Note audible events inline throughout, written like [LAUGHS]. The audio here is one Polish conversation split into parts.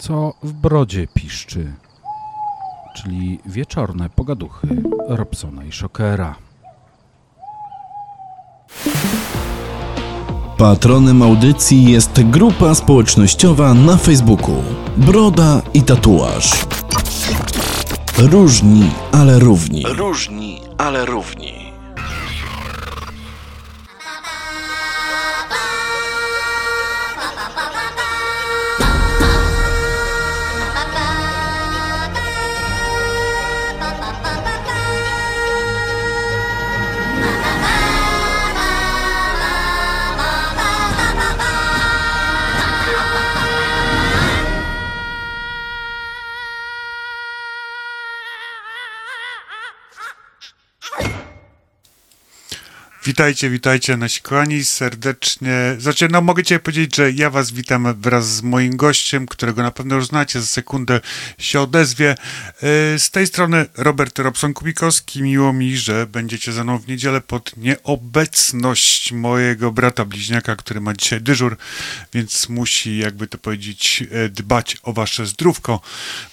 co w brodzie piszczy, czyli wieczorne pogaduchy Robsona i Szokera. Patronem audycji jest grupa społecznościowa na Facebooku Broda i Tatuaż. Różni, ale równi. Różni, ale równi. Witajcie, witajcie nasi kochani, serdecznie. Znaczy, no mogę cię powiedzieć, że ja was witam wraz z moim gościem, którego na pewno już znacie, za sekundę się odezwie. E, z tej strony Robert Robson-Kubikowski. Miło mi, że będziecie ze mną w niedzielę pod nieobecność mojego brata bliźniaka, który ma dzisiaj dyżur, więc musi, jakby to powiedzieć, e, dbać o wasze zdrówko.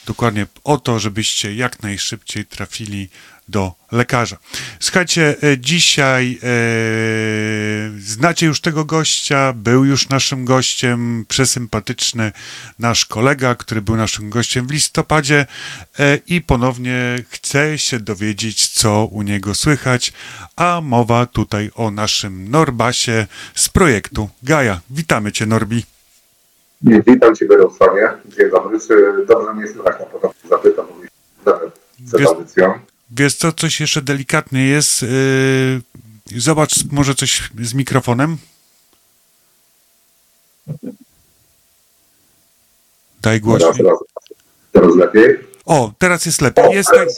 Dokładnie o to, żebyście jak najszybciej trafili do lekarza. Słuchajcie, e, dzisiaj e, znacie już tego gościa, był już naszym gościem, przesympatyczny nasz kolega, który był naszym gościem w listopadzie e, i ponownie chce się dowiedzieć, co u niego słychać, a mowa tutaj o naszym Norbasie z projektu Gaja. Witamy Cię, Norbi. Witam Cię, Jarosławie. Dzień dobry. Czy dobrze mnie słychać na początku? Zapytam, bo przed audycją. Wiesz co, coś jeszcze delikatnie jest. Yy, zobacz może coś z mikrofonem. Daj głośniej. Teraz, teraz lepiej? O, teraz jest lepiej. Jest, tak,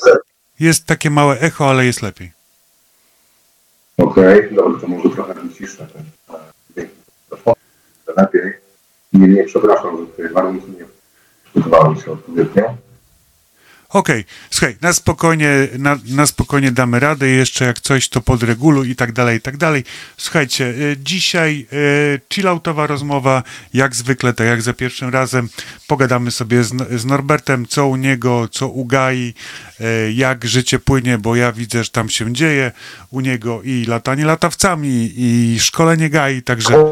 jest takie małe echo, ale jest lepiej. Okej, okay, dobrze, to może trochę wyciszę lepiej. Nie, przepraszam, że tutaj warunki nie przygotowałem się odpowiednio. Okej, okay. słuchaj, na spokojnie, na, na, spokojnie damy radę, jeszcze jak coś to podreguluj i tak dalej, i tak dalej. Słuchajcie, y, dzisiaj y, chilloutowa rozmowa, jak zwykle, tak jak za pierwszym razem, pogadamy sobie z, z Norbertem, co u niego, co u Gai, y, jak życie płynie, bo ja widzę, że tam się dzieje u niego i latanie latawcami, i szkolenie Gai, także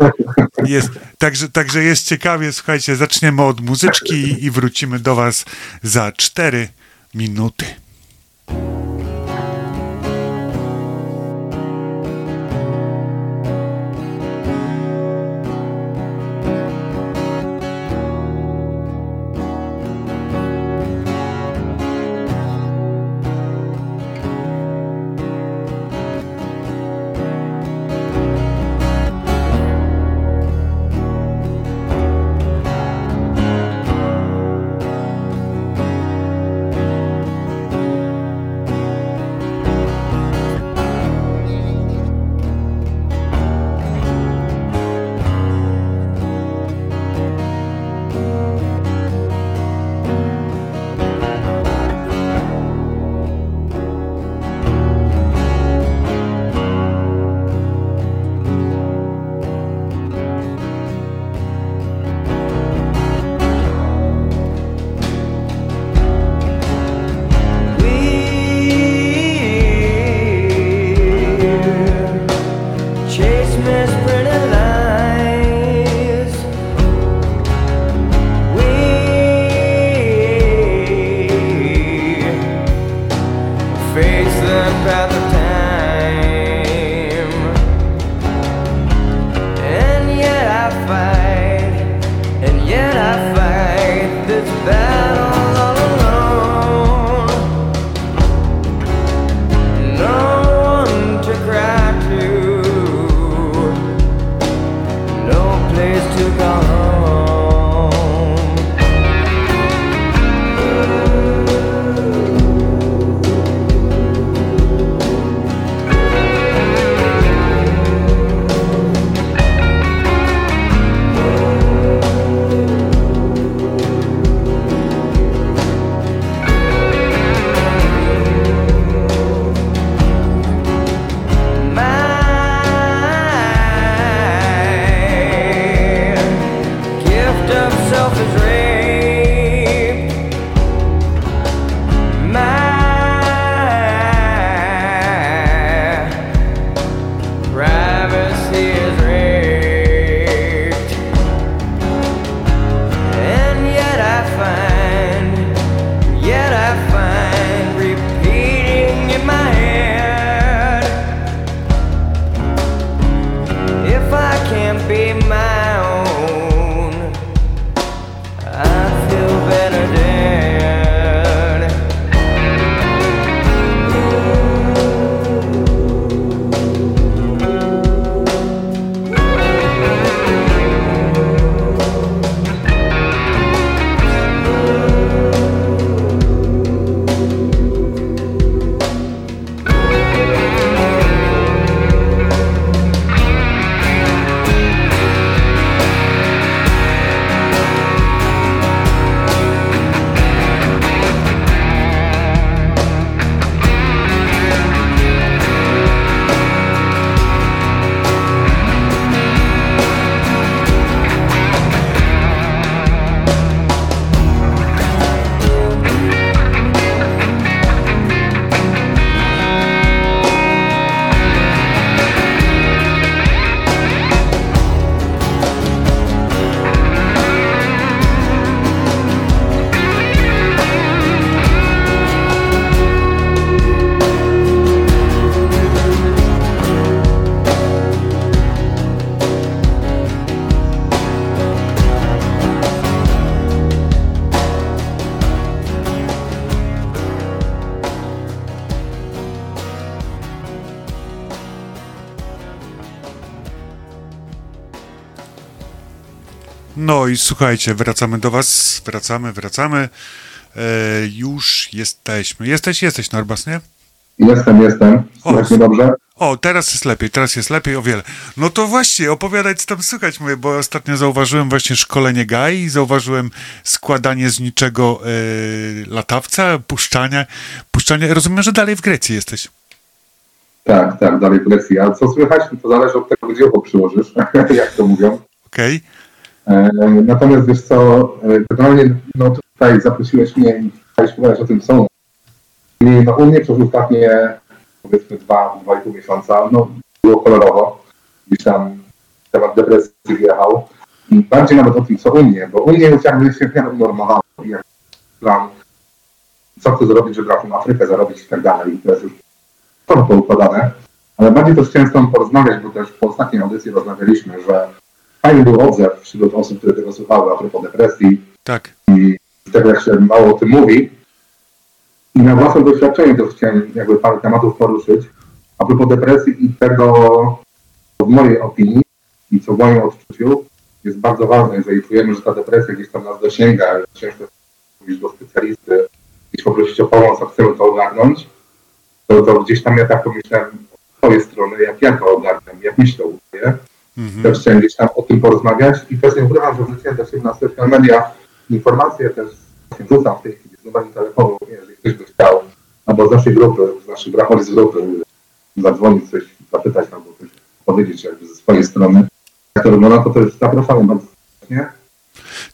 jest, także, także jest ciekawie, słuchajcie, zaczniemy od muzyczki i wrócimy do was za cztery minute. I słuchajcie, wracamy do Was, wracamy, wracamy. E, już jesteśmy. Jesteś, jesteś, Norbas, nie? Jestem, jestem. O, dobrze? O, teraz jest lepiej, teraz jest lepiej o wiele. No to właśnie, opowiadaj, co tam słychać, mówię, bo ostatnio zauważyłem właśnie szkolenie GAI i zauważyłem składanie z niczego e, latawca, puszczanie, puszczanie. Rozumiem, że dalej w Grecji jesteś. Tak, tak, dalej w Grecji. A co słychać, to zależy od tego, gdzie oko przyłożysz, [LAUGHS] jak to mówią. Okej? E, Natomiast wiesz co, e, generalnie no tutaj zaprosiłeś mnie i chciałeś o tym co. I no u mnie przez ostatnie powiedzmy dwa, dwa i pół miesiąca, no było kolorowo. Gdzieś tam temat depresji wjechał. I bardziej nawet o tym co u mnie, bo u mnie już jakby się w unormowało. i jak plan, co chcę zrobić, żeby na Afrykę zarobić i tak dalej. I to jest już to poukładane. Ale bardziej też chciałem z porozmawiać, bo też po ostatniej audycji rozmawialiśmy, że fajny był odzew wśród osób, które tego słuchały a propos depresji Tak. i tego, jak się mało o tym mówi. I na własnym doświadczeniu też chciałem jakby parę tematów poruszyć. A propos depresji i tego, co w mojej opinii i co w moim odczuciu jest bardzo ważne, jeżeli czujemy, że ta depresja gdzieś tam nas dosięga, ciężko pójść do specjalisty, gdzieś poprosić o pomoc, a chcemy to ogarnąć, to, to gdzieś tam ja tak pomyślałem z swojej strony, jak ja to ogarnę, jak myślę u mnie. Mhm. Też chciałem gdzieś tam o tym porozmawiać i też nie ukrywam, że wrzuciłem też na social media informacje, też wrzucam w tej chwili z numerem telefonu, jeżeli ktoś by chciał, albo z naszej grupy, z naszych bracholi z grupy, zadzwonić, coś zapytać albo coś powiedzieć jakby ze swojej strony. Jak to wygląda, to też zapraszamy bardzo serdecznie.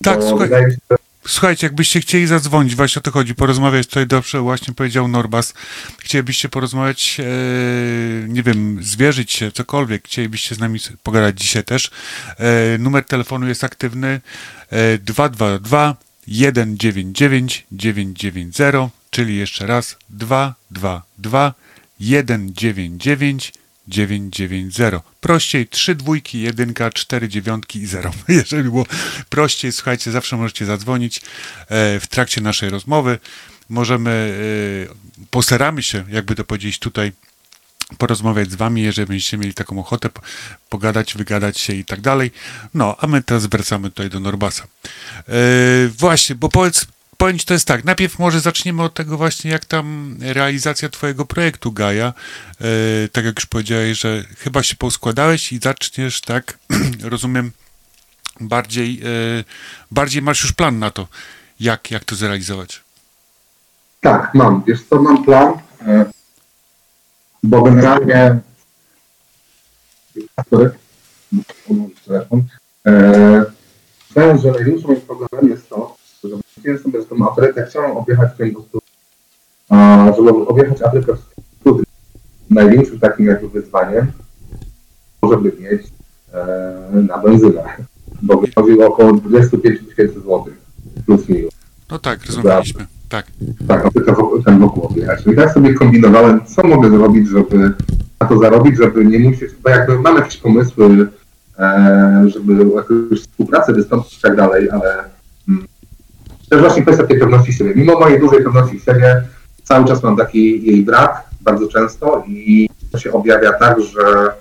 Tak, bo słuchaj, wydaje mi się, że Słuchajcie, jakbyście chcieli zadzwonić, właśnie o to chodzi, porozmawiać, tutaj dobrze właśnie powiedział Norbas, chcielibyście porozmawiać, e, nie wiem, zwierzyć się, cokolwiek, chcielibyście z nami pogadać dzisiaj też, e, numer telefonu jest aktywny e, 222 199 990, czyli jeszcze raz 222 199 990. Prościej 3 dwójki, 1, 4 dziewiątki i 0. [LAUGHS] Jeżeli było prościej, słuchajcie, zawsze możecie zadzwonić e, w trakcie naszej rozmowy. Możemy, e, postaramy się, jakby to powiedzieć tutaj, porozmawiać z wami, jeżeli będziecie mieli taką ochotę, po- pogadać, wygadać się i tak dalej. No, a my teraz wracamy tutaj do Norbasa. E, właśnie, bo powiedz, powiem ci, to jest tak, najpierw może zaczniemy od tego właśnie, jak tam realizacja twojego projektu Gaja, e, tak jak już powiedziałeś, że chyba się poskładałeś i zaczniesz, tak, [CLEARS THROAT] rozumiem, bardziej, e, bardziej masz już plan na to, jak, jak to zrealizować. Tak, mam. Wiesz co, mam plan, e, bo generalnie telefon. Wydaje że największym problemem jest to, że myślałem sobie, że tą Afrykę chciałem objechać 100 a żeby objechać Afrykę w 100 dni, największym takim jakby wyzwaniem może by mieć e, na benzynę, bo wychodzi około 25 tysięcy złotych plus minus. No tak, rozmawialiśmy. Tak. Tak, wokół, ten wokół objechać. I tak sobie kombinowałem, co mogę zrobić, żeby na to zarobić, żeby nie musieć, bo jakby mam jakieś pomysły, e, żeby jakąś współpracę wystąpić i tak dalej, ale też właśnie kwestia tej pewności siebie. Mimo mojej dużej pewności siebie, cały czas mam taki jej brak, bardzo często i to się objawia tak, że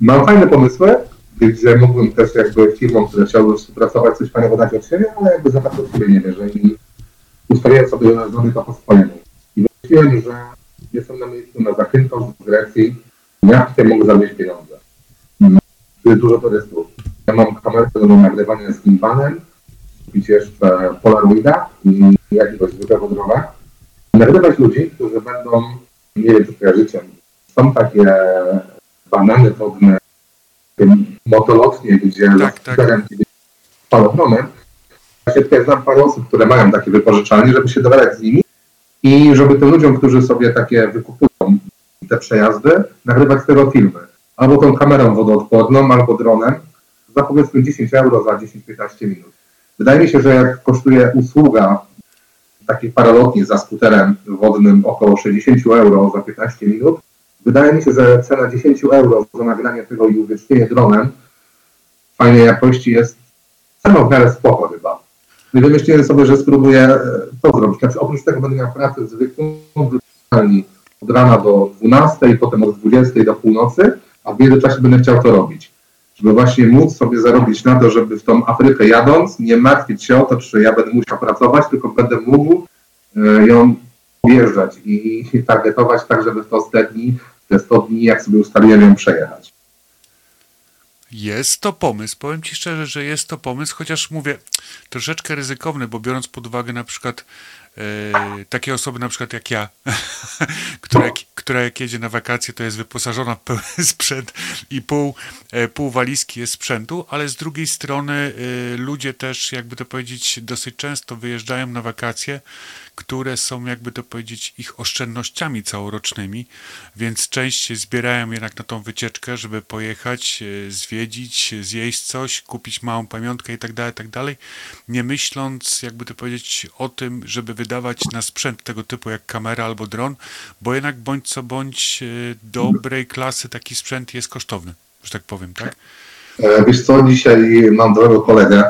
mam fajne pomysły, gdzie mógłbym też jakby firmom, które chciałyby współpracować, coś fajnego dać od siebie, ale jakby za bardzo siebie nie wierzę i ustawiłem sobie zrobię to po swojemu. I myślałem, że jestem na miejscu na Zakynthos w Grecji, ja tutaj mogę zarobić pieniądze. No, jest dużo turystów. Ja mam kamerkę do nagrywania z gimbalem, kupić jeszcze Polaroida i jakiegoś zwykłego drona. Nagrywać ludzi, którzy będą, nie wiem czy kojarzycie, są takie banany wodne, motolotnie, gdzie Tak, tak. falochronem. Właśnie tutaj znam parę osób, które mają takie wypożyczalnie, żeby się dogadać z nimi i żeby tym ludziom, którzy sobie takie wykupują te przejazdy, nagrywać z tego filmy. Albo tą kamerą wodoodporną, albo dronem za powiedzmy 10 euro za 10-15 minut. Wydaje mi się, że jak kosztuje usługa takiej paralotni za skuterem wodnym około 60 euro za 15 minut, wydaje mi się, że cena 10 euro za nagranie tego i uwiecznienie dronem fajnej jakości jest ceną w miarę spoko chyba. I wymyśliłem sobie, że spróbuję e, to zrobić. Znaczy, oprócz tego będę miał pracę zwykłą od rana do 12, potem od 20 do północy, a w międzyczasie będę chciał to robić. Żeby właśnie móc sobie zarobić na to, żeby w tą Afrykę jadąc nie martwić się o to, czy ja będę musiał pracować, tylko będę mógł e, ją objeżdżać i targetować tak, żeby w to 100 dni, te 100 dni, jak sobie ustaliłem, ją przejechać. Jest to pomysł. Powiem Ci szczerze, że jest to pomysł, chociaż mówię troszeczkę ryzykowny, bo biorąc pod uwagę na przykład takie osoby na przykład jak ja, [LAUGHS] która, która jak jedzie na wakacje, to jest wyposażona w pełen [LAUGHS] sprzęt i pół, e, pół walizki jest sprzętu, ale z drugiej strony e, ludzie też, jakby to powiedzieć, dosyć często wyjeżdżają na wakacje, które są, jakby to powiedzieć, ich oszczędnościami całorocznymi, więc częściej zbierają jednak na tą wycieczkę, żeby pojechać, e, zwiedzić, zjeść coś, kupić małą pamiątkę i tak dalej, tak nie myśląc, jakby to powiedzieć, o tym, żeby wydawać na sprzęt tego typu jak kamera albo dron, bo jednak bądź co bądź e, dobrej klasy taki sprzęt jest kosztowny, że tak powiem, tak? E, Wiesz co, dzisiaj mam dobrego kolegę,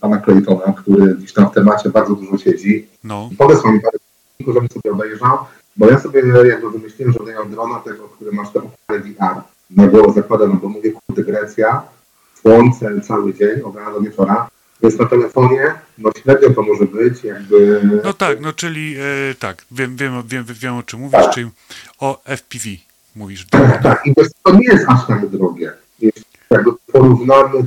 pana Claytona, który gdzieś tam w temacie bardzo dużo siedzi. No, Podesłał mi parę żebym sobie obejrzał, bo ja sobie jakby wymyśliłem, że daję drona tego, który masz okulary VR. Na głowę zakładam, no bo mówię, kurde, Grecja, słońce cały dzień, od rana do wieczora. Więc na telefonie, no średnio to może być, jakby... no tak, no czyli e, tak, wiem, wiem, wiem, wiem o czym mówisz, czyli o FPV mówisz. Tak, i wiesz, to nie jest aż tak drogie. Jeśli porównamy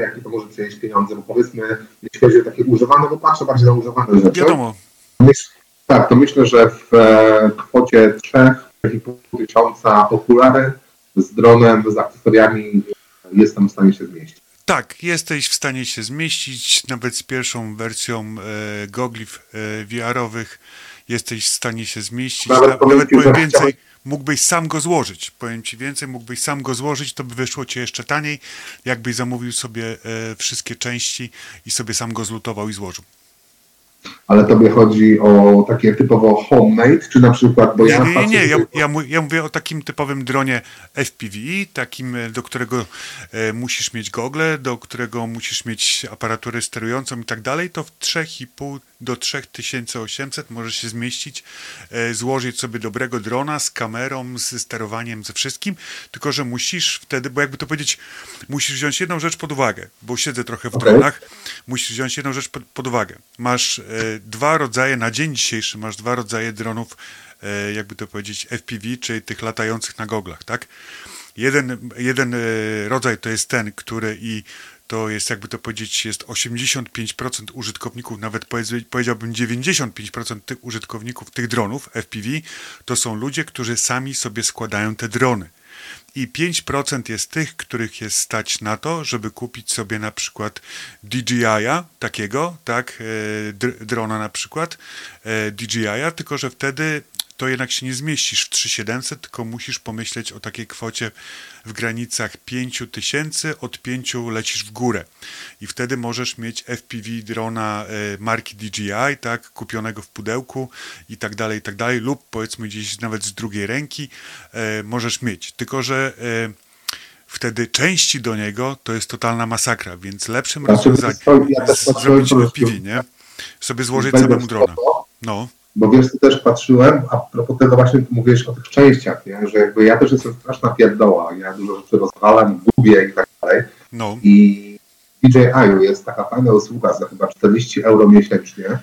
jakie to może przynieść pieniądze, bo powiedzmy, jeśli chodzi o takie używane, bo patrzę bardziej na używane rzeczy. Wiadomo, Myśl, tak, to myślę, że w e, kwocie 3,5 tysiąca okulary z dronem, z akcesoriami jestem w stanie się zmieścić. Tak, jesteś w stanie się zmieścić, nawet z pierwszą wersją e, gogli e, VR-owych jesteś w stanie się zmieścić. Nawet nawet powiem więcej, mógłbyś sam go złożyć. Powiem ci więcej, mógłbyś sam go złożyć, to by wyszło ci jeszcze taniej, jakbyś zamówił sobie e, wszystkie części i sobie sam go zlutował i złożył. Ale tobie chodzi o takie typowo homemade, czy na przykład, bo Nie, ja nie, nie, nie. Ja, ja, ja mówię o takim typowym dronie FPV, takim, e, do którego e, musisz mieć gogle, do którego musisz mieć aparaturę sterującą i tak dalej, to w 3,5 do 3800 możesz się zmieścić, e, złożyć sobie dobrego drona z kamerą, z sterowaniem, ze wszystkim, tylko że musisz wtedy, bo jakby to powiedzieć, musisz wziąć jedną rzecz pod uwagę, bo siedzę trochę w Okej. dronach, musisz wziąć jedną rzecz pod, pod uwagę. Masz e, dwa rodzaje, na dzień dzisiejszy masz dwa rodzaje dronów, e, jakby to powiedzieć, FPV, czyli tych latających na goglach, tak? Jeden, jeden e, rodzaj to jest ten, który i to jest, jakby to powiedzieć, jest 85% użytkowników, nawet powiedz- powiedziałbym 95% tych użytkowników tych dronów FPV, to są ludzie, którzy sami sobie składają te drony. I 5% jest tych, których jest stać na to, żeby kupić sobie na przykład DJI-a takiego, tak, e, dr- drona na przykład, e, DJI-a, tylko że wtedy to jednak się nie zmieścisz w 3700, tylko musisz pomyśleć o takiej kwocie w granicach 5000, od 5 lecisz w górę. I wtedy możesz mieć FPV drona e, marki DJI, tak, kupionego w pudełku i tak dalej, i tak dalej, lub powiedzmy gdzieś nawet z drugiej ręki e, możesz mieć. Tylko, że e, wtedy części do niego to jest totalna masakra, więc lepszym Znaczy, rozwiązaniem ja zrobić FPV, nie? Sobie złożyć samemu drona. No, Bo wiesz, ty też patrzyłem, a propos tego właśnie tu mówiłeś o tych częściach, nie? że jakby ja też jestem straszna pierdoła, ja dużo rzeczy rozwalam, gubię i tak dalej. no, I DJI jest taka fajna usługa za chyba 40 euro miesięcznie,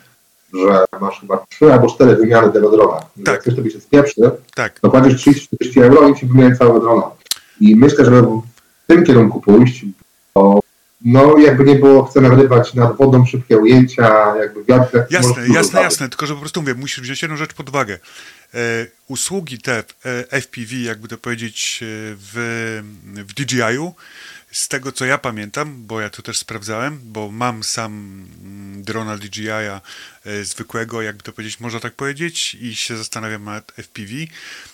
że masz chyba 3 albo 4 wymiany tego drona. Tak. Jak ktoś tobie się spieprzy, tak. to płacisz 30-40 euro i ci wymieniają całego drona. I myślę, że w tym kierunku pójść, bo no jakby nie było, chcę nagrywać nad wodą szybkie ujęcia, jakby wiatr. Jasne, jasne, jasne, tylko że po prostu mówię, musisz wziąć jedną rzecz pod uwagę. E, usługi te e, FPV, jakby to powiedzieć, e, w, w DJI-u, z tego co ja pamiętam, bo ja to też sprawdzałem, bo mam sam mm, drona DJI-a e, zwykłego, jakby to powiedzieć, można tak powiedzieć, i się zastanawiam nad FPV.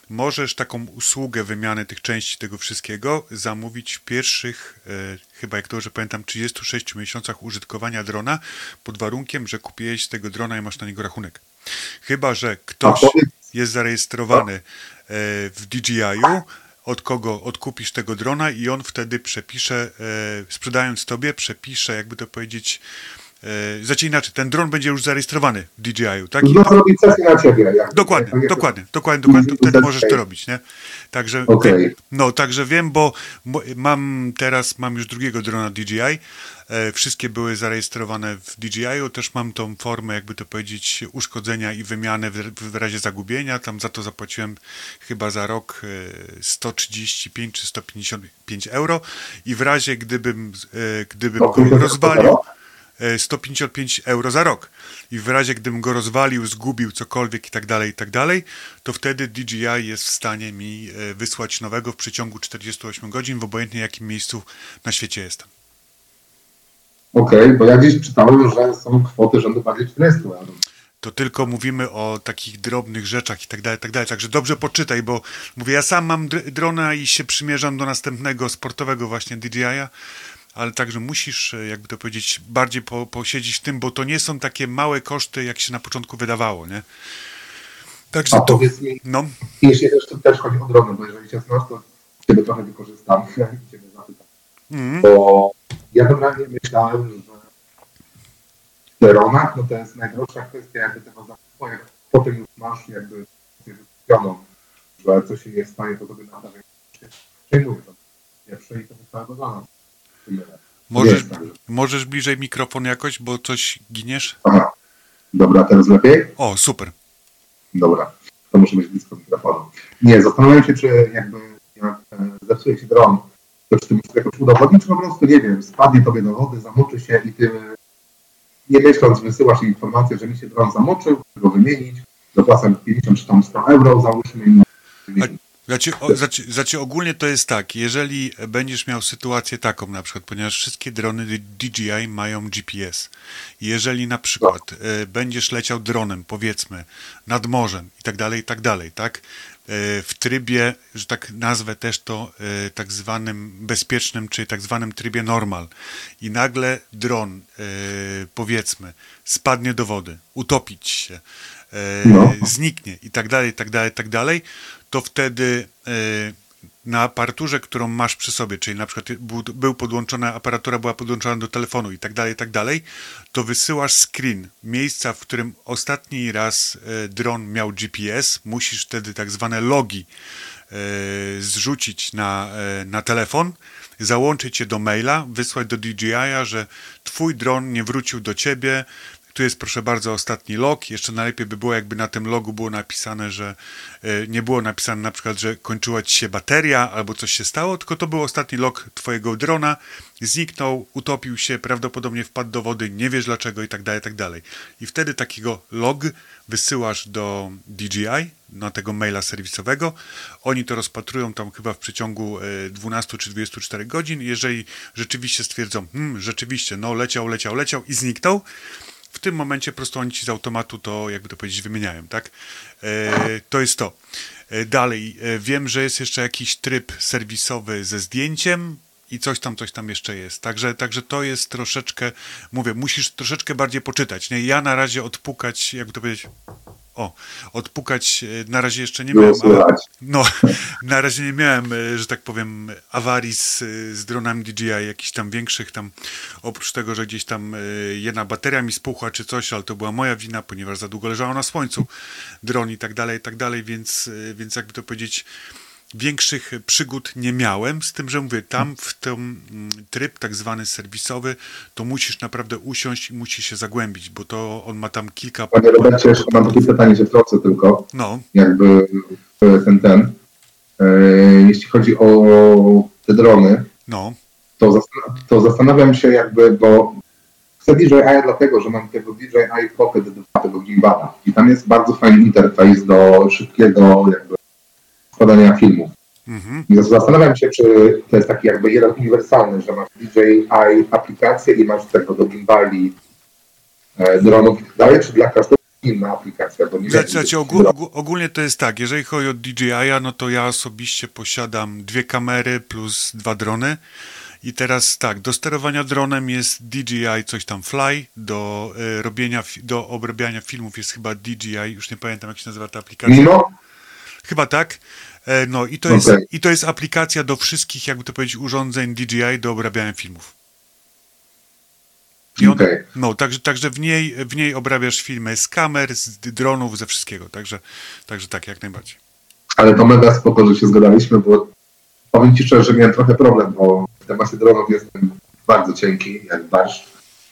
Możesz taką usługę wymiany tych części tego wszystkiego zamówić w pierwszych, e, chyba jak dobrze pamiętam, 36 miesiącach użytkowania drona, pod warunkiem, że kupiłeś tego drona i masz na niego rachunek. Chyba, że ktoś jest zarejestrowany e, w DJI-u, od kogo odkupisz tego drona i on wtedy przepisze, e, sprzedając tobie, przepisze, jakby to powiedzieć, E, znaczy inaczej, ten dron będzie już zarejestrowany w DJI-u, tak? No zrobić sesję na ciebie. Jak, Dokładnie, jak- dokładnie, dokładnie, dokładnie, to wtedy możesz to robić, nie? Także, Okej. no, także wiem, bo mam teraz, mam już drugiego drona DJI, e, wszystkie były zarejestrowane w DJI-u, też mam tą formę, jakby to powiedzieć, uszkodzenia i wymiany w, w razie zagubienia, tam za to zapłaciłem chyba za rok e, 135 czy 155 euro i w razie gdybym, e, gdybym go 150 rozwalił? E, 155 euro za rok. I w razie, gdybym go rozwalił, zgubił cokolwiek i tak dalej, i tak dalej, to wtedy DJI jest w stanie mi e, wysłać nowego w przeciągu 48 godzin w obojętnie jakim miejscu na świecie jestem. Okej, bo ja gdzieś czytałem, że są kwoty rzędu bardziej 40 euro. To tylko mówimy o takich drobnych rzeczach i tak dalej, tak dalej. Także dobrze poczytaj, bo mówię, ja sam mam dr- drona i się przymierzam do następnego sportowego właśnie DJI-a, ale także musisz, e, jakby to powiedzieć, bardziej po, posiedzieć w tym, bo to nie są takie małe koszty, jak się na początku wydawało, nie? Także A to, mi, no, jeśli też, też chodzi o drony, bo jeżeli cię znasz, to ciebie trochę wykorzystam [LAUGHS] i ciebie zapytam. mm, Bo ja generalnie myślałem, że w dronach no to jest najdroższa kwestia jakby tego zakupu, jak potem już masz jakby wykupioną, że coś się nie stanie, to sobie nadaje. Przejmuję to pierwsze i to jest całego drona. Możesz, możesz bliżej mikrofon jakoś, bo coś giniesz? Aha. Dobra, teraz lepiej? O, super. Dobra, to muszę być blisko mikrofonu. Nie, zastanawiam się, czy jakby jak e, zepsuje się dron, to czy ty musisz jakoś udowodnić, czy po prostu, nie wiem, spadnie tobie do wody, zamoczy się i ty nie myśląc wysyłasz informację, że mi się dron zamoczył, go wymienić, dopłacam 50 czy tam 100 euro, załóżmy i wymienić. Znaczy, o, znaczy, znaczy ogólnie to jest tak, jeżeli będziesz miał sytuację taką na przykład, ponieważ wszystkie drony DJI mają GPS. Jeżeli na przykład e, będziesz leciał dronem, powiedzmy, nad morzem i tak dalej, i tak dalej, tak? E, w trybie, że tak nazwę też to e, tak zwanym bezpiecznym, czy tak zwanym trybie normal i nagle dron, powiedzmy, spadnie do wody, utopić się, No. zniknie i tak dalej, i tak dalej, i tak dalej, to wtedy e, na aparaturze, którą masz przy sobie, czyli na przykład był, był podłączona, aparatura była podłączona do telefonu i tak dalej, i tak dalej, to wysyłasz screen miejsca, w którym ostatni raz e, dron miał GPS, musisz wtedy tak zwane logi e, zrzucić na, e, na telefon, załączyć je do maila, wysłać do DJI-a, że twój dron nie wrócił do ciebie, tu jest proszę bardzo ostatni log. Jeszcze najlepiej by było, jakby na tym logu było napisane, że e, nie było napisane na przykład, że kończyła ci się bateria albo coś się stało, tylko to był ostatni log twojego drona. Zniknął, utopił się, prawdopodobnie wpadł do wody, nie wiesz dlaczego i tak dalej, i tak dalej. I wtedy takiego log wysyłasz do DJI, na tego maila serwisowego. Oni to rozpatrują tam chyba w przeciągu e, 12 czy 24 godzin. Jeżeli rzeczywiście stwierdzą, hmm, rzeczywiście, no leciał, leciał, leciał i zniknął, w tym momencie po prostu oni ci z automatu to, jakby to powiedzieć, wymieniają, tak? E, to jest to. E, dalej, e, wiem, że jest jeszcze jakiś tryb serwisowy ze zdjęciem i coś tam, coś tam jeszcze jest. Także, także to jest troszeczkę, mówię, musisz troszeczkę bardziej poczytać. Nie? Ja na razie odpukać, jakby to powiedzieć, o, odpukać e, na razie jeszcze nie Było miałem. ale- no, [LAUGHS] na razie nie miałem, e, że tak powiem, awarii z, z dronami DJI, jakichś tam większych tam, oprócz tego, że gdzieś tam e, jedna bateria mi spuchła czy coś, ale to była moja wina, ponieważ za długo leżała na słońcu dron i tak dalej, i tak dalej, więc, e, więc jakby to powiedzieć, większych przygód nie miałem, z tym, że mówię, tam w ten mm, tryb tak zwany serwisowy, to musisz naprawdę usiąść i musisz się zagłębić, bo to on ma tam kilka... Panie Robercie, jeszcze mam takie pytanie, się wtrącę tylko, No, jakby w ten, ten. E, jeśli chodzi o te drony, no, to, zastan- to zastanawiam się jakby, bo chcę DJI dlatego, że mam tego DJI Pocket 2, tego gimbala i tam jest bardzo fajny interfejs do szybkiego jakby składania filmów. mhm. I zastanawiam się, czy to jest taki jakby jeden uniwersalny, że masz DJI aplikację i masz tego do gimbali, e, dronów i tak dalej, czy dla każdego inna aplikacja, bo nie. Znaczy, znaczy ogól, ogól, ogólnie to jest tak, jeżeli chodzi o DJI, no to ja osobiście posiadam dwie kamery plus dwa drony. I teraz tak, do sterowania dronem jest DJI coś tam Fly, do e, robienia, do obrabiania filmów jest chyba DJI, już nie pamiętam jak się nazywa ta aplikacja. Mimo? Chyba tak. E, no i to, jest, Okej. i to jest aplikacja do wszystkich, jakby to powiedzieć, urządzeń DJI do obrabiania filmów. I on, Okej. No, także, także w, niej, w niej obrabiasz filmy z kamer, z dronów, ze wszystkiego. Także, także tak, jak najbardziej. Ale to mega spoko, że się zgadaliśmy, bo powiem Ci szczerze, że miałem trochę problem, bo w temacie dronów jestem bardzo cienki, jak barszcz.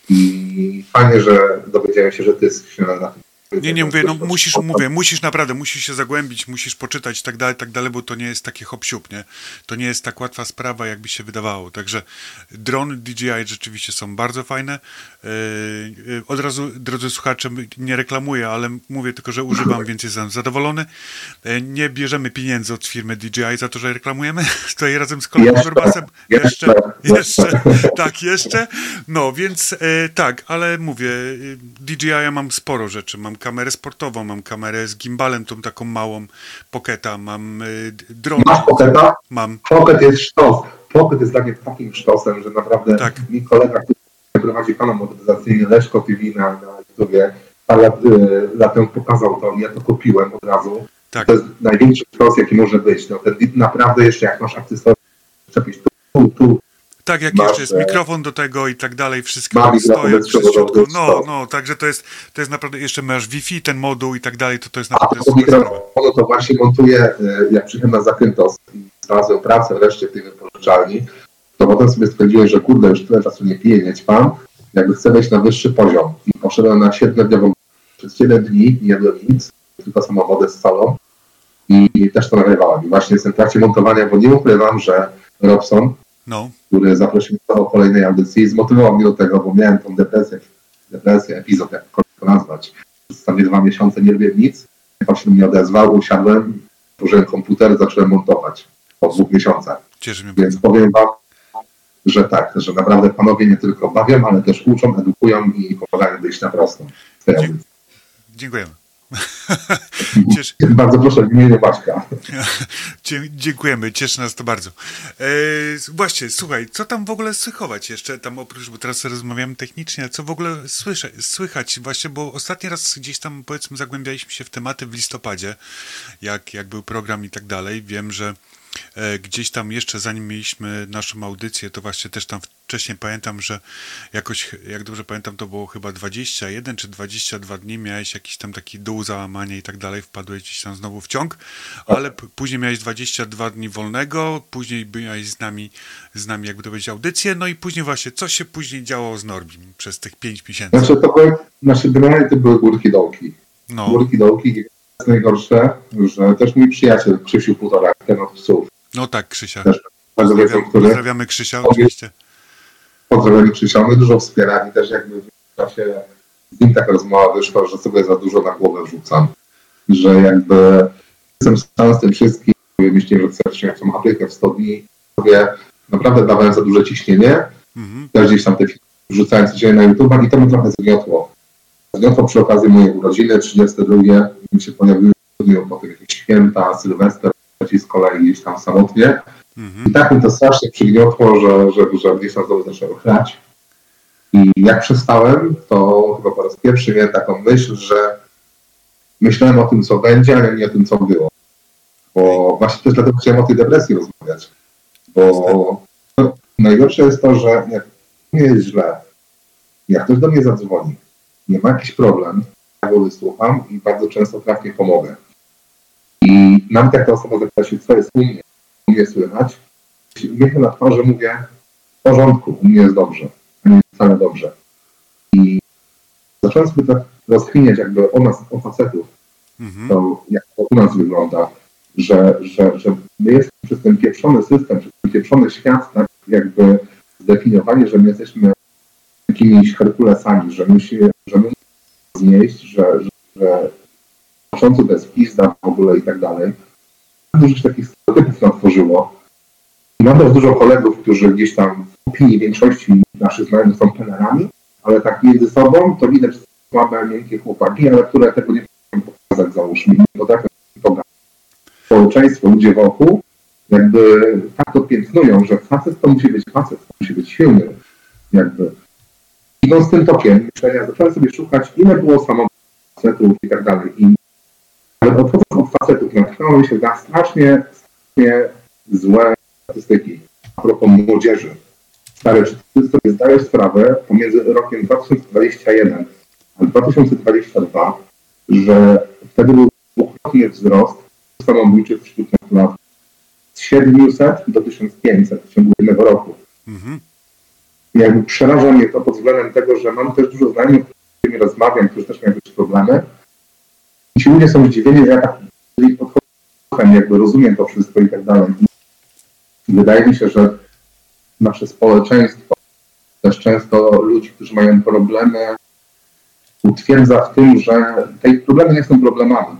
I fajnie, że dowiedziałem się, że Ty się na tym Nie, nie mówię, no musisz, mówię, musisz naprawdę, musisz się zagłębić, musisz poczytać i tak dalej, tak dalej, bo to nie jest takie hop nie? To nie jest tak łatwa sprawa, jakby się wydawało. Także drony DJI rzeczywiście są bardzo fajne. Yy, Od razu, drodzy słuchacze, nie reklamuję, ale mówię tylko, że używam, więc jestem zadowolony. Yy, Nie bierzemy pieniędzy od firmy DJI za to, że reklamujemy. [LAUGHS] Tutaj razem z kolegą Werbasem. Jeszcze, jeszcze, jeszcze, tak, jeszcze. No, więc e, tak, ale mówię, e, DJI ja mam sporo rzeczy. Mam kamerę sportową, mam kamerę z gimbalem, tą taką małą poketa, mam e, dron. Masz poketa? Mam. Pocket jest sztos. Pocket jest dla mnie takim sztosem, że naprawdę Tak. mi kolega, który prowadzi kanał motoryzacyjny Leszko TV na, na YouTubie, parę lat, y, lat temu pokazał to, ja to kupiłem od razu. Tak. To jest największy sztos, jaki może być. No, ten, naprawdę jeszcze jak masz akcesoria, czepić tu, tu, tu, Tak, jak Masz, jeszcze jest e, mikrofon do tego i tak dalej, wszystko bezprzewodowy, czyściutko. No, no, także to jest, to jest naprawdę, jeszcze masz Wi-Fi, ten moduł i tak dalej, to to jest A naprawdę to super sprawa. mikrofonu to właśnie montuję, y, jak przyjechałem na Zakynthos i znalazłem pracę wreszcie w tej wypożyczalni, to potem sobie stwierdziłem, że kurde, już tyle czasu nie piję, nie ćpam, jakby chcę wejść na wyższy poziom. I poszedłem na 7-dniową, przez 7 dni nie jadłem nic, tylko samą wodę z salą i też to nagrywałem. I właśnie jestem w trakcie montowania, bo nie ukrywam, że Robson, No, który zaprosił mnie do kolejnej audycji, zmotywował mnie do tego, bo miałem tą depresję, depresję, epizod, jakkolwiek to nazwać. Przez prawie dwa miesiące nie robiłem nic. On się mnie odezwał, usiadłem, otworzyłem komputer, zacząłem montować po dwóch miesiącach. cieszy mnie Więc powiem wam, że tak, że naprawdę panowie nie tylko bawią, ale też uczą, edukują i pomagają wyjść na prostą. Dziękujemy. Cieszy, Bardzo proszę w imieniu Maćka. [LAUGHS] Dziękujemy, cieszy nas to bardzo. E, właśnie, słuchaj, co tam w ogóle słychować jeszcze tam oprócz, bo teraz rozmawiamy technicznie, co w ogóle słyszę, słychać właśnie, bo ostatni raz gdzieś tam powiedzmy zagłębialiśmy się w tematy w listopadzie, jak, jak był program i tak dalej. Wiem, że gdzieś tam jeszcze zanim mieliśmy naszą audycję, to właśnie też tam wcześniej pamiętam, że jakoś, jak dobrze pamiętam, to było chyba 21 czy 22 dni, miałeś jakiś tam taki dół, załamanie i tak dalej, wpadłeś gdzieś tam znowu w ciąg, ale później miałeś 22 dni wolnego, później byłeś z nami, z nami jakby to powiedzieć, audycję, no i później właśnie, co się później działo z Norbim przez tych 5 miesięcy? Znaczy, to były, znaczy generalnie to były górki dołki. No, Górki dołki najgorsze, że też mój przyjaciel Krzysiu Półtorak, ten od psów, no tak, Krzysia. też bardzo wiedzą, Pozdrawiam, który pozdrawiamy Krzysia, oczywiście. pozdrawiam Krzysia, my dużo wspierali też jakby w czasie z nim taka rozmowa wyszła, że sobie za dużo na głowę rzucam, że jakby jestem sam z tym wszystkim, myślę, że chcę przyjąć tą aptekę w 100 dni, sobie naprawdę dawałem za duże ciśnienie, Mhm. też gdzieś tam te filmy wrzucałem codziennie na YouTube i to mnie trochę zgniotło. Zgniotło przy okazji mojej urodziny, 32, mi się pojawiły potem jakieś święta, Sylwester, trzeci z kolei gdzieś tam samotnie. Mhm. I tak mi to strasznie przygniotło, że, że, że gdzieś tam znowu zaczęło chlać. I jak przestałem, to chyba po raz pierwszy miałem taką myśl, że myślałem o tym, co będzie, ale nie o tym, co było. Bo właśnie też dlatego chciałem o tej depresji rozmawiać. Bo no, najgorsze jest to, że jak nie jest źle, jak ktoś do mnie zadzwoni, nie ma jakiś problem, ja go wysłucham i bardzo często trafnie pomogę. I jak ta osoba zapyta się, co jest u mnie, u mnie słychać, uśmiechem na twarzy mówię, w porządku, u mnie jest dobrze, a nie jest wcale dobrze. I zacząłem sobie tak rozkminiać jakby o nas, o facetów, Mhm. to jak to u nas wygląda, że, że, że my jesteśmy przez ten pieprzony system, przez ten pieprzony świat tak jakby zdefiniowani, że my jesteśmy jakimiś herkulesami, że my, się, że my znieść, że, że, że początku to jest pizda w ogóle i tak dalej. Dużo się takich stereotypów nam tworzyło. Mam też dużo kolegów, którzy gdzieś tam w opinii większości naszych znajomych są pelerami, ale tak między sobą to widać słabe, miękkie chłopaki, ale które tego nie potrafią pokazać, załóżmy, nie potrafią pogadać. Społeczeństwo, ludzie wokół jakby tak to piętnują, że facet to musi być facet, to musi być silny. Jakby. Idąc tym tokiem myślenia, zacząłem sobie szukać, ile było samotnych facetów i tak dalej. I odchodząc od facetów, natknąłem się na strasznie, strasznie złe statystyki a propos młodzieży. stary, czy ty sobie zdajesz sprawę pomiędzy rokiem 2021 a 2022, że wtedy był dwukrotny wzrost samobójczych wśród nastolatków. Z 700 do 1500 w ciągu jednego roku. Mhm. Jakby przeraża mnie to pod względem tego, że mam też dużo znajomych, z którymi rozmawiam, którzy też mają jakieś problemy. I ci ludzie są zdziwieni, że ja tak podchodzę, jakby rozumiem to wszystko i tak dalej. Wydaje mi się, że nasze społeczeństwo, też często ludzi, którzy mają problemy, utwierdza w tym, że te problemy nie są problemami.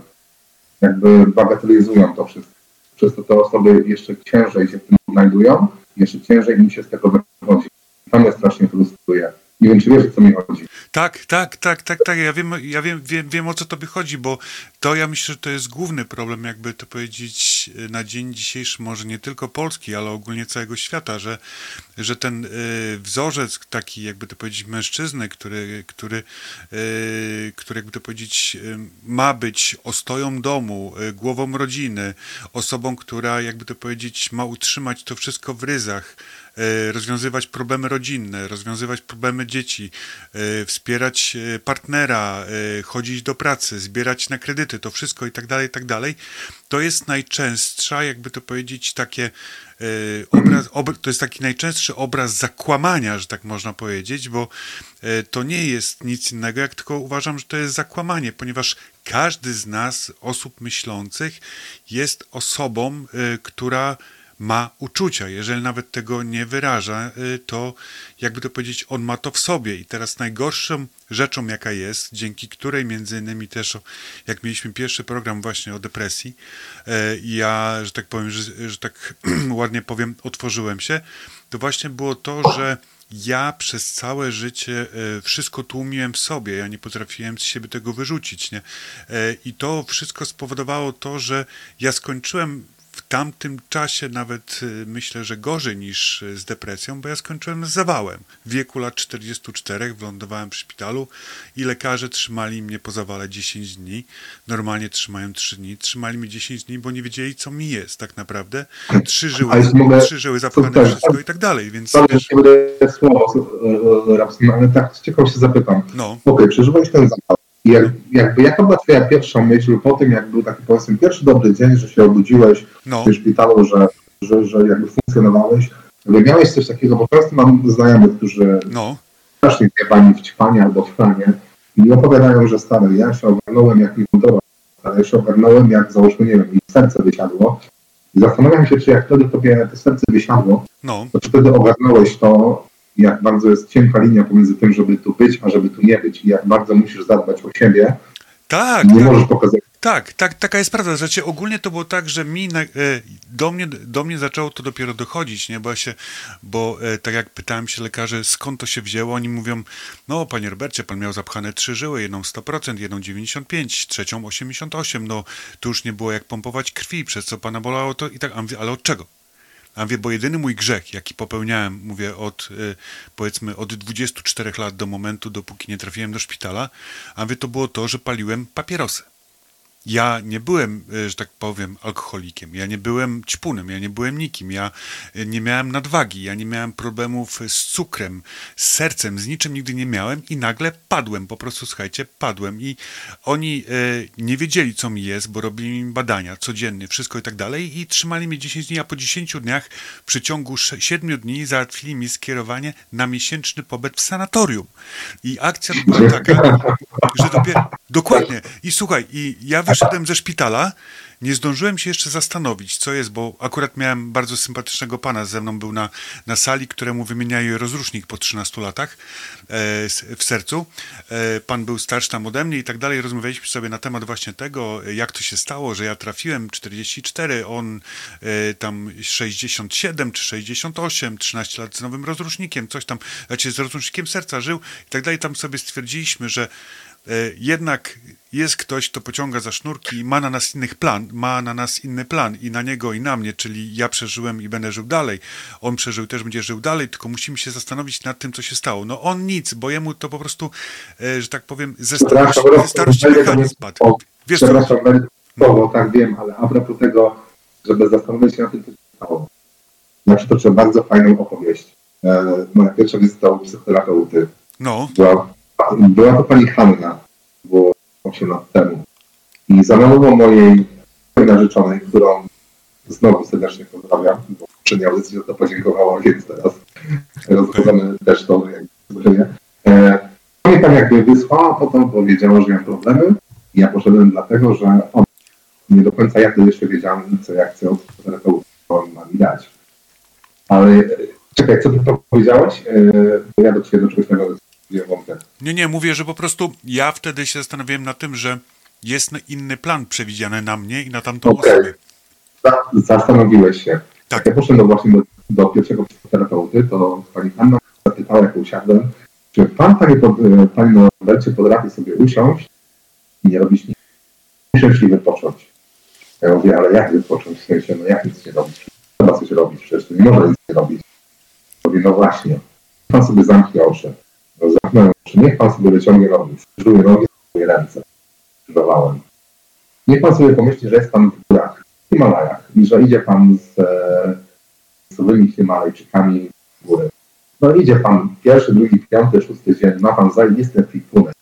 Jakby bagatelizują to wszystko. Przez to te osoby jeszcze ciężej się w tym znajdują, jeszcze ciężej im się z tego wychodzi. To mnie strasznie frustruje. Nie wiem, czy wiesz, o co mi chodzi. Tak, tak, tak, tak, tak. Ja wiem, ja wiem, wiem, wiem o co tobie chodzi, bo to ja myślę, że to jest główny problem, jakby to powiedzieć, na dzień dzisiejszy, może nie tylko Polski, ale ogólnie całego świata, że, że ten y, wzorzec taki, jakby to powiedzieć, mężczyzny, który, który, y, który jakby to powiedzieć, ma być ostoją domu, głową rodziny, osobą, która, jakby to powiedzieć, ma utrzymać to wszystko w ryzach, rozwiązywać problemy rodzinne, rozwiązywać problemy dzieci, y, wspierać y, partnera, chodzić do pracy, zbierać na kredyty, to wszystko i tak dalej, i tak dalej, to jest najczęstsza, jakby to powiedzieć, takie obraz, ob, to jest taki najczęstszy obraz zakłamania, że tak można powiedzieć, bo to nie jest nic innego, jak tylko uważam, że to jest zakłamanie, ponieważ każdy z nas, osób myślących, jest osobą, która ma uczucia. Jeżeli nawet tego nie wyraża, y, to jakby to powiedzieć, on ma to w sobie. I teraz najgorszą rzeczą, jaka jest, dzięki której między innymi też, jak mieliśmy pierwszy program właśnie o depresji, e, ja, że tak powiem, że, że tak [CLEARS THROAT] ładnie powiem, otworzyłem się, to właśnie było to, że ja przez całe życie e, wszystko tłumiłem w sobie, ja nie potrafiłem z siebie tego wyrzucić, nie? E, I to wszystko spowodowało to, że ja skończyłem w tamtym czasie nawet y, myślę, że gorzej niż y, z depresją, bo ja skończyłem z zawałem. W wieku lat 44 wylądowałem w szpitalu i lekarze trzymali mnie po zawale 10 dni. Normalnie trzymają 3 dni. Trzymali mnie 10 dni, bo nie wiedzieli, co mi jest tak naprawdę. Trzy żyły, mogę- trzy żyły zapchane to tak, wszystko tak. i tak dalej, więc nie będę słowo, e, e, Rapson, ale tak z ciekawości się zapytam. no, Okej, przeżyłeś ten zapał. I jak, jakby jaka była twoja pierwsza myśl po tym, jak był taki powiedzmy pierwszy dobry dzień, że się obudziłeś no, w szpitalu, że, że, że jakby funkcjonowałeś, jakby miałeś coś takiego, bo często mam znajomych, którzy no, strasznie zjebani w ćpanie albo w franie i opowiadają, że stary, ja się ogarnąłem jak mi budowa, ale ja się ogarnąłem jak załóżmy, nie wiem, mi serce wysiadło. I zastanawiam się, czy jak wtedy tobie to serce wysiadło, no. to czy wtedy ogarnąłeś to, jak bardzo jest cienka linia pomiędzy tym, żeby tu być, a żeby tu nie być i jak bardzo musisz zadbać o siebie Tak, nie tak. możesz pokazać Tak, tak, taka jest prawda. Znaczy, ogólnie to było tak, że mi, na, e, do, mnie, do mnie zaczęło to dopiero dochodzić, nie? Bo, ja się, bo e, tak jak pytałem się lekarzy, skąd to się wzięło, oni mówią, no panie Robercie, pan miał zapchane trzy żyły, jedną 100%, jedną 95%, trzecią 88%, no tu już nie było jak pompować krwi, przez co pana bolało to i tak, a mówię, ale od czego? A mówię, bo jedyny mój grzech, jaki popełniałem, mówię, od y, powiedzmy od 24 lat do momentu, dopóki nie trafiłem do szpitala, a mówię, to było to, że paliłem papierosy. Ja nie byłem, e, że tak powiem, alkoholikiem, ja nie byłem ćpunem, ja nie byłem nikim, ja e, nie miałem nadwagi, ja nie miałem problemów z cukrem, z sercem, z niczym nigdy nie miałem i nagle padłem, po prostu słuchajcie, padłem i oni e, nie wiedzieli, co mi jest, bo robili mi badania codziennie, wszystko i tak dalej i trzymali mnie 10 dni, a po 10 dniach w przeciągu 7 dni załatwili mi skierowanie na miesięczny pobyt w sanatorium. I akcja była taka, że dopiero... Dokładnie. I słuchaj, i ja wyszedłem ze szpitala, nie zdążyłem się jeszcze zastanowić, co jest, bo akurat miałem bardzo sympatycznego pana ze mną, był na, na sali, któremu wymieniają rozrusznik po 13 latach e, w sercu. E, pan był starszy tam ode mnie i tak dalej. Rozmawialiśmy sobie na temat właśnie tego, jak to się stało, że ja trafiłem 44, on e, tam 67 czy 68, 13 lat z nowym rozrusznikiem, coś tam, znaczy z rozrusznikiem serca żył i tak dalej. Tam sobie stwierdziliśmy, że jednak jest ktoś, kto pociąga za sznurki i ma na nas innych plan, ma na nas inny plan i na niego i na mnie, czyli ja przeżyłem i będę żył dalej. On przeżył też będzie żył dalej, tylko musimy się zastanowić nad tym, co się stało. No on nic, bo jemu to po prostu, e, że tak powiem, ze starości, ze starości mechanizm spadł. Wiesz co? Przepraszam, będę słowo, tak wiem, ale a propos tego, żeby zastanowić się nad tym, co się stało. Znaczy to trzeba bardzo fajną opowieść. e, moja pierwsza wizyta u psychoterapeuty. No, Była, była to pani Hanna, było 8 lat temu. I za namową mojej narzeczonej, którą znowu serdecznie pozdrawiam, bo poprzednia audycja to podziękowała, więc teraz rozpoznamy też to jak zobaczenie. E, mnie tam jakby wysłała, potem powiedziała, że mam problemy i ja poszedłem dlatego, że on nie do końca ja wtedy jeszcze wiedziałem, co ja chcę od terapeuty, on ma mi dać. Ale e, czekaj, co ty to powiedziałeś? E, bo ja do ciebie do czegoś wątek. nie, nie, mówię, że po prostu ja wtedy się zastanawiałem na tym, że jest inny plan przewidziany na mnie i na tamtą Okej. osobę. Za- Zastanowiłeś się. Tak. Jak ja poszedłem właśnie do, do pierwszego psychoterapeuty, to pani Hanna zapytała, jak usiadłem, czy pan, panie, e, panie Norbercie, potrafi sobie usiąść i nie robić nic? Usiąść i wypocząć. Ja mówię, ale jak wypocząć? W sensie, no jak nic nie robić? Trzeba coś robić, przecież to nie można nic nie robić. Mówię, no właśnie. Pan sobie zamknie oczy. Zamknąłem oczy. Niech pan sobie wyciągnie nogi. Skrzyżuje nogi, skrzyżuje ręce. Skrzyżowałem. Niech pan sobie pomyśli, że jest pan w górach, w Himalajach i że idzie pan z sowymi Himalajczykami w góry. No idzie pan pierwszy, drugi, piąty, szósty dzień, ma pan zajebisty ekwipunek,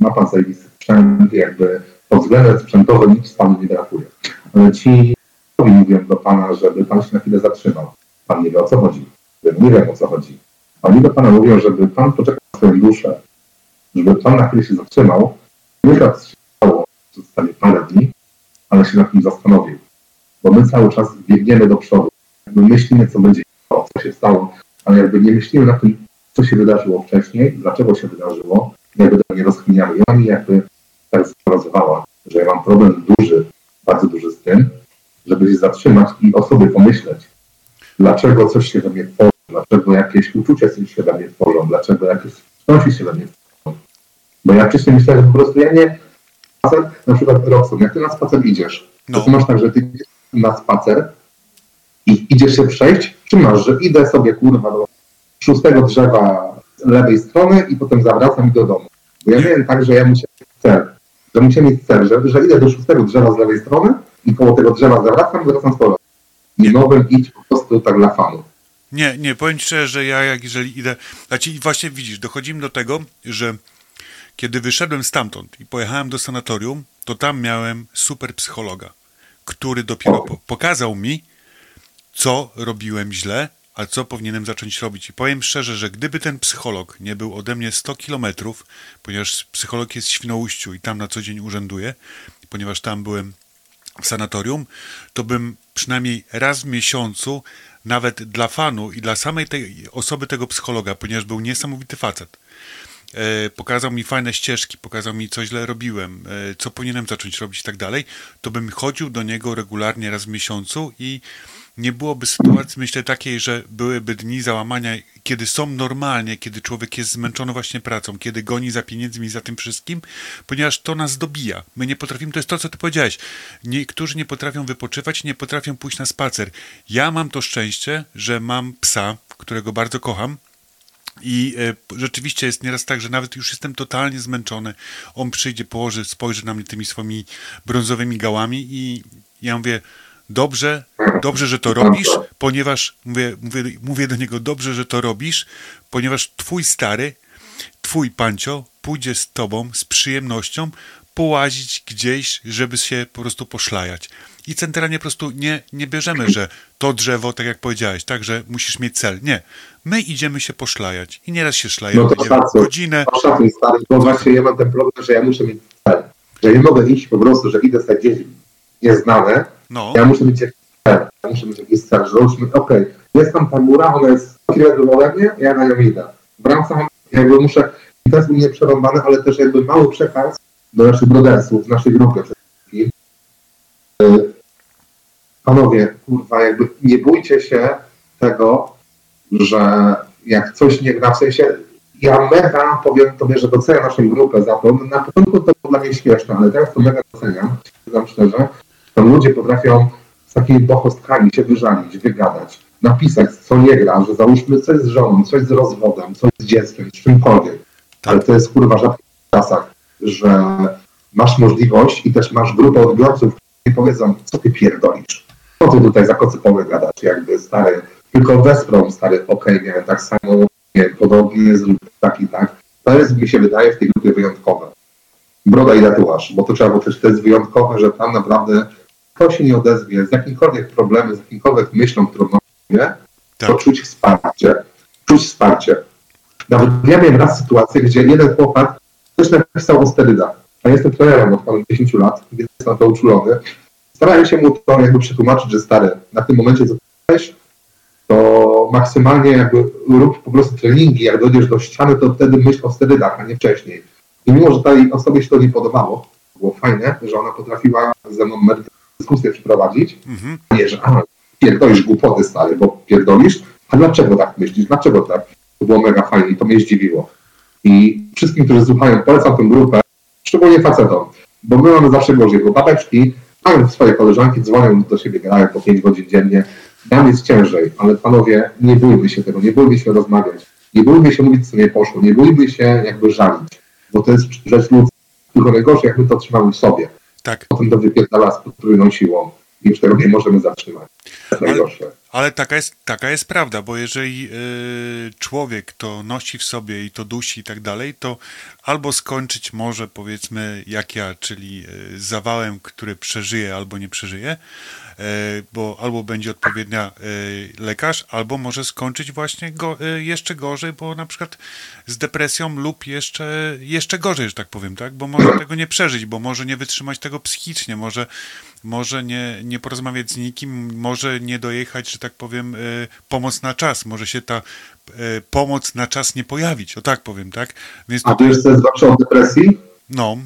ma pan zajebisty sprzęt, jakby pod względem sprzętowym nic panu nie brakuje. Ale ci mówią do pana, żeby pan się na chwilę zatrzymał. Pan nie wie o co chodzi. Nie wiem o co chodzi. Oni do pana mówią, żeby pan poczekał swoją duszę, żeby pan na chwilę się zatrzymał, nie stało, że zostanie parę dni, ale się nad tym zastanowił. Bo my cały czas biegniemy do przodu. Jakby myślimy, co będzie, co się stało, ale jakby nie myślimy na tym, co się wydarzyło wcześniej, dlaczego się wydarzyło, jakby tego nie rozkminiamy. I ona mi jakby tak zorganizowała, że ja mam problem duży, bardzo duży z tym, żeby się zatrzymać i o sobie pomyśleć, dlaczego coś się we mnie tworzy, dlaczego jakieś uczucia się we mnie tworzą, dlaczego jakieś skądś się we mnie tworzą. Bo ja wcześniej myślałem, że po prostu ja nie... Spacer, na przykład Robson, jak ty na spacer idziesz, No. to masz tak, że ty idziesz na spacer i idziesz się przejść, czy masz, że idę sobie kurwa do szóstego drzewa z lewej strony i potem zawracam do domu. Bo ja miałem tak, że ja musiałem mieć cel, że musiałem mieć cel, że, że idę do szóstego drzewa z lewej strony i koło tego drzewa zawracam i wracam z powrotem. Nie mogłem iść po prostu tak dla fanu. Nie, nie, powiem szczerze, że ja jak jeżeli idę, znaczy właśnie widzisz, dochodzimy do tego, że kiedy wyszedłem stamtąd i pojechałem do sanatorium, to tam miałem super psychologa, który dopiero po pokazał mi, co robiłem źle, a co powinienem zacząć robić. I powiem szczerze, że gdyby ten psycholog nie był ode mnie 100 kilometrów, ponieważ psycholog jest w Świnoujściu i tam na co dzień urzęduje, ponieważ tam byłem w sanatorium, to bym przynajmniej raz w miesiącu, nawet dla fanu i dla samej tej osoby tego psychologa, ponieważ był niesamowity facet, e, pokazał mi fajne ścieżki, pokazał mi, co źle robiłem, e, co powinienem zacząć robić i tak dalej, to bym chodził do niego regularnie raz w miesiącu i nie byłoby sytuacji, myślę, takiej, że byłyby dni załamania, kiedy są normalnie, kiedy człowiek jest zmęczony właśnie pracą, kiedy goni za pieniędzmi i za tym wszystkim, ponieważ to nas dobija. My nie potrafimy, to jest to, co ty powiedziałeś. Niektórzy nie potrafią wypoczywać, nie potrafią pójść na spacer. Ja mam to szczęście, że mam psa, którego bardzo kocham, i e, rzeczywiście jest nieraz tak, że nawet już jestem totalnie zmęczony. On przyjdzie, położy, spojrzy na mnie tymi swoimi brązowymi gałami i ja mówię, dobrze, dobrze, że to robisz, ponieważ, mówię, mówię, mówię do niego, dobrze, że to robisz, ponieważ twój stary, twój pancio pójdzie z tobą z przyjemnością połazić gdzieś, żeby się po prostu poszlajać. I centralnie po prostu nie, nie bierzemy, że to drzewo, tak jak powiedziałeś, tak, że musisz mieć cel. Nie. My idziemy się poszlajać. I nieraz się szlajemy No to nie wiem, szacuj. godzinę. No szacuj stary, bo właśnie ja mam ten problem, że ja muszę mieć cel. Że nie mogę iść po prostu, że idę sobie gdzieś nieznane, No, ja muszę cel. Ja muszę mieć jakiś cel, okej, jest tam ta góra, ona jest 100 km ode mnie, ja na nią idę. Wracam, jakby muszę, i to jest u mnie przerąbane, ale też jakby mały przekaz do naszych brodersów, naszej grupy wszystkim. Y, Panowie, kurwa, jakby nie bójcie się tego, że jak coś nie gra, w sensie ja mega powiem tobie, że doceniam naszą grupę za to. Na początku to było dla mnie śmieszne, ale teraz to mega doceniam, przyznam szczerze. Tam ludzie potrafią z takimi bohostkami się wyżalić, wygadać, napisać, co nie gra, że załóżmy coś z żoną, coś z rozwodem, coś z dzieckiem, z czymkolwiek. Ale to jest kurwa rzadko w czasach, że masz możliwość i też masz grupę odbiorców, którzy powiedzą, co ty pierdolisz? Co ty tutaj za kocypoły gadasz, jakby stary, tylko wesprą stary, okej, miałem tak samo, nie, podobnie, zrób tak i tak. To jest, mi się wydaje, w tej grupie wyjątkowe. Broda i tatuaż, bo to trzeba, bo też to jest wyjątkowe, że tam naprawdę kto się nie odezwie z jakimkolwiek problemem, z jakimkolwiek myślą, którą ma, to Tak. czuć wsparcie. Czuć wsparcie. Nawet ja miałem raz sytuację, gdzie jeden chłopak też napisał o sterydach. A jestem trenerem od ponad 10 lat, więc jestem na to uczulony. Starałem się mu to jakby przetłumaczyć, że stary, na tym momencie, co to maksymalnie jakby rób po prostu treningi, jak dojdziesz do ściany, to wtedy myśl o sterydach, a nie wcześniej. I mimo, że tej osobie się to nie podobało, było fajne, że ona potrafiła ze mną merytoryczną dyskusję przeprowadzić, Mhm. nie, że a, pierdolisz głupoty stary, bo pierdolisz, a dlaczego tak myślisz, dlaczego tak? To było mega fajnie i to mnie zdziwiło. I wszystkim, którzy słuchają, polecam tę grupę, szczególnie facetom, bo my mamy zawsze gorzej, bo babeczki mają swoje koleżanki, dzwonią do siebie, grają po 5 godzin dziennie, nam jest ciężej, ale panowie, nie bójmy się tego, nie bójmy się rozmawiać, nie bójmy się mówić, co nie poszło, nie bójmy się jakby żalić, bo to jest rzecz ludzka, tylko najgorzej, jak my to trzymamy w sobie, Tak. potem to wypierdala z potrójną siłą i już tego nie możemy zatrzymać. Ale-. Ale taka jest, taka jest prawda, bo jeżeli y, człowiek to nosi w sobie i to dusi i tak dalej, to albo skończyć może powiedzmy jak ja, czyli y, zawałem, który przeżyje albo nie przeżyje, bo albo będzie odpowiednia y, lekarz, albo może skończyć właśnie go, y, jeszcze gorzej, bo na przykład z depresją lub jeszcze, jeszcze gorzej, że tak powiem, tak? Bo może tego nie przeżyć, bo może nie wytrzymać tego psychicznie, może może nie, nie porozmawiać z nikim, może nie dojechać, że tak powiem, pomoc na czas, może się ta pomoc na czas nie pojawić, o tak powiem, tak? Więc A wiesz, co jest gorsze od depresji? no,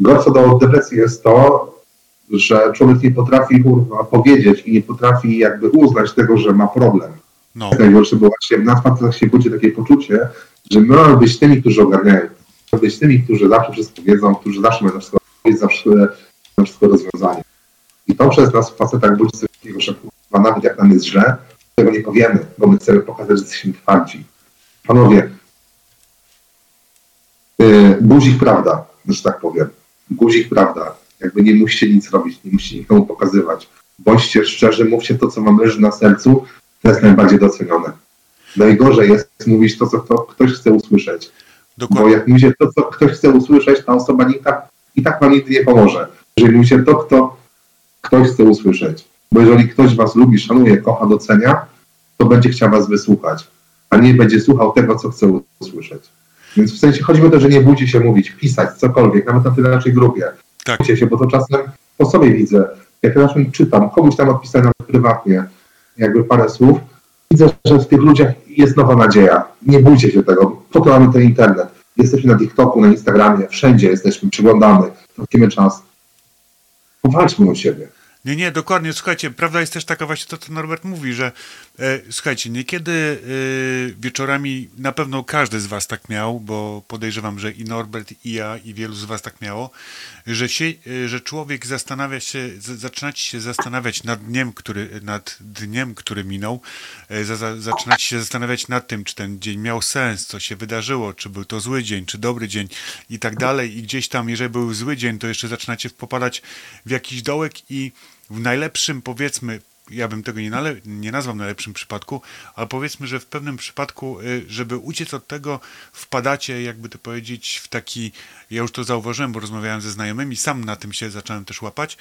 Gorsze do depresji jest to, że człowiek nie potrafi kurwa, powiedzieć i nie potrafi jakby uznać tego, że ma problem. no, To bo właśnie w nas facetach się budzi takie poczucie, że my mamy być tymi, którzy ogarniają. Mamy być tymi, którzy zawsze wszystko wiedzą, którzy zawsze mają wszystko wiedzieć, zawsze mają wszystko rozwiązanie. I to przez nas w facetach budzi coś takiego, że kurwa, nawet jak nam jest źle, tego nie powiemy, bo my chcemy pokazać, że jesteśmy twardzi. Panowie, yy, guzik prawda, że tak powiem. Guzik prawda. Jakby nie musicie nic robić, nie musicie nikomu pokazywać. Bądźcie szczerzy, mówcie to, co wam leży na sercu, to jest najbardziej docenione. Najgorzej jest mówić to, co kto, ktoś chce usłyszeć. Bo dokładnie, jak mówicie to, co ktoś chce usłyszeć, ta osoba i tak, i tak wam nigdy nie pomoże. Jeżeli mówicie to, kto ktoś chce usłyszeć. Bo jeżeli ktoś was lubi, szanuje, kocha, docenia, to będzie chciał was wysłuchać, a nie będzie słuchał tego, co chce usłyszeć. Więc w sensie chodzi o to, że nie bójcie się mówić, pisać, cokolwiek, nawet na tej naszej grupie. Tak, się, bo to czasem po sobie widzę. Jak ja czasem czytam, komuś tam odpisałem prywatnie, jakby parę słów, widzę, że w tych ludziach jest nowa nadzieja. Nie bójcie się tego. Po to mamy ten internet. Jesteśmy na TikToku, na Instagramie, wszędzie jesteśmy, przyglądamy, tracimy czas. Powalczmy o siebie. Nie, nie, dokładnie. Słuchajcie, prawda jest też taka właśnie to, co Norbert mówi, że słuchajcie, niekiedy e, wieczorami na pewno każdy z was tak miał, bo podejrzewam, że i Norbert, i ja, i wielu z was tak miało, że, się, e, że człowiek zastanawia się, zaczynacie się zastanawiać nad dniem, który, nad dniem, który minął, e, za, za, zaczynacie się zastanawiać nad tym, czy ten dzień miał sens, co się wydarzyło, czy był to zły dzień, czy dobry dzień i tak dalej. I gdzieś tam, jeżeli był zły dzień, to jeszcze zaczynacie popadać w jakiś dołek i w najlepszym, powiedzmy, ja bym tego nie, nale- nie nazwał najlepszym przypadku, ale powiedzmy, że w pewnym przypadku, y, żeby uciec od tego, wpadacie, jakby to powiedzieć, w taki, ja już to zauważyłem, bo rozmawiałem ze znajomymi, sam na tym się zacząłem też łapać,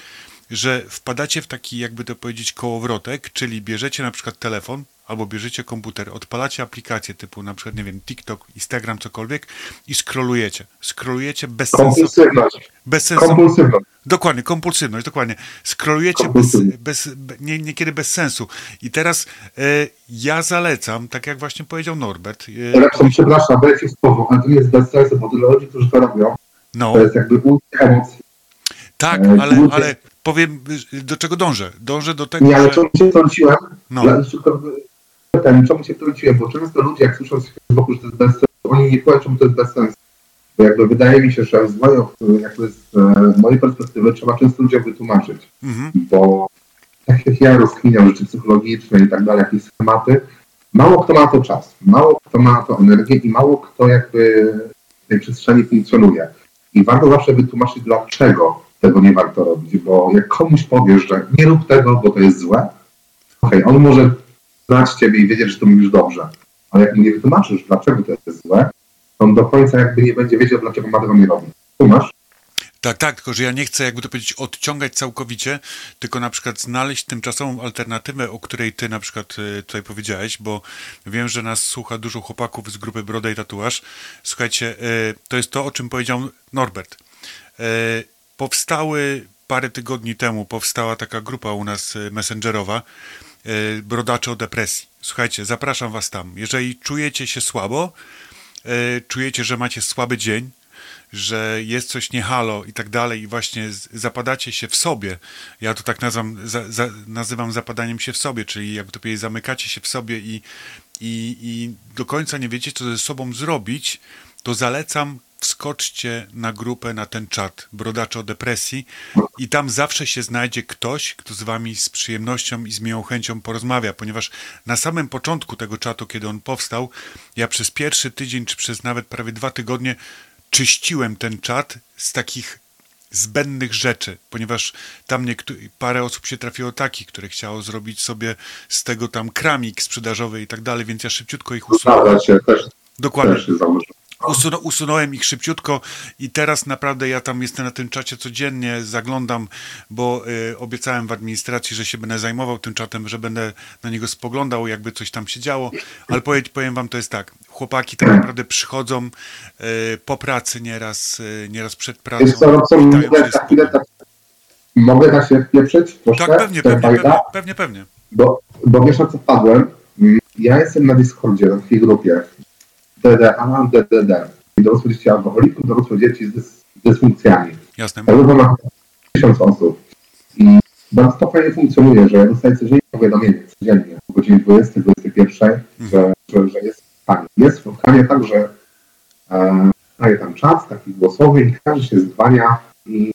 że wpadacie w taki, jakby to powiedzieć, kołowrotek, czyli bierzecie na przykład telefon, albo bierzecie komputer, odpalacie aplikacje typu na przykład, nie wiem, TikTok, Instagram, cokolwiek i scrollujecie. Scrollujecie bez sensu. Kompulsywność. Bez sensu. Kompulsywność. Dokładnie, kompulsywność, dokładnie. Skrolujecie bez, bez, be- nie, niekiedy bez sensu. I teraz e, ja zalecam, tak jak właśnie powiedział Norbert, e, Lepszą, przepraszam, weź się słowo, ale to nie jest bez sensu, bo tyle ludzi, którzy to robią, no to jest jakby emocji. tak, e, ale, ludzie- ale powiem, y, do czego dążę. Dążę do tego, Nie, ale że... czemu się wtrąciłem? No. Ale czemu się wtrąciłem? Bo często ludzie, jak słyszą z Facebooku, że to jest bez sensu, oni nie czemu to jest bez sensu. Bo jakby wydaje mi się, że z mojej, jakby z e, mojej perspektywy trzeba często ludziom wytłumaczyć. Mhm, Bo tak jak ja rozkminiam rzeczy psychologiczne i tak dalej, jakieś schematy, mało kto ma to czas, mało kto ma to energię i mało kto jakby w tej przestrzeni funkcjonuje. I warto zawsze wytłumaczyć, dlaczego tego nie warto robić, bo jak komuś powiesz, że nie rób tego, bo to jest złe, okej, on może znać ciebie i wiedzieć, że to mówisz dobrze. Ale jak mu nie wytłumaczysz, dlaczego to jest złe, to on do końca jakby nie będzie wiedział, dlaczego ma tego nie robić. Kumasz? Tak, tak, tylko że ja nie chcę, jakby to powiedzieć, odciągać całkowicie, tylko na przykład znaleźć tymczasową alternatywę, o której ty na przykład y, tutaj powiedziałeś, bo wiem, że nas słucha dużo chłopaków z grupy Broda i Tatuaż. Słuchajcie, y, to jest to, o czym powiedział Norbert. Y, powstały parę tygodni temu, powstała taka grupa u nas messengerowa, Brodacze o depresji. Słuchajcie, zapraszam was tam. Jeżeli czujecie się słabo, y, czujecie, że macie słaby dzień, że jest coś nie halo i tak dalej i właśnie zapadacie się w sobie. Ja to tak nazywam, za, za, nazywam zapadaniem się w sobie, czyli jakby to powiedzieć, zamykacie się w sobie i, i, i do końca nie wiecie, co ze sobą zrobić, to zalecam wskoczcie na grupę, na ten czat Brodacze o depresji i tam zawsze się znajdzie ktoś, kto z wami z przyjemnością i z miłą chęcią porozmawia, ponieważ na samym początku tego czatu, kiedy on powstał, ja przez pierwszy tydzień, czy przez nawet prawie dwa tygodnie czyściłem ten czat z takich zbędnych rzeczy, ponieważ tam parę osób się trafiło takich, które chciało zrobić sobie z tego tam kramik sprzedażowy i tak dalej, więc ja szybciutko ich usunąłem. Dokładnie. też usunąłem ich szybciutko i teraz naprawdę ja tam jestem na tym czacie codziennie, zaglądam, bo y, obiecałem w administracji, że się będę zajmował tym czatem, że będę na niego spoglądał, jakby coś tam się działo, ale powiem, powiem wam, to jest tak, chłopaki tak naprawdę przychodzą y, po pracy nieraz, y, nieraz przed pracą, Wiesz co, chwilę spokojnie. tak, mogę tak się wpieprzyć troszkę? Tak, pewnie, pewnie, pewnie, pewnie, pewnie. Bo, bo wiesz na co wpadłem? Mm, Ja jestem na Discordzie, na takiej grupie DDA, DDD. Dorosłe dzieci alkoholików, dorosłe dzieci z dys, dysfunkcjami. Jasne. Ta grupa ma tysiąc osób. I bardzo to fajnie funkcjonuje, że ja dostaję codziennie powiadomienie, codziennie, o godzinie 20, 21, że, że, że jest spotkanie. Jest spotkanie tak, że e, daje tam czas taki głosowy i każdy się zdwania i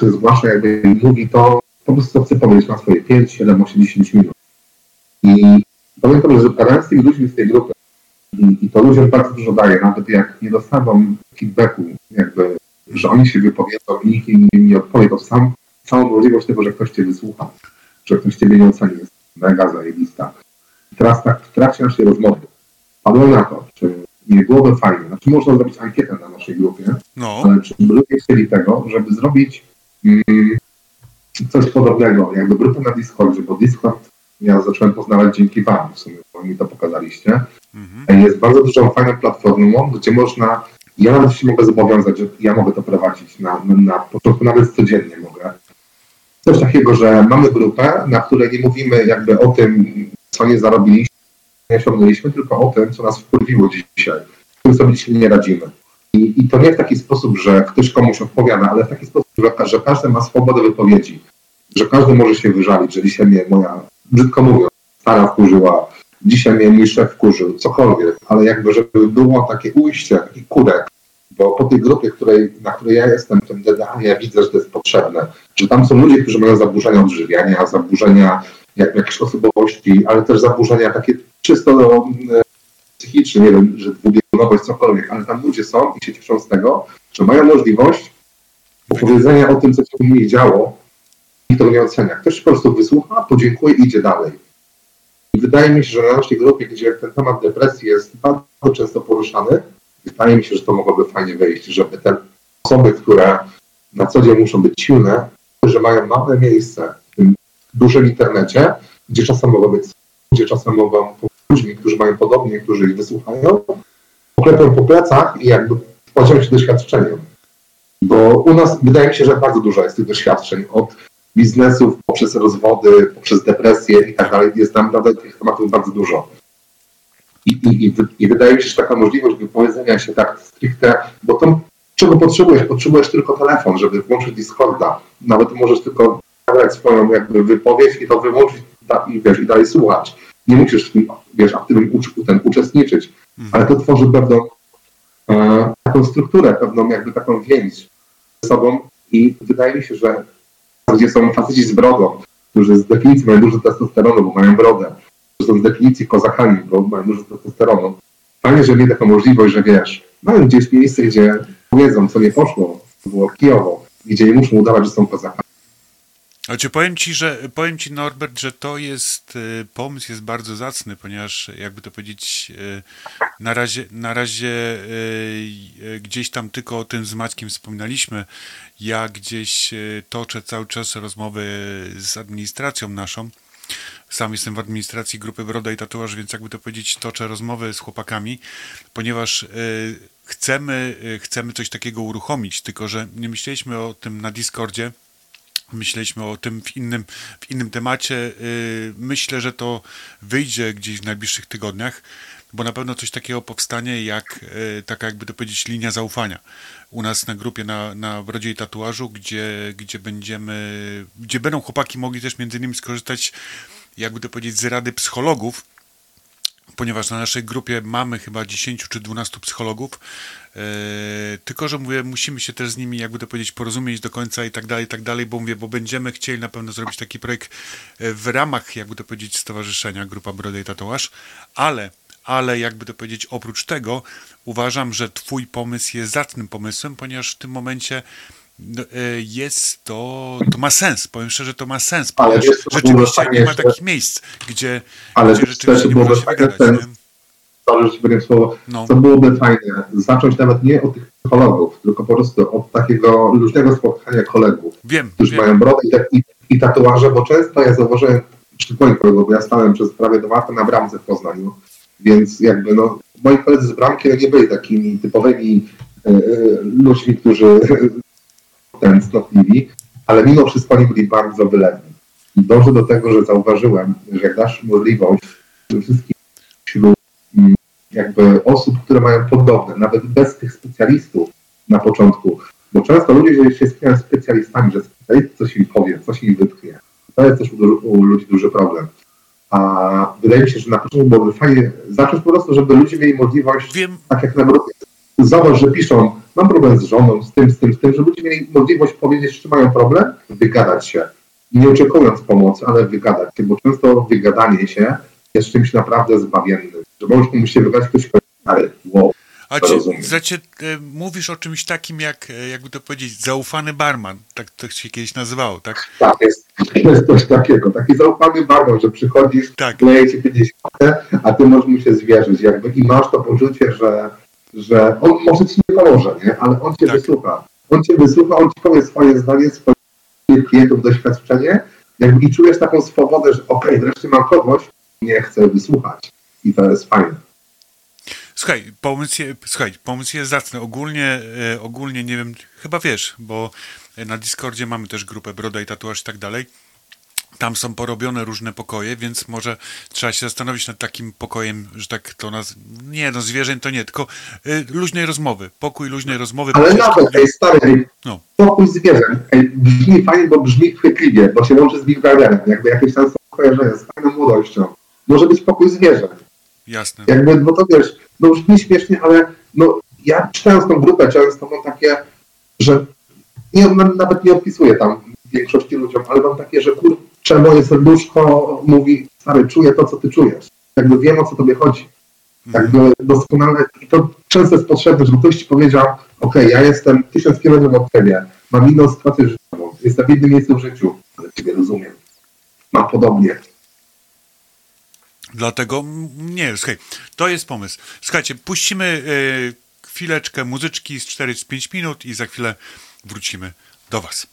się zgłasza, jakby mówi to, po prostu chce powiedzieć na swoje 5, 7, 8, 10 minut. I to, że z tymi ludźmi z tej grupy i, i to ludziom bardzo dużo daje, nawet jak nie dostaną feedbacku, jakby, że oni się wypowiedzą i nikt im nie, nie odpowie, to sam, samą możliwość tego, że ktoś cię wysłucha, że ktoś ciebie nie oceni, jest mega zajebista. I teraz tak w trakcie naszej rozmowy padło na to, czy nie byłoby fajnie, znaczy można zrobić ankietę na naszej grupie, No, ale czy by ludzie chcieli tego, żeby zrobić mm, coś podobnego, jakby grupę na Discordzie, bo Discord ja zacząłem poznawać dzięki Wam, w sumie, bo mi to pokazaliście. mhm. Jest bardzo dużą, fajną platformą, gdzie można, ja nawet się mogę zobowiązać, że ja mogę to prowadzić na, na, na początku, nawet codziennie mogę. Coś takiego, że mamy grupę, na której nie mówimy jakby o tym, co nie zarobiliśmy, nie osiągnęliśmy, tylko o tym, co nas wkurwiło dzisiaj, z tym sobie dzisiaj nie radzimy. I, I to nie w taki sposób, że ktoś komuś odpowiada, ale w taki sposób, że, że każdy ma swobodę wypowiedzi, że każdy może się wyżalić, że dzisiaj mnie moja, brzydko mówiąc, stara wkurzyła, dzisiaj mnie mój szef wkurzył, cokolwiek, ale jakby, żeby było takie ujście, taki kurek, bo po tej grupie, której, na której ja jestem, tym DDA, ja widzę, że to jest potrzebne, że tam są ludzie, którzy mają zaburzenia odżywiania, zaburzenia jak, jakieś osobowości, ale też zaburzenia takie czysto e, psychiczne, nie wiem, że dwubiegunowość, cokolwiek, ale tam ludzie są i się cieszą z tego, że mają możliwość opowiedzenia o tym, co się u nich działo i to nie ocenia. Ktoś po prostu wysłucha, podziękuje i idzie dalej. I wydaje mi się, że na naszej grupie, gdzie ten temat depresji jest bardzo często poruszany, wydaje mi się, że to mogłoby fajnie wyjść, żeby te osoby, które na co dzień muszą być silne, że mają małe miejsce w tym dużym internecie, gdzie czasem mogą być, gdzie czasem mogą ludźmi, którzy mają podobnie, którzy ich wysłuchają, poklepią po plecach i jakby podzielą się doświadczeniem. Bo u nas wydaje mi się, że bardzo dużo jest tych doświadczeń od biznesów, poprzez rozwody, poprzez depresję i tak dalej. Jest tam naprawdę tych tematów bardzo dużo. I, i, i, I wydaje mi się, że taka możliwość wypowiedzenia się tak stricte, bo to czego potrzebujesz? Potrzebujesz tylko telefon, żeby włączyć Discorda. Nawet możesz tylko nagrać swoją jakby wypowiedź i to wyłączyć da, i, wiesz, i dalej słuchać. Nie musisz w tym, wiesz, ten, uczestniczyć, ale to tworzy pewną e, taką strukturę, pewną jakby taką więź ze sobą i wydaje mi się, że gdzie są faceci z brodą, którzy z definicji mają dużo testosteronu, bo mają brodę, którzy są z definicji kozakami, bo mają dużo testosteronu. Fajnie, że mieli taką możliwość, że wiesz, mają gdzieś miejsce, gdzie powiedzą, co nie poszło, to było kijowo, gdzie nie muszą udawać, że są kozakami. Znaczy powiem ci, że powiem ci Norbert, że to jest y, pomysł jest bardzo zacny, ponieważ jakby to powiedzieć y, na razie, na razie y, gdzieś tam tylko o tym z Maćkiem wspominaliśmy. Ja gdzieś toczę cały czas rozmowy z administracją naszą. Sam jestem w administracji grupy Broda i Tatuaż, więc jakby to powiedzieć, toczę rozmowy z chłopakami, ponieważ chcemy, chcemy coś takiego uruchomić, tylko że nie myśleliśmy o tym na Discordzie. Myśleliśmy o tym w innym, w innym temacie. Y, Myślę, że to wyjdzie gdzieś w najbliższych tygodniach, bo na pewno coś takiego powstanie, jak y, taka, jakby to powiedzieć, linia zaufania. U nas na grupie na, na Brodzie i Tatuażu, gdzie, gdzie będziemy, gdzie będą chłopaki mogli też między innymi skorzystać, jakby to powiedzieć, z rady psychologów, ponieważ na naszej grupie mamy chyba 10 czy 12 psychologów, tylko że mówię, musimy się też z nimi, jakby to powiedzieć, porozumieć do końca i tak dalej, i tak dalej, bo mówię, bo będziemy chcieli na pewno zrobić taki projekt e, w ramach, jakby to powiedzieć, stowarzyszenia Grupa Broda i Tatuaż, ale ale jakby to powiedzieć, oprócz tego uważam, że twój pomysł jest zacnym pomysłem, ponieważ w tym momencie no, e, jest to, to ma sens, powiem szczerze, to ma sens, Ale ponieważ rzeczywiście nie ma takich miejsc, gdzie, Ale gdzie rzeczywiście nie można się wygadać. Nie? to, ci powiem słowo, No. to byłoby fajne, zacząć nawet nie od tych psychologów, tylko po prostu od takiego luźnego spotkania kolegów, Wiem, którzy wiem. mają brodę i, tak- i, i tatuaże, bo często ja zauważyłem przy twoim kolegów, bo ja stałem przez prawie dwa lata na bramce w Poznaniu, więc jakby no, moi koledzy z bramki no, nie byli takimi typowymi e, ludźmi, którzy [LAUGHS] ten cnotliwi, ale mimo wszystko oni byli bardzo wylewni. I dążę do tego, że zauważyłem, że jak dasz możliwość wszystkim jakby osób, które mają podobne, nawet bez tych specjalistów na początku, bo często ludzie się spinają z specjalistami, że specjalista coś im powie, coś im wytknie. To jest też u, u ludzi duży problem. A wydaje mi się, że na początku byłoby fajnie zacząć po prostu, żeby ludzie mieli możliwość Wiem, tak jak na grupie. Zobacz, że piszą, mam problem z żoną, z tym, z tym, z tym, żeby ludzie mieli możliwość powiedzieć, czy mają problem, wygadać się. Nie oczekując pomocy, ale wygadać się, bo często wygadanie się jest czymś naprawdę zbawiennym. Że możesz komuś się wygadać, ktoś wow, A Rozumiem. znaczy, e, mówisz o czymś takim jak, e, jakby to powiedzieć, zaufany barman, tak to się kiedyś nazywało, tak? tak jest, jest coś takiego, taki zaufany barman, że przychodzisz, Tak. kleje ci 50, a ty możesz mu się zwierzyć, jakby i masz to poczucie, że, że on może ci nie pomoże, nie? ale on cię Tak. wysłucha. On cię wysłucha, on ci powie swoje zdanie, swoje klientów, doświadczenie jakby, i czujesz taką swobodę, że okej, wreszcie mam kogoś, nie chcę wysłuchać. I to jest fajne. Słuchaj, pomysł, je, słuchaj, pomysł jest zacny. Ogólnie, e, ogólnie nie wiem, chyba wiesz, bo na Discordzie mamy też grupę Broda i Tatuaż i tak dalej. Tam są porobione różne pokoje, więc może trzeba się zastanowić nad takim pokojem, że tak to naz... Nie, no zwierzeń to nie, tylko y, luźnej rozmowy. Pokój luźnej rozmowy. Ale nawet, dniu. ej, stary, ej, No. pokój zwierzę. Ej, brzmi fajnie, bo brzmi chwytliwie, bo się łączy z Big Brotherem, jakby jakieś tam są kojarzenia z fajną młodością. Może być pokój zwierzę. Jasne. Jakby, no to wiesz, no brzmi śmiesznie, ale no ja czytając tą grupę często mam takie, że nie, na- nawet nie opisuję tam większości ludziom, ale mam takie, że kurczę, moje serduszko mówi, stary, czuję to, co ty czujesz. Jakby wiem, o co tobie chodzi. Jakby doskonale, i to często jest potrzebne, żeby ktoś ci powiedział, okej, ja jestem tysiąc kilometrów od ciebie, mam inną sytuację życiową, jestem w innym miejscu w życiu, ale ciebie rozumiem. Mam podobnie. Dlatego nie, słuchaj, to jest pomysł. Słuchajcie, puścimy y, chwileczkę muzyczki z 4-5 minut i za chwilę wrócimy do Was.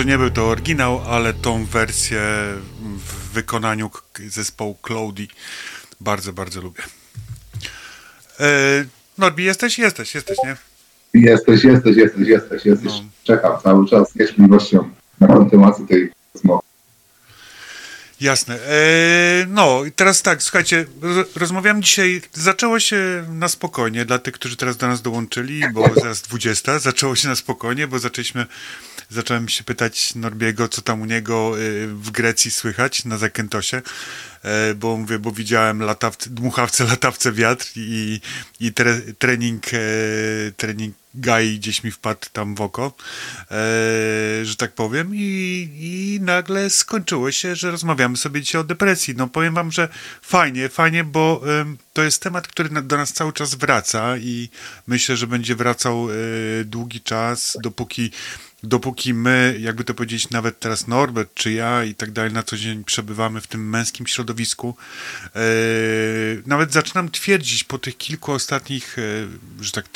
Może nie był to oryginał, ale tą wersję w wykonaniu zespołu Cloudy bardzo, bardzo lubię. E, Norbi, jesteś? Jesteś, jesteś, nie? Jesteś, jesteś, jesteś, jesteś, jesteś. No. Czekam cały czas z niecierpliwością na kontynuację tej rozmowy. Jasne. No i teraz tak, słuchajcie, ro- rozmawiam dzisiaj, zaczęło się na spokojnie dla tych, którzy teraz do nas dołączyli, bo zaraz 20, zaczęło się na spokojnie, bo zaczęliśmy, zacząłem się pytać Norbiego, co tam u niego y, w Grecji słychać na Zakętosie, e, bo mówię, bo widziałem dmuchawce, [LAUGHS] latawce wiatr i, i tre, trening, e, trening Gai gdzieś mi wpadł tam w oko, e, że tak powiem, i, i nagle skończyło się, że rozmawiamy sobie dzisiaj o depresji. No powiem wam, że fajnie, fajnie, bo em, to jest temat, który na, do nas cały czas wraca i myślę, że będzie wracał e, długi czas, dopóki dopóki my, jakby to powiedzieć, nawet teraz Norbert czy ja i tak dalej, na co dzień przebywamy w tym męskim środowisku, e, nawet zaczynam twierdzić po tych kilku ostatnich, e, że tak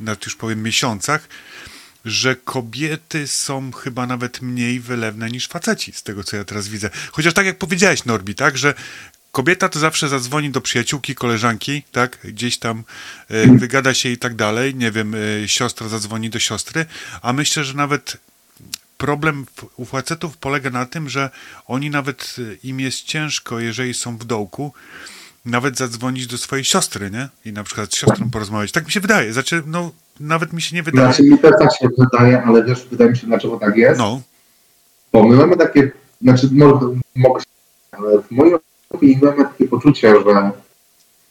nawet już powiem miesiącach, że kobiety są chyba nawet mniej wylewne niż faceci, z tego co ja teraz widzę. Chociaż tak jak powiedziałeś, Norbi, tak, że kobieta to zawsze zadzwoni do przyjaciółki, koleżanki, tak, gdzieś tam e, wygada się i tak dalej, nie wiem, e, siostra zadzwoni do siostry, a myślę, że nawet problem u facetów polega na tym, że oni nawet e, im jest ciężko, jeżeli są w dołku, nawet zadzwonić do swojej siostry, nie? I na przykład z siostrą porozmawiać. Tak mi się wydaje. Znaczy, no, nawet mi się nie wydaje. Znaczy mi też tak się wydaje, ale wiesz, wydaje mi się, dlaczego tak jest. No, Bo my mamy takie, znaczy mogę, mogę się, ale w mojej opinii mamy takie poczucie, że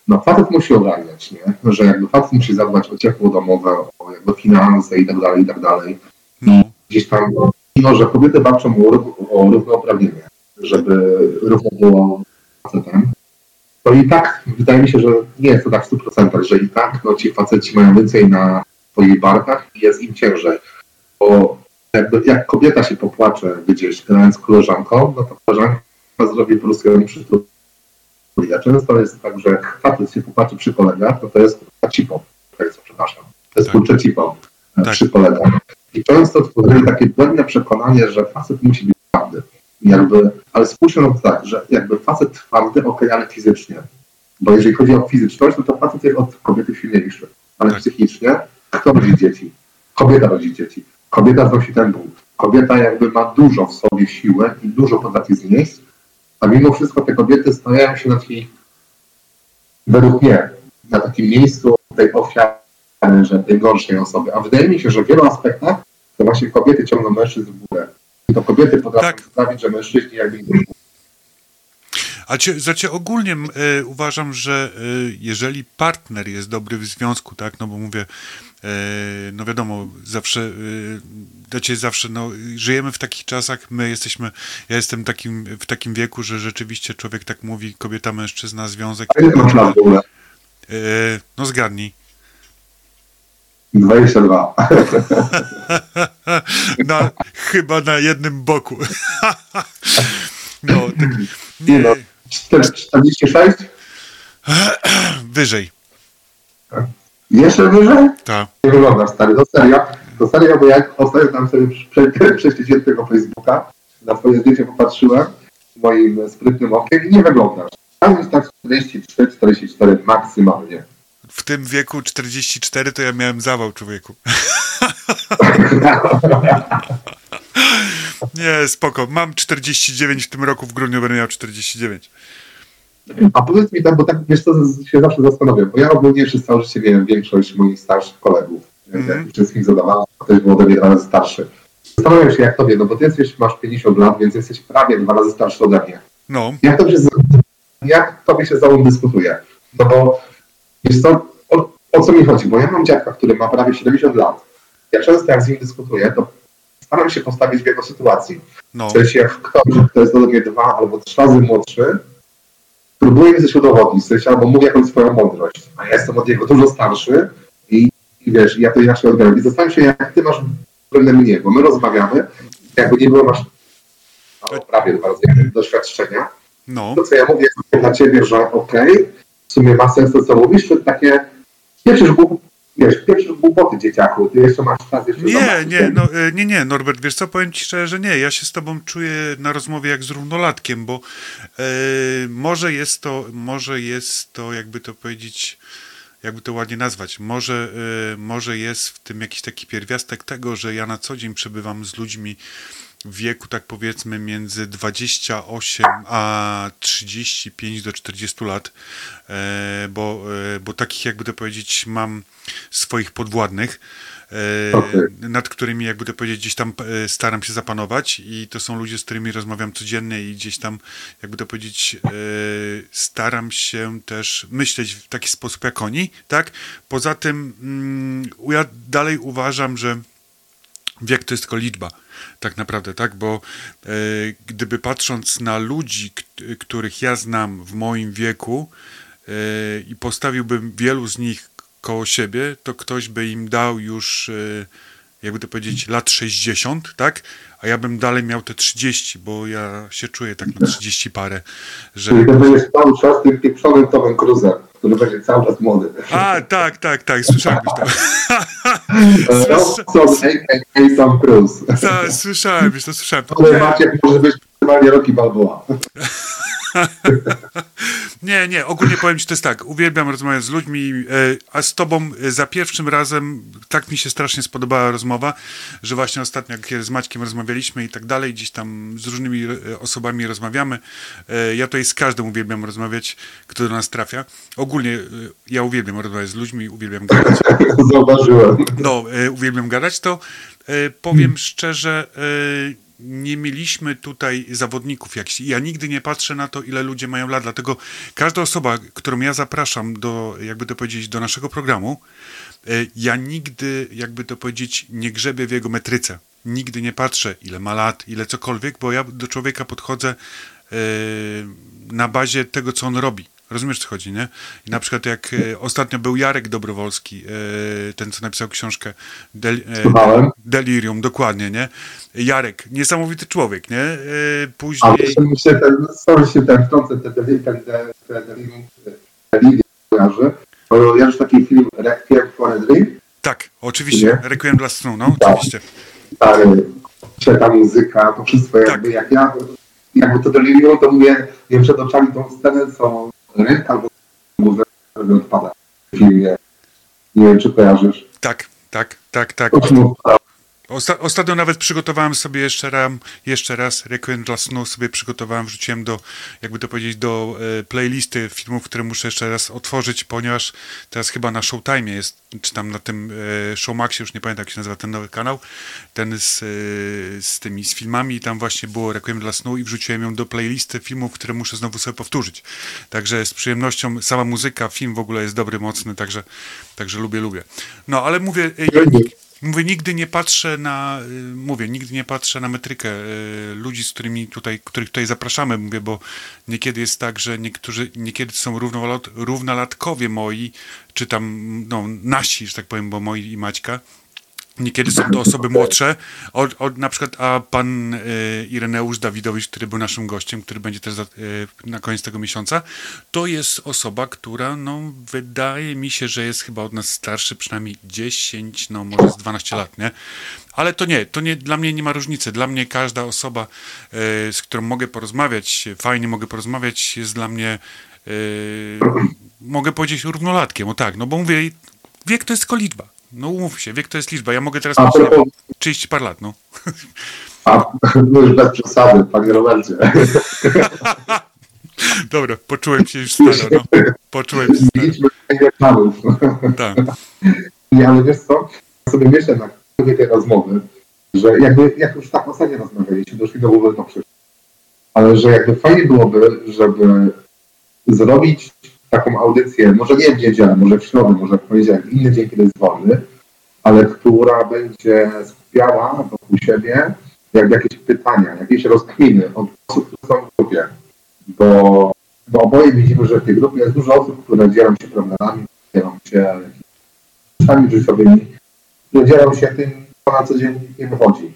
no facet musi ogarniać, nie? Że jakby facet musi zadbać o ciepło domowe, o jakby finanse i tak dalej, i tak dalej. no, Gdzieś tam, mimo że kobiety walczą o, o równouprawnienie, żeby równo było facetem, to i tak wydaje mi się, że nie jest to tak w 100%, że i tak no, ci faceci mają więcej na swoich barkach i jest im ciężej. Bo jakby, jak kobieta się popłacze gdzieś grając z koleżanką, no to koleżanka zrobi po prostu ją przytuli. A często jest tak, że facet się popłacze przy kolegach, to to jest cipo. Tak, co, przepraszam. To jest Tak. kurczę cipo e, Tak. przy kolegach. I często tworzyli takie błędne przekonanie, że facet musi być twardy. Jakby, ale spójrzmy na to tak, że jakby facet twardy, okej, ale fizycznie. Bo jeżeli chodzi o fizyczność, no to facet jest od kobiety silniejszy. Ale Tak. psychicznie, kto rodzi dzieci? Kobieta rodzi dzieci. Kobieta znosi ten ból. Kobieta jakby ma dużo w sobie siły i dużo potrafi znieść, a mimo wszystko te kobiety stawiają się na takiej, według mnie, na takim miejscu tej ofiary, że tej gorszej osoby. A wydaje mi się, że w wielu aspektach to właśnie kobiety ciągną mężczyzn w górę. I to kobiety potrafią Tak. sprawić, że mężczyźni jakby idą w górę. A cie, znaczy ogólnie e, uważam, że e, jeżeli partner jest dobry w związku, tak, no bo mówię, no wiadomo, zawsze, e, dacie zawsze, no żyjemy w takich czasach, my jesteśmy, ja jestem takim, w takim wieku, że rzeczywiście człowiek tak mówi, kobieta, mężczyzna, związek, A ile masz lat w ogóle? e, no zgadnij. 22. [LAUGHS] na, chyba na jednym boku. [LAUGHS] no, tak, Nie no. nie, 46? wyżej, Jeszcze wyżej? tak. Nie wyglądasz stary, to serio. To serio, bo jak ostatnio tam sobie prze- [LAUGHS] prześledziłem tego Facebooka, na twoje zdjęcie popatrzyłem moim sprytnym okiem i nie wyglądasz. Tam jest tak 43, 44 maksymalnie. W tym wieku 44 to ja miałem zawał człowieku. [LAUGHS] Nie, spoko. Mam 49 w tym roku, w grudniu będę miał 49. A powiedz mi tam, bo tak wiesz co, się zawsze zastanawiam, bo ja ogólnie przez całe życie miałem większość moich starszych kolegów. Jak wszystkich zadawałem, to ktoś był ode mnie dwa razy starszy. Zastanawiam się jak tobie, no bo ty jesteś, masz 50 lat, więc jesteś prawie dwa razy starszy ode mnie. No, Jak tobie się, jak tobie się z tobą dyskutuje? No bo wiesz co, o, o co mi chodzi? Bo ja mam dziadka, który ma prawie 70 lat. Ja często jak z nim dyskutuję, to staram się postawić w jego sytuacji. no, W sensie jak ktoś, kto jest ode mnie dwa albo trzy razy młodszy, próbuje mi coś udowodnić, sensie albo mówi jakąś swoją mądrość, a ja jestem od niego dużo starszy i, i wiesz, ja to inaczej odbieram. I zastanawiam się, jak ty masz względem mnie, bo my rozmawiamy, jakby nie było masz no, prawie dwa razy doświadczenia, no. to co ja mówię dla ciebie, że okej, w sumie ma sens to, co mówisz, to takie że głup- wiesz, pierwsze głupoty dzieciaku, ty jeszcze masz czas jeszcze Nie, zobaczyć, nie, no, e, nie, nie, Norbert, wiesz co, powiem ci szczerze, że nie, ja się z tobą czuję na rozmowie jak z równolatkiem, bo e, może jest to, może jest to, jakby to powiedzieć, jakby to ładnie nazwać, może, e, może jest w tym jakiś taki pierwiastek tego, że ja na co dzień przebywam z ludźmi wieku, tak powiedzmy, między 28 a 35 do 40 lat, e, bo, e, bo takich, jakby to powiedzieć, mam swoich podwładnych, e, Okej. nad którymi, jakby to powiedzieć, gdzieś tam staram się zapanować i to są ludzie, z którymi rozmawiam codziennie i gdzieś tam, jakby to powiedzieć, staram się też myśleć w taki sposób jak oni, tak? Poza tym mm, ja dalej uważam, że wiek to jest tylko liczba, tak naprawdę, tak? Bo e, gdyby patrząc na ludzi, których ja znam w moim wieku e, i postawiłbym wielu z nich koło siebie, to ktoś by im dał już, e, jakby to powiedzieć, lat 60, tak? A ja bym dalej miał te 30, bo ja się czuję tak na 30 parę, że... Czyli to będziesz cały czas tym pieprzonym Tomem Cruzem, który będzie cały czas młody. A, tak, tak, tak, słyszałem już to. Robson, a.k.a. Tom Cruise. Za- Słyszałem już to, słyszałem. Ale Maciek może być maksymalnie Rocky Balboa. [LAUGHS] [LAUGHS] Nie, nie, ogólnie powiem ci, to jest tak, uwielbiam rozmawiać z ludźmi, e, a z tobą e, za pierwszym razem tak mi się strasznie spodobała rozmowa, że właśnie ostatnio jak z Maćkiem rozmawialiśmy i tak dalej, gdzieś tam z różnymi e, osobami rozmawiamy. Ja tutaj z każdym uwielbiam rozmawiać, kto do nas trafia. Ogólnie ja uwielbiam rozmawiać z ludźmi, uwielbiam gadać. [LAUGHS] Zauważyłem. No, uwielbiam gadać, to powiem szczerze, e, nie mieliśmy tutaj zawodników. Jak, ja nigdy nie patrzę na to, ile ludzie mają lat, dlatego każda osoba, którą ja zapraszam do, jakby to powiedzieć, do naszego programu, e, ja nigdy, jakby to powiedzieć, nie grzebię w jego metryce. Nigdy nie patrzę, ile ma lat, ile cokolwiek, bo ja do człowieka podchodzę e, na bazie tego, co on robi. Rozumiesz, co chodzi, nie? I na przykład jak e, ostatnio był Jarek Dobrowolski, e, ten, co napisał książkę Del, e. Delirium, dokładnie, nie? Jarek, niesamowity człowiek, nie? E, A Później... mi się ten, sorry się ten wtrącę, ten ten ten ten Delirium Delirium kojarzy. Kojarzysz taki film Requiem for a Dream? Tak, oczywiście. Nie? Requiem dla snu, no, Tak. oczywiście. Stary, ta muzyka, to wszystko jakby, Tak. jak ja, jakby to Delirium, to mówię, wiem przed oczami tą scenę, co Ryk albo odpada w filmie. Nie wiem, czy kojarzysz. Tak, tak, tak, tak. Odpada? Osta- ostatnio nawet przygotowałem sobie jeszcze raz, jeszcze raz Requiem dla snu sobie przygotowałem, wrzuciłem do, jakby to powiedzieć, do e, playlisty filmów, które muszę jeszcze raz otworzyć, ponieważ teraz chyba na Showtime jest, czy tam na tym e, Showmaxie, już nie pamiętam jak się nazywa ten nowy kanał, ten z, e, z tymi, z filmami i tam właśnie było Requiem dla snu i wrzuciłem ją do playlisty filmów, które muszę znowu sobie powtórzyć. Także z przyjemnością, sama muzyka, film w ogóle jest dobry, mocny, także, także lubię, lubię. No, ale mówię, e, Mówię, nigdy nie patrzę na, y, mówię, nigdy nie patrzę na metrykę y, ludzi, z którymi tutaj, których tutaj zapraszamy, mówię, bo niekiedy jest tak, że niektórzy, niekiedy są równolat, równolatkowie moi, czy tam, no, nasi, że tak powiem, bo moi i Maćka, Niekiedy są to osoby młodsze, od, od, na przykład a pan y, Ireneusz Dawidowicz, który był naszym gościem, który będzie też za, y, na koniec tego miesiąca, to jest osoba, która no, wydaje mi się, że jest chyba od nas starszy, przynajmniej 10, no może z 12 lat, nie? Ale to nie, to nie, dla mnie nie ma różnicy. Dla mnie każda osoba, y, z którą mogę porozmawiać, fajnie mogę porozmawiać, jest dla mnie, mogę powiedzieć, równolatkiem, o tak, no bo mówię, wiek to jest tylko liczba. No umów się, wiek to jest liczba. Ja mogę teraz mieć propos, 30 par lat, no. [LAUGHS] a, no już bez przesady, panie Robercie. [LAUGHS] Dobra, poczułem się już staro, no. Poczułem się staro. Do planów. Tak. [LAUGHS] Nie, ale wiesz co, ja sobie myślę na tej rozmowy, że jakby, jak już tak ostatnio rozmawialiśmy, doszli do przyszło. Ale że jakby fajnie byłoby, żeby zrobić taką audycję, może nie w niedzielę, może w środę, może w poniedziałek, inny dzień, kiedy jest wolny, ale która będzie skupiała wokół siebie jakby jakieś pytania, jakieś rozkminy od osób, które są w grupie. Bo, bo oboje widzimy, że w tej grupie jest dużo osób, które dzielą się problemami, dzielą się rzeczami życiowymi, które dzielą się tym, co na co dzień im chodzi.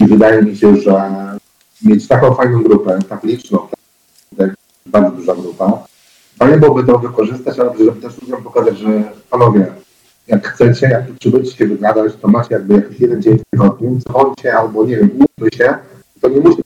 I wydaje mi się, że mieć taką fajną grupę, tak liczną, tak, bardzo duża grupa, byłoby to wykorzystać, ale żeby też ludziom pokazać, że panowie, jak chcecie, jak potrzebujecie się wygadać, to macie jakby jakiś jeden dzień w tygodniu, dzwońcie albo nie wiem, umówmy się, to nie musi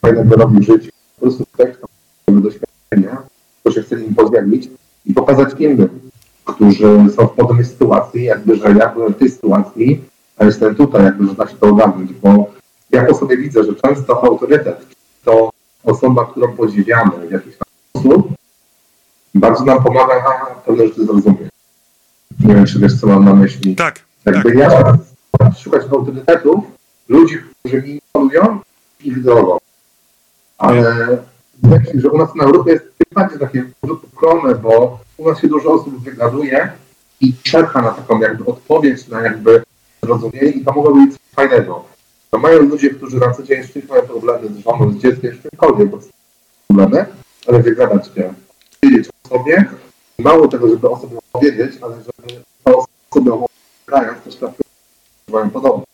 fajnego robić życie. Po prostu ktoś, kto ma doświadczenia, kto się chce nim podzielić i pokazać innym, którzy są w podobnej sytuacji, jakby, że ja byłem w tej sytuacji, a jestem tutaj, jakby, że da się to ogarnąć, bo ja po sobie widzę, że często autorytet to osoba, którą podziwiamy w jakiś sposób, bardzo nam pomaga pewne rzeczy zrozumieć. Nie wiem, czy wiesz, co mam na myśli. Tak, tak. Jakby ja szukać autorytetów, ludzi, którzy mi imponują ich drogą. Ale myślę, że u nas na Europie jest bardziej takie ukrone, bo u nas się dużo osób wygaduje i czeka na taką jakby odpowiedź, na jakby zrozumienie i to mogło być coś fajnego. To mają ludzie, którzy na co dzień z mają problemy z żoną, z dzieckiem, z czymkolwiek, bo są problemy, ale wygadać się, sobie, mało tego, żeby o sobie opowiedzieć, ale żeby te osoby grając też trafiły podobnie.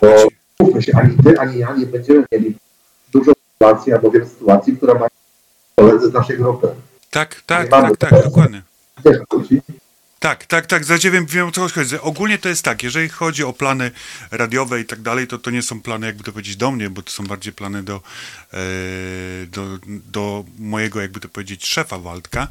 Bo mówmy się, ani ty, ani ja nie będziemy mieli dużo sytuacji albo wiele sytuacji, które mają koledzy z naszej grupy. Tak, tak, tak, tak, dokładnie. Wiesz, co chodzi? Tak, tak, tak, za wiem, wiem o co chodzi. Ogólnie to jest tak, jeżeli chodzi o plany radiowe i tak dalej, to to nie są plany, jakby to powiedzieć, do mnie, bo to są bardziej plany do, e, do, do mojego, jakby to powiedzieć, szefa Waldka,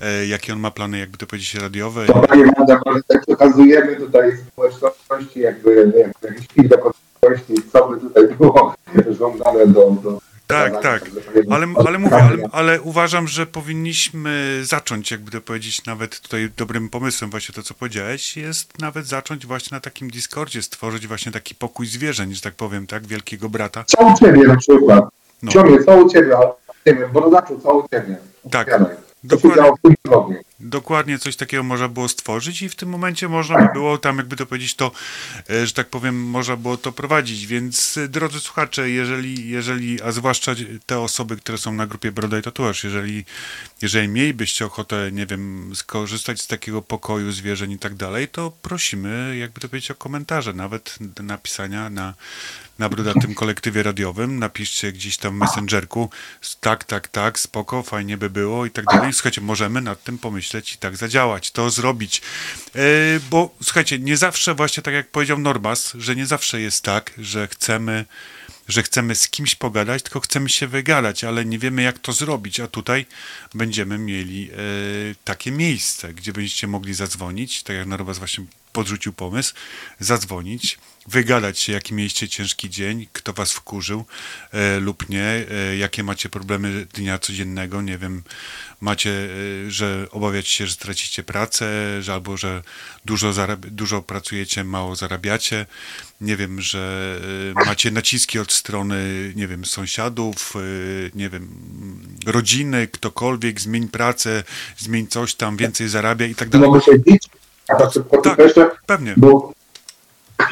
e, jakie on ma plany, jakby to powiedzieć, radiowe. To panie Wanda, tak pokazujemy tutaj społeczności, jakby, jakby jakiś do społeczności, co by tutaj było [LAUGHS] żądane do, do Tak, tak. Ale, ale mówię, ale, ale uważam, że powinniśmy zacząć, jakby to powiedzieć, nawet tutaj dobrym pomysłem, właśnie to, co powiedziałeś, jest nawet zacząć właśnie na takim Discordzie stworzyć właśnie taki pokój zwierzeń, że tak powiem, tak, wielkiego brata. Co u ciebie na przykład? No. Ciągle, co u ciebie? Nie wiem, Borodaczu, co u ciebie? Tak. Opowiadaj. Co się Dokładnie. działo w tym tygodniu? Dokładnie coś takiego można było stworzyć i w tym momencie można by było tam, jakby to powiedzieć, to, e, że tak powiem, można było to prowadzić. Więc e, drodzy słuchacze, jeżeli, jeżeli a zwłaszcza te osoby, które są na grupie Broda i Tatuaż, jeżeli, jeżeli mielibyście ochotę, nie wiem, skorzystać z takiego pokoju zwierzeń i tak dalej, to prosimy, jakby to powiedzieć, o komentarze, nawet napisania na, na Brodatym Kolektywie Radiowym. Napiszcie gdzieś tam w Messengerku, tak, tak, tak, spoko, fajnie by było i tak dalej. Słuchajcie, możemy nad tym pomyśleć i tak zadziałać, to zrobić. E, bo słuchajcie, nie zawsze, właśnie tak jak powiedział Normas, że nie zawsze jest tak, że chcemy że chcemy z kimś pogadać, tylko chcemy się wygadać, ale nie wiemy jak to zrobić, a tutaj będziemy mieli e, takie miejsce, gdzie będziecie mogli zadzwonić, tak jak Normas właśnie podrzucił pomysł, zadzwonić, wygadać się, jaki mieliście ciężki dzień, kto was wkurzył e, lub nie, e, jakie macie problemy dnia codziennego, nie wiem, macie, e, że obawiacie się, że stracicie pracę, że albo że dużo, dużo pracujecie, mało zarabiacie, nie wiem, że e, macie naciski od strony, nie wiem, sąsiadów, e, nie wiem, rodziny, ktokolwiek, zmień pracę, zmień coś tam, więcej zarabia i tak dalej. Mogę się bić, a tak Tak. Pewnie. bo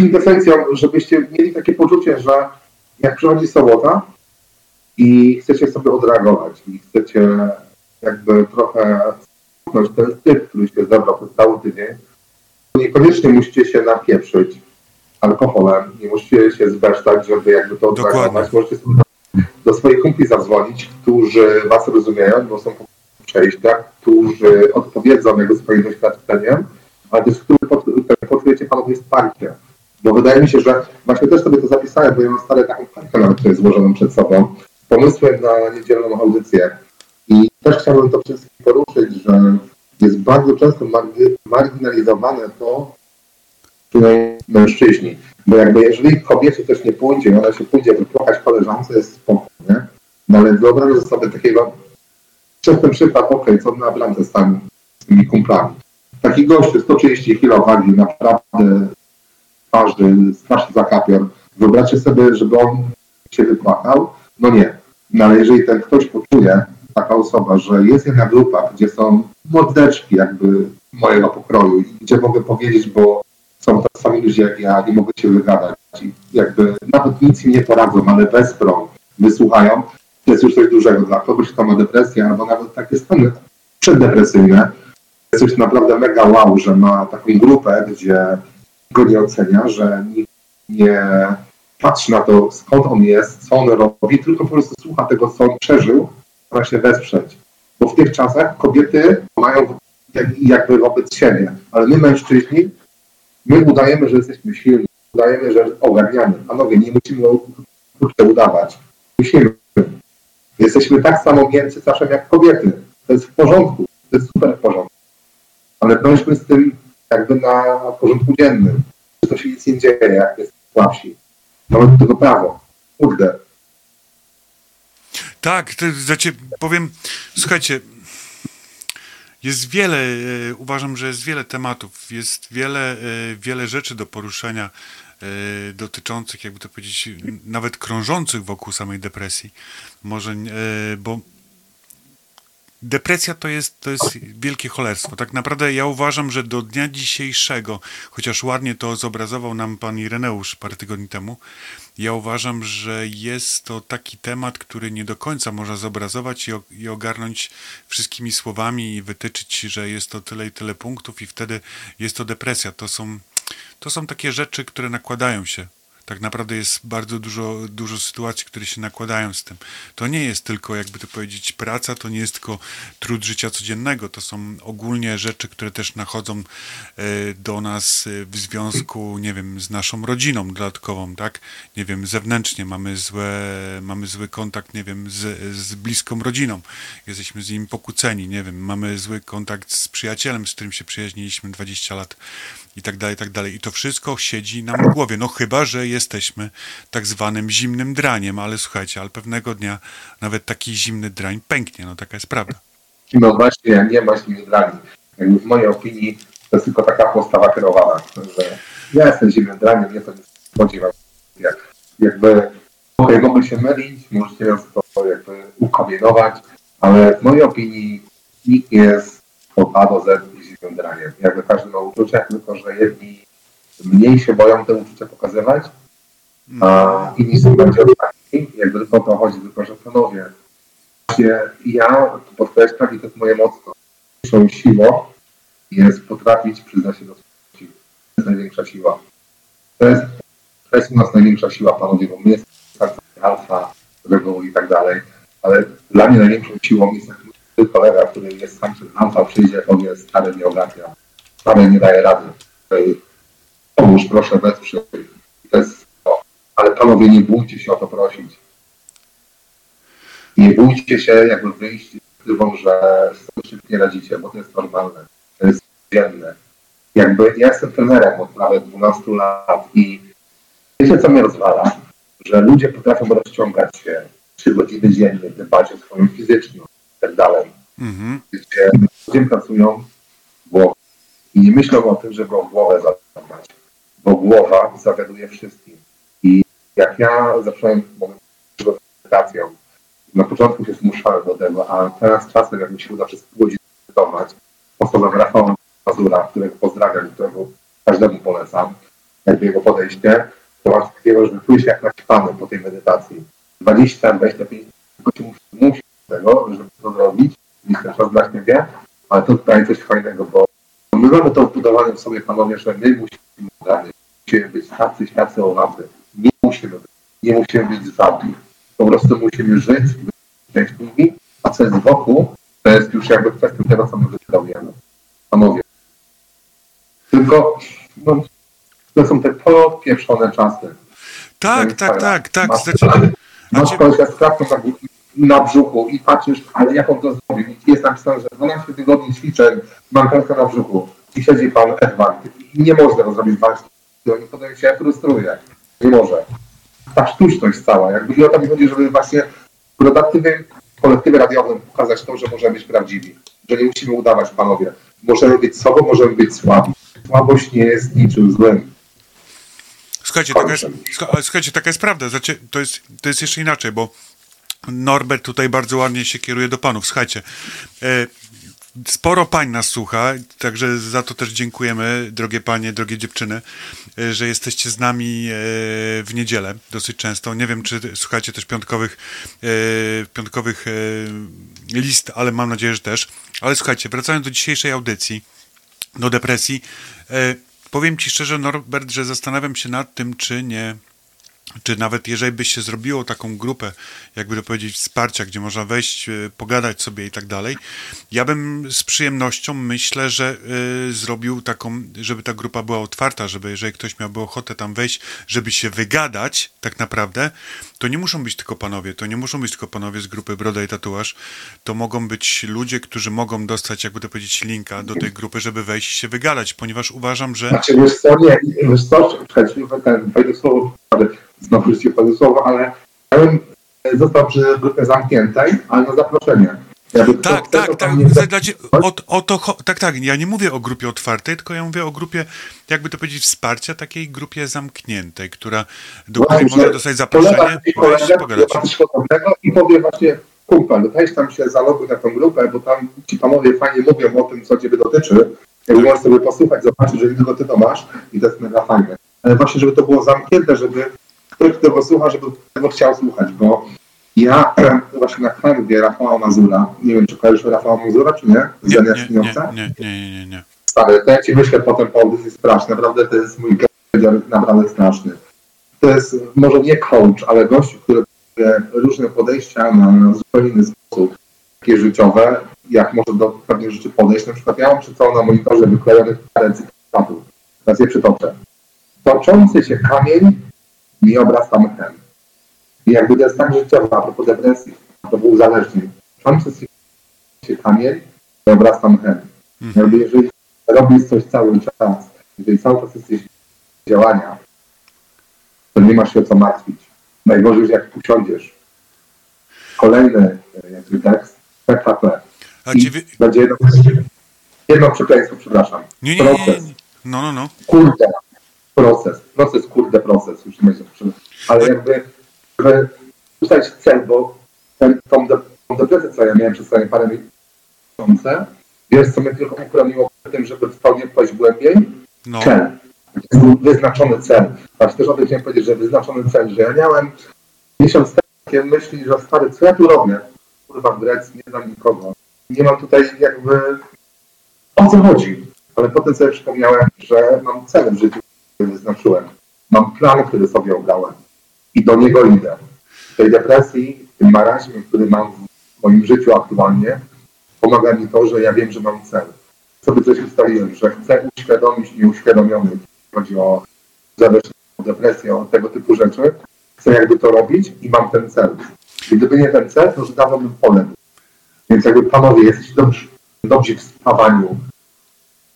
kwintesencją, żebyście mieli takie poczucie, że jak przychodzi sobota i chcecie sobie odreagować i chcecie jakby trochę skutnąć ten typ, który się zebrał przez cały tydzień, to niekoniecznie musicie się napieprzyć alkoholem, nie musicie się zbesztać, żeby jakby to odreagować. Możecie sobie do, swoich kumpli zadzwonić, którzy was rozumieją, bo są po przejściach, którzy odpowiedzą jakby swoim doświadczeniem, ale też pot- poczujecie panowie wsparcie. Bo wydaje mi się, że właśnie też sobie to zapisałem, bo ja mam stare taką kartkę nawet tutaj złożoną przed sobą, pomysłem na niedzielną audycję. I też chciałbym to wszystkim poruszyć, że jest bardzo często margi- marginalizowane to, przynajmniej mężczyźni. Bo jakby jeżeli kobiecie też nie pójdzie, ona się pójdzie wypłakać koleżance, jest spokojnie. No ale wyobraźcie sobie takiego, przez ten przykład, okej, co na bramce z tymi kumplami. Taki gościu, 130 kg wagi, naprawdę twarzy, straszny zakapior. Wyobraźcie sobie, żeby on się wypłakał? No nie. No ale jeżeli ten ktoś poczuje, taka osoba, że jest jedna grupa, gdzie są mordeczki jakby mojego pokroju i gdzie mogę powiedzieć, bo są tak sami ludzie jak ja i mogę się wygadać i jakby nawet nic im nie poradzą, ale wesprą, wysłuchają, to jest już coś dużego dla kogoś, kto ma depresję albo nawet takie stany przeddepresyjne. Jest coś naprawdę mega wow, że ma taką grupę, gdzie go nie ocenia, że nikt nie patrzy na to, skąd on jest, co on robi, tylko po prostu słucha tego, co on przeżył, stara się wesprzeć. Bo w tych czasach kobiety mają jak, jakby wobec siebie. Ale my mężczyźni, my udajemy, że jesteśmy silni, udajemy, że ogarniamy. Panowie, nie musimy udawać. Musimy. Jesteśmy tak samo mięcy czasem jak kobiety. To jest w porządku. To jest super w porządku. Ale bądźmy z tym jakby na porządku dziennym. Czy to się nic nie dzieje, jak jest słabsi. Mamy do tego prawo. Kurde. Tak, to, znaczy, powiem, słuchajcie, jest wiele, e, uważam, że jest wiele tematów, jest wiele, e, wiele rzeczy do poruszenia e, dotyczących, jakby to powiedzieć, nawet krążących wokół samej depresji. Może, bo Depresja to jest, to jest wielkie cholerstwo. Tak naprawdę ja uważam, że do dnia dzisiejszego, chociaż ładnie to zobrazował nam pan Ireneusz parę tygodni temu, ja uważam, że jest to taki temat, który nie do końca można zobrazować i, i ogarnąć wszystkimi słowami i wytyczyć, że jest to tyle i tyle punktów i wtedy jest to depresja. To są, to są takie rzeczy, które nakładają się tak naprawdę jest bardzo dużo, dużo sytuacji, które się nakładają z tym. To nie jest tylko, jakby to powiedzieć, praca, to nie jest tylko trud życia codziennego, to są ogólnie rzeczy, które też nachodzą e, do nas e, w związku, nie wiem, z naszą rodziną dodatkową, tak? Nie wiem, zewnętrznie mamy, złe, mamy zły kontakt, nie wiem, z, z bliską rodziną. Jesteśmy z nim pokłóceni, nie wiem, mamy zły kontakt z przyjacielem, z którym się przyjaźniliśmy 20 lat i tak dalej, i tak dalej. I to wszystko siedzi nam w głowie. No chyba, że jesteśmy tak zwanym zimnym draniem, ale słuchajcie, ale pewnego dnia nawet taki zimny drań pęknie, no taka jest prawda. No właśnie, nie ma zimnych drani. W mojej opinii to jest tylko taka postawa kierowana, że ja jestem zimnym draniem, nie to nie spodziewam. Jak, jakby okej, mogę się mylić, możecie nas to jakby ukamienować, ale w mojej opinii nikt nie jest od A do Z graniem. Jakby każdy ma uczucia, tylko że jedni mniej się boją te uczucia pokazywać, a inni są bardziej otwarci. Jakby tylko o to chodzi, tylko że panowie, ja podkreślam i to jest moje mocno. Naszą siłą jest potrafić przyznać się do swojej siły. To jest największa siła. To jest, to jest u nas największa siła, panowie, bo my jesteśmy alfa, reguł i tak dalej, ale dla mnie największą siłą jest kolega, który jest sam przed alfa, przyjdzie, powie, stary nie ogarnia, stary nie daje rady, pomóż, proszę, wesprzyj. To jest. Ale panowie, nie bójcie się o to prosić. Nie bójcie się jakby wyjść z tym, że szybciej radzicie, bo to jest normalne, to jest dzienne. Jakby ja jestem trenerem od prawie 12 lat i wiecie, co mnie rozwala? Że ludzie potrafią rozciągać się 3 godziny dziennie, dbać o swoją fizyczność, tak dalej. Mhm. Gdzie ludzie pracują głową i nie myślą o tym, żeby o głowę zadbać, bo głowa zawiaduje wszystkim. Jak ja zacząłem medytacją, na początku się zmuszałem do tego, a teraz czasem, jak mi się uda przez pół godziny medytować, osobę Rafała Mazura, którego pozdrawiam, którego każdemu polecam, jakby jego podejście, to masz takiego, że czujesz jak naćpany po tej medytacji. 20, 25 tylko się musi tego, żeby to zrobić, niż ten czas dla siebie, ale to tutaj coś fajnego, bo my mamy to wbudowane w sobie, panowie, że my musimy musimy być tacy, tacy owacy. Nie musimy być, nie musimy być żadni. Po prostu musimy żyć, być szczęśliwi, a co jest wokół, to jest już jakby kwestia tego, co my wykonujemy. Panowie. Tylko no, to są te podpieprzone czasy. Tak, tak, tak, tak. Masz, znaczy, masz kratką na, na brzuchu i patrzysz, ale jak on to zrobił. I jest napisane, że 12 tygodni ćwiczeń, mam pętkę na brzuchu i siedzi pan Edward i nie może tego zrobić 12 tygodni, potem się frustruje. Może. Ta sztuczność cała, jakby i o to mi chodzi, żeby właśnie w redaktywnym kolektywie radiowym pokazać to, że możemy być prawdziwi, że nie musimy udawać, panowie. Możemy być sobą, możemy być słabi. Słabość nie jest niczym złym. Słuchajcie, taka jest, słuchajcie, taka jest prawda. Znaczy, to, jest, to jest jeszcze inaczej, bo Norbert tutaj bardzo ładnie się kieruje do panów. Słuchajcie, e, sporo pań nas słucha, także za to też dziękujemy, drogie panie, drogie dziewczyny, e, że jesteście z nami e, w niedzielę dosyć często. Nie wiem, czy słuchacie też piątkowych, piątkowych list, ale mam nadzieję, że też. Ale słuchajcie, wracając do dzisiejszej audycji, do depresji, powiem ci szczerze, Norbert, że zastanawiam się nad tym, czy nie czy nawet jeżeli by się zrobiło taką grupę, jakby to powiedzieć, wsparcia, gdzie można wejść, y, pogadać sobie i tak dalej, ja bym z przyjemnością myślę, że y, zrobił taką, żeby ta grupa była otwarta, żeby jeżeli ktoś miałby ochotę tam wejść, żeby się wygadać tak naprawdę, to nie muszą być tylko panowie, to nie muszą być tylko panowie z grupy Broda i Tatuaż, to mogą być ludzie, którzy mogą dostać, jakby to powiedzieć, linka do tej grupy, żeby wejść i się wygadać, ponieważ uważam, że... Znaczy, wiesz co, nie, wiesz co, słowo, ci powiem słowo, ale ja bym został przy grupie zamkniętej, ale na zaproszenie. Jakby Tak, tak, to tak. tam nie- O, o to, tak, tak. Ja nie mówię o grupie otwartej, tylko ja mówię o grupie, jakby to powiedzieć, wsparcia, takiej grupie zamkniętej, która, do której można dostać Kolega, zaproszenie, i kolega, pogadać. i powie właśnie, kumpel, weź tam się zaloguj na tą grupę, bo tam ci panowie fajnie mówią o tym, co ciebie dotyczy. Jakby możesz sobie posłuchać, zobaczyć, że tylko ty to masz i to jest mega fajne. Ale właśnie, żeby to było zamknięte, żeby ktoś, kto go słucha, żeby tego chciał słuchać, bo ja [CLEARS THROAT] właśnie na kanwie Rafała Mazura, nie wiem, czy kojarzysz Rafała Mazura, czy nie? Z Nie, nie, nie, nie, nie, nie. Stary, to ja ci wyślę potem po audycji straszny. Naprawdę to jest mój gość, naprawdę straszny. To jest może nie coach, ale gość, który różne podejścia na zupełnie inny sposób, takie życiowe, jak może do pewnych rzeczy podejść. Na przykład ja mam sobą na monitorze wyklejonych parę cytatów. Teraz je przytoczę. Toczący się kamień mi obraz tam ten. I jakby to jest tak życiowe, a propos depresji, a propos uzależnień. Toczący się kamień mi obraz tam ten. Jakby jeżeli robisz coś cały czas, jeżeli cały czas jesteś działania, to nie masz się o co martwić. Najgorzej, że jak usiądziesz. Kolejny e, jakby tekst, PKP. A ciebie... będzie jedno, jedno przekleństwo, przepraszam. Nie, nie, nie, nie. No, no, no. Kurde. Proces. Proces, kurde, proces. Już nie będzie. Ale jakby, żeby ustalić cel, bo ten, tą, de, tą depresję, co ja miałem przez ostatnie parę miesięcy, wiesz, co mnie tylko uchroniło przed tym, żeby w to nie wpaść głębiej? no. cel. Wyznaczony cel. Właśnie też o tym chciałem powiedzieć, że wyznaczony cel, że ja miałem miesiąc temu takie myśli, że stary, co ja tu robię? Kurwa w Grecji, nie znam nikogo. Nie mam tutaj jakby o co chodzi. Ale potem sobie przypomniałem, że mam cel w życiu, wyznaczyłem. Mam plan, który sobie obrałem. I do niego idę. W tej depresji, w tym marazmie, który mam w moim życiu aktualnie, pomaga mi to, że ja wiem, że mam cel sobie coś ustaliłem, że chcę uświadomić nieuświadomionych, chodzi o uzależnienie, o depresję, o tego typu rzeczy. Chcę jakby to robić i mam ten cel. Gdyby nie ten cel, to już dawno bym poległ. Więc jakby panowie, jesteście dobrzy, dobrzy w spawaniu,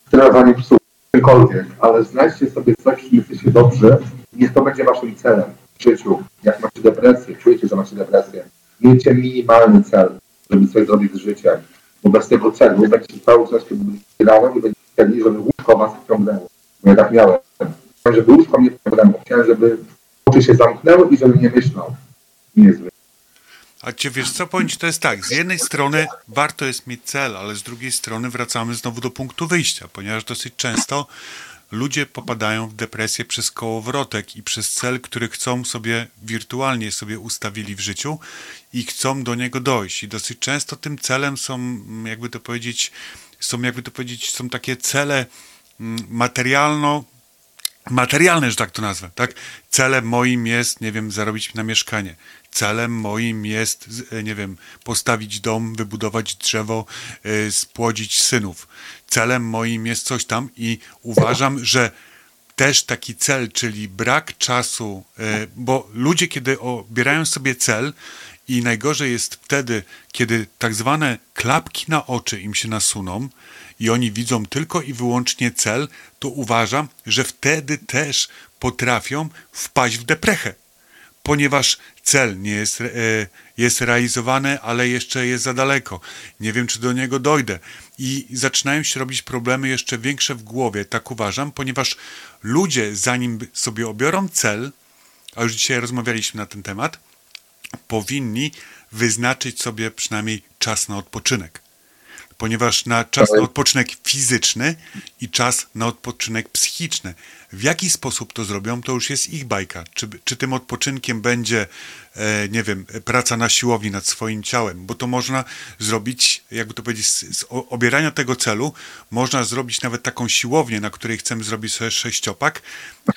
w trenowaniu psów, czymkolwiek, ale znajdźcie sobie coś, czym jesteście dobrzy i niech to będzie waszym celem w życiu. Jak macie depresję, czujecie, że macie depresję, miejcie minimalny cel, żeby coś zrobić z życiem bo bez tego celu będziecie cały czas kiedy grałem i będziecie chcieli, żeby łóżko was wciągnęło. Bo ja tak miałem. Chciałem, żeby łóżko mnie wciągnęło. Chciałem, żeby oczy się zamknęły i żeby nie myślał. Niezły. A cię wiesz co, powiem ci, to jest tak, z jednej strony warto jest mieć cel, ale z drugiej strony wracamy znowu do punktu wyjścia, ponieważ dosyć często ludzie popadają w depresję przez kołowrotek i przez cel, który chcą sobie wirtualnie sobie ustawili w życiu i chcą do niego dojść. I dosyć często tym celem są, mm, jakby to powiedzieć, są jakby to powiedzieć, są takie cele mm, materialno materialne, że tak to nazwę, tak? Celem moim jest, nie wiem, zarobić na mieszkanie. Celem moim jest, e, nie wiem, postawić dom, wybudować drzewo, y, spłodzić synów. Celem moim jest coś tam i uważam, że też taki cel, czyli brak czasu, e, bo ludzie, kiedy obierają sobie cel, i najgorzej jest wtedy, kiedy tak zwane klapki na oczy im się nasuną i oni widzą tylko i wyłącznie cel, to uważam, że wtedy też potrafią wpaść w deprechę ponieważ cel nie jest, e, jest realizowany, ale jeszcze jest za daleko. Nie wiem, czy do niego dojdę. I zaczynają się robić problemy jeszcze większe w głowie, tak uważam, ponieważ ludzie, zanim sobie obiorą cel, a już dzisiaj rozmawialiśmy na ten temat, powinni wyznaczyć sobie przynajmniej czas na odpoczynek. Ponieważ na czas na odpoczynek fizyczny i czas na odpoczynek psychiczny. W jaki sposób to zrobią, to już jest ich bajka. Czy, czy tym odpoczynkiem będzie, e, nie wiem, praca na siłowni nad swoim ciałem, bo to można zrobić, jakby to powiedzieć, z, z obierania tego celu, można zrobić nawet taką siłownię, na której chcemy zrobić sobie sześciopak,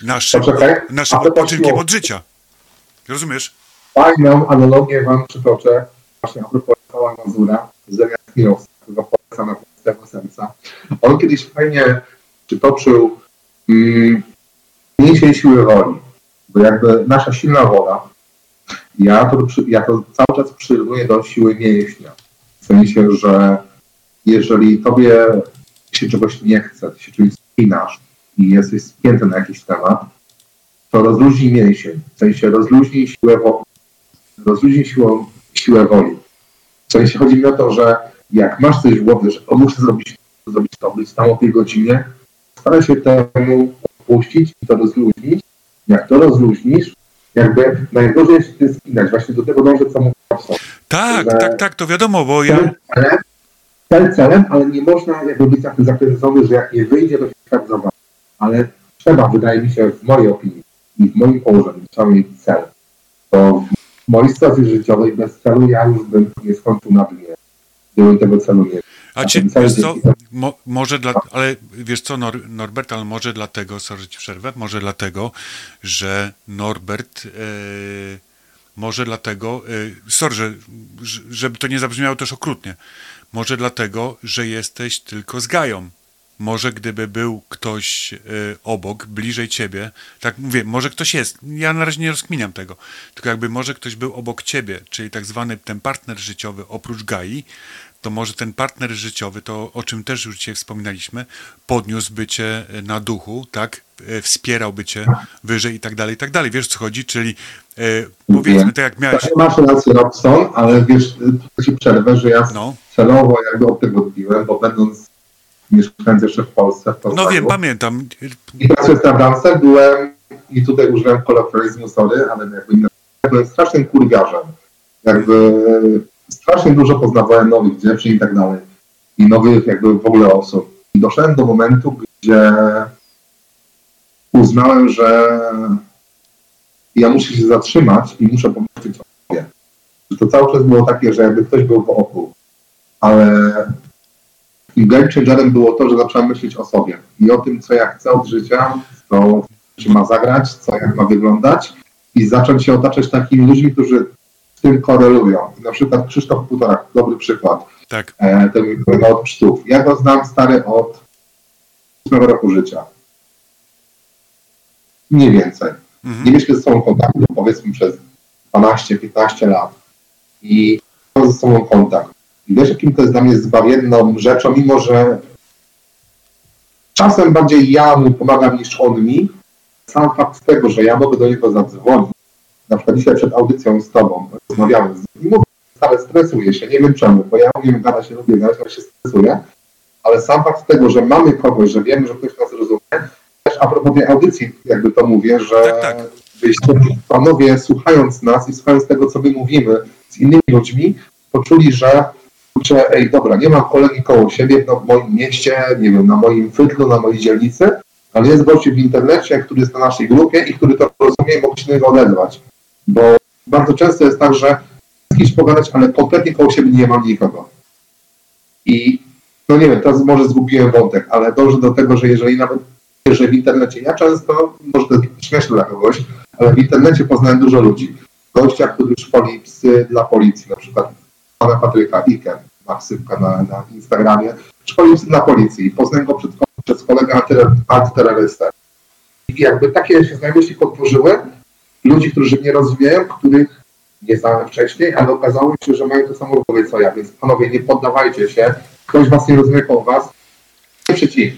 naszym, naszym odpoczynkiem od życia. Rozumiesz? Fajną analogię wam przytoczę, właśnie a propos Mazura, z Miłowska, polecam na tego serca. On kiedyś fajnie przytoczył mm, siły woli, bo jakby nasza silna wola, ja to, ja to cały czas przyrównuję do siły mięśnia. W sensie, że jeżeli tobie się czegoś nie chce, ty się czymś spinasz i jesteś spięty na jakiś temat, to rozluźnij mięsień. W sensie rozluźnij siłę, wo- rozluźnij siłą, siłę woli. W sensie chodzi mi o to, że jak masz coś w głowie, że muszę zrobić, zrobić to, być tam o tej godzinie, staraj się temu odpuścić i to rozluźnić. Jak to rozluźnisz, jakby najgorzej jest się tym spinać. Właśnie do tego dążę, co mówię Tak, Że- tak, tak, to wiadomo, bo ja... Cel celem, cel celem, ale nie można jakby być tak zakręcony, że jak nie wyjdzie, to się tak zobaczy. Ale trzeba, wydaje mi się, w mojej opinii i w moim położeniu, trzeba mieć cel. To w mojej sytuacji życiowej bez celu ja już bym nie skończył na dnie. Tego celu A ci, ten cel wiesz co, mo, może dla, ale wiesz co, Nor, Norbert, ale może dlatego, sorry, ci przerwę, może dlatego, że Norbert, e, może dlatego, e, sorry, że, że- żeby to nie zabrzmiało też okrutnie, może dlatego, że jesteś tylko z Gają. Może gdyby był ktoś e, obok, bliżej ciebie, tak mówię, może ktoś jest, ja na razie nie rozkminiam tego, tylko jakby może ktoś był obok ciebie, czyli tak zwany ten partner życiowy oprócz Gai, to może ten partner życiowy, to o czym też już dzisiaj wspominaliśmy, podniósłby cię na duchu, tak? E, Wspierałby cię wyżej i tak dalej, i tak dalej. Wiesz co chodzi? Czyli e, powiedzmy, tak jak miałeś. Tak, masz rację, Robson, ale wiesz, tu ci przerwę, że ja No, celowo jakby od tego odbiłem, bo będąc mieszkając jeszcze w Polsce, w no wiem, pamiętam. I pracując na bramce byłem, i tutaj użyłem kolokwializmu, sorry, ale jakby byłem strasznym kurwiarzem. Jakby strasznie dużo poznawałem nowych dziewczyn i tak dalej. I nowych jakby w ogóle osób. I doszedłem do momentu, gdzie uznałem, że ja muszę się zatrzymać i muszę pomyśleć o sobie. To cały czas było takie, że jakby ktoś był wokół. Ale game changerem było to, że zacząłem myśleć o sobie i o tym, co ja chcę od życia, co się ma zagrać, co jak ma wyglądać i zacząć się otaczać takimi ludźmi, którzy w tym korelują. Na przykład Krzysztof Putorak, dobry przykład, Tak. e, ten od pszczół. Ja go znam stary od 8 roku życia. Mniej więcej. Nie Mhm. mieliśmy ze sobą kontaktu, powiedzmy przez 12-15 lat. I mam ze sobą kontakt. I wiesz, jakim to jest dla mnie zbawienną rzeczą, mimo że czasem bardziej ja mu pomagam niż on mi. Sam fakt tego, że ja mogę do niego zadzwonić, na przykład dzisiaj przed audycją z tobą, rozmawiamy z nim ale stresuję się, nie wiem czemu, bo ja umiem gadać, nie lubię gadać, ale się stresuję. Ale sam fakt tego, że mamy kogoś, że wiemy, że ktoś nas rozumie, też a propos tej audycji, jakby to mówię, że Tak, tak. byście panowie słuchając nas i słuchając tego, co my mówimy z innymi ludźmi, poczuli, że kurczę, ej, dobra, nie mam kolegi koło siebie no, w moim mieście, nie wiem, na moim fyrtlu, na mojej dzielnicy, ale jest gościu w internecie, który jest na naszej grupie i który to rozumie i mogę się odezwać. Bo bardzo często jest tak, że z kimś pogadać, ale kompletnie koło siebie nie mam nikogo. I no nie wiem, teraz może zgubiłem wątek, ale dążę do tego, że jeżeli nawet że w internecie, ja często, może to jest śmieszne dla kogoś, ale w internecie poznałem dużo ludzi. Gościa, który szkoli psy dla policji, na przykład pana Patryka Iker, ma ksywka na, na Instagramie, szkoli psy dla policji poznałem go przed, przez kolegę antyter- antyterrorystę. I jakby takie się znajomości podtworzyły, ludzi, którzy mnie rozumieją, których nie znałem wcześniej, ale okazało się, że mają to samo w co ja, więc panowie, nie poddawajcie się, ktoś was nie rozumie koło was, nie przeciw.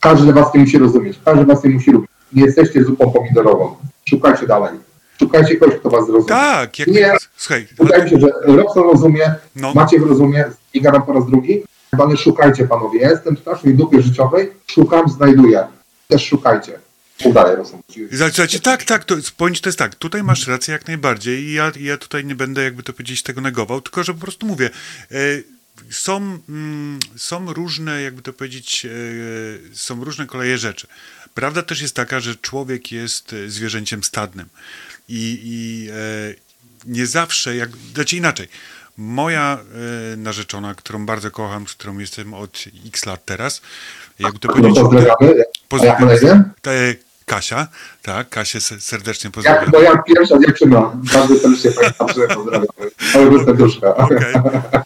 Każdy was nie musi rozumieć, każdy was nie musi lubić. Nie jesteście zupą pomidorową. Szukajcie dalej. Szukajcie kogoś, kto was zrozumie. Tak, jak Nie. Słuchaj, Wydaje mi się, że Robson rozumie, no, Maciek rozumie i gadam po raz drugi, ale szukajcie panowie. Ja jestem w strasznej dupie życiowej, szukam, znajduję. Też szukajcie. Mów dalej, Robson. Słuchajcie, tak, tak, to, point to jest tak, tutaj masz rację jak najbardziej i ja, ja tutaj nie będę, jakby to powiedzieć, tego negował, tylko że po prostu mówię, e, są, mm, są różne, jakby to powiedzieć, e, są różne koleje rzeczy. Prawda też jest taka, że człowiek jest e, zwierzęciem stadnym i, i nie zawsze, jak, znaczy inaczej, moja narzeczona, którą bardzo kocham, z którą jestem od x lat teraz, jakby to No powiedzieć... pozdrawiamy. Jak Kasia, tak, Kasię se- serdecznie Jak pozdrawiam. moja pierwsza dziewczyna, bardzo serdecznie Katarzyna pozdrawiam. Ale bez serduszka. Okej,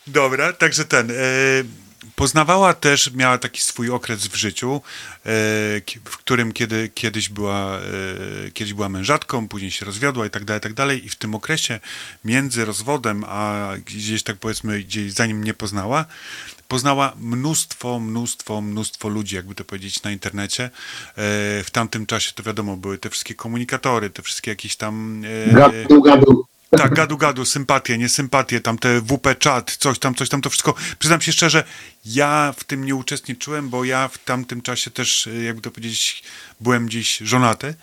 dobra, także ten. E, poznawała też, miała taki swój okres w życiu, e, w którym kiedy, kiedyś, była, e, kiedyś była mężatką, później się rozwiodła i tak dalej, i tak dalej. I w tym okresie między rozwodem, a gdzieś tak powiedzmy, gdzieś zanim mnie poznała, poznała mnóstwo, mnóstwo, mnóstwo ludzi, jakby to powiedzieć, na internecie. E, w tamtym czasie to wiadomo, były te wszystkie komunikatory, te wszystkie jakieś tam... e, Gadu, gadu. tak, gadu, gadu, sympatie, niesympatie, tam te WP czat, coś tam, coś tam, to wszystko. Przyznam się szczerze, ja w tym nie uczestniczyłem, bo ja w tamtym czasie też, y, jakby to powiedzieć, byłem gdzieś żonaty,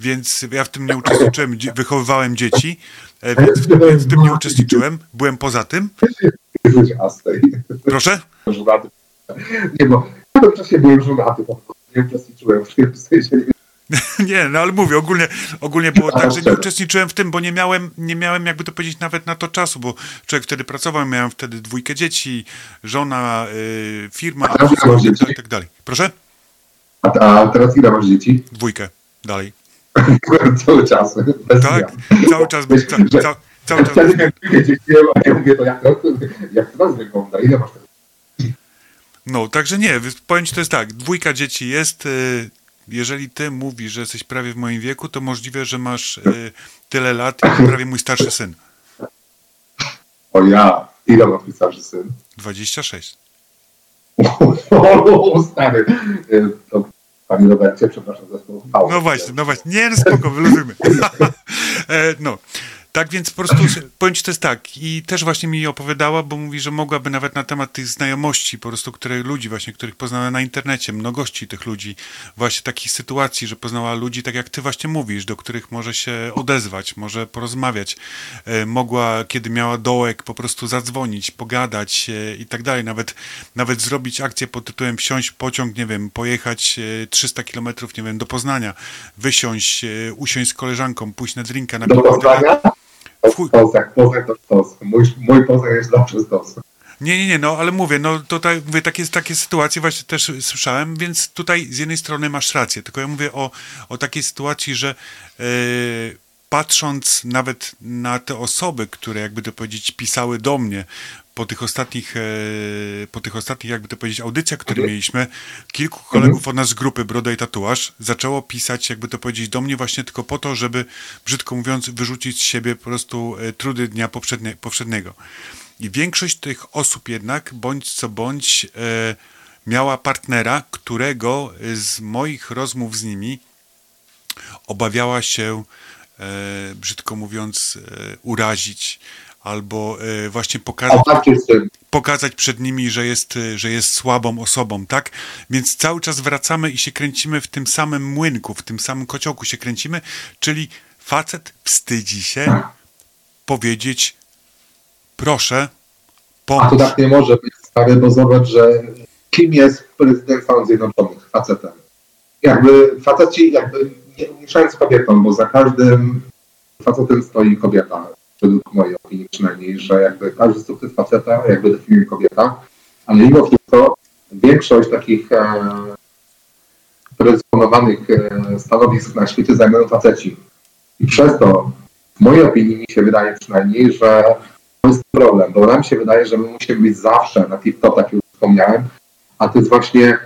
więc ja w tym nie uczestniczyłem, wychowywałem dzieci, e, więc w, więc w tym nie uczestniczyłem, byłem poza tym. Proszę? Żonaty. Nie, bo w tym czasie byłem żonaty, po prostu nie uczestniczyłem w tym sensie. [LAUGHS] Nie no ale mówię, ogólnie, ogólnie było tak, że nie uczestniczyłem w tym, bo nie miałem, nie miałem, jakby to powiedzieć, nawet na to czasu, bo człowiek wtedy pracował, miałem wtedy dwójkę dzieci, żona, y, firma, A teraz tak dzieci? i tak dalej. Proszę? A, a teraz ile masz dzieci? Dwójkę, dalej. [LAUGHS] Cały czas. Tak, zmian. cały czas, ca, ca, cały czas. Wtedy jak a ja mówię, to jak, jak teraz wygląda? Ile masz teraz? No, także nie, powiem ci, to jest tak, dwójka dzieci jest, y, jeżeli ty mówisz, że jesteś prawie w moim wieku, to możliwe, że masz y, tyle lat, jak prawie mój starszy syn. O ja, ile ma twój starszy syn? 26. O, stary. Y, To, panie Robercie, przepraszam za słowo. No właśnie, no właśnie. Nie, no spoko, wyluzujmy. [LAUGHS] E, no. Tak więc po prostu [CLEARS THROAT] powiem ci, to jest tak. I też właśnie mi opowiadała, bo mówi, że mogłaby nawet na temat tych znajomości, po prostu które ludzi właśnie, których poznała na internecie, mnogości tych ludzi, właśnie takich sytuacji, że poznała ludzi, tak jak ty właśnie mówisz, do których może się odezwać, może porozmawiać. E, mogła, kiedy miała dołek, po prostu zadzwonić, pogadać e, i tak dalej. Nawet, nawet zrobić akcję pod tytułem wsiąść pociąg, nie wiem, pojechać e, 300 kilometrów, nie wiem, do Poznania, wysiąść, e, usiąść z koleżanką, pójść na drinka, na Do i tak. Poznania? Chuj. Poznań, Poznań to stos. Mój, mój jest zawsze stos. Nie, nie, nie, no ale mówię, no tutaj mówię, takie, takie sytuacje właśnie też słyszałem, więc tutaj z jednej strony masz rację, tylko ja mówię o, o takiej sytuacji, że e, patrząc nawet na te osoby, które jakby to powiedzieć pisały do mnie po tych ostatnich, e, po tych ostatnich jakby to powiedzieć audycjach, które mieliśmy, kilku kolegów od nas z grupy Broda i Tatuaż zaczęło pisać jakby to powiedzieć do mnie właśnie tylko po to, żeby brzydko mówiąc wyrzucić z siebie po prostu e, trudy dnia poprzednie, poprzedniego. I większość tych osób jednak, bądź co bądź, e, miała partnera, którego z moich rozmów z nimi obawiała się, brzydko mówiąc, e, urazić albo e, właśnie pokazać, pokazać przed nimi, że jest, e, że jest słabą osobą, tak? Więc cały czas wracamy i się kręcimy w tym samym młynku, w tym samym kociołku się kręcimy, czyli facet wstydzi się powiedzieć proszę, A to pomóż. tak nie może być stary, bo zobacz, że kim jest prezydent Stanów Zjednoczonych? Facetem. Jakby faceci, jakby mieszając z kobietą, bo za każdym facetem stoi kobieta, według mojej opinii przynajmniej, że jakby każdy sukces faceta jakby definiuje kobieta, ale mimo wszystko większość takich e, predysponowanych e, stanowisk na świecie zajmują faceci. I przez to, w mojej opinii, mi się wydaje przynajmniej, że to jest problem, bo nam się wydaje, że my musimy być zawsze na tip-top, jak już wspomniałem, a to jest właśnie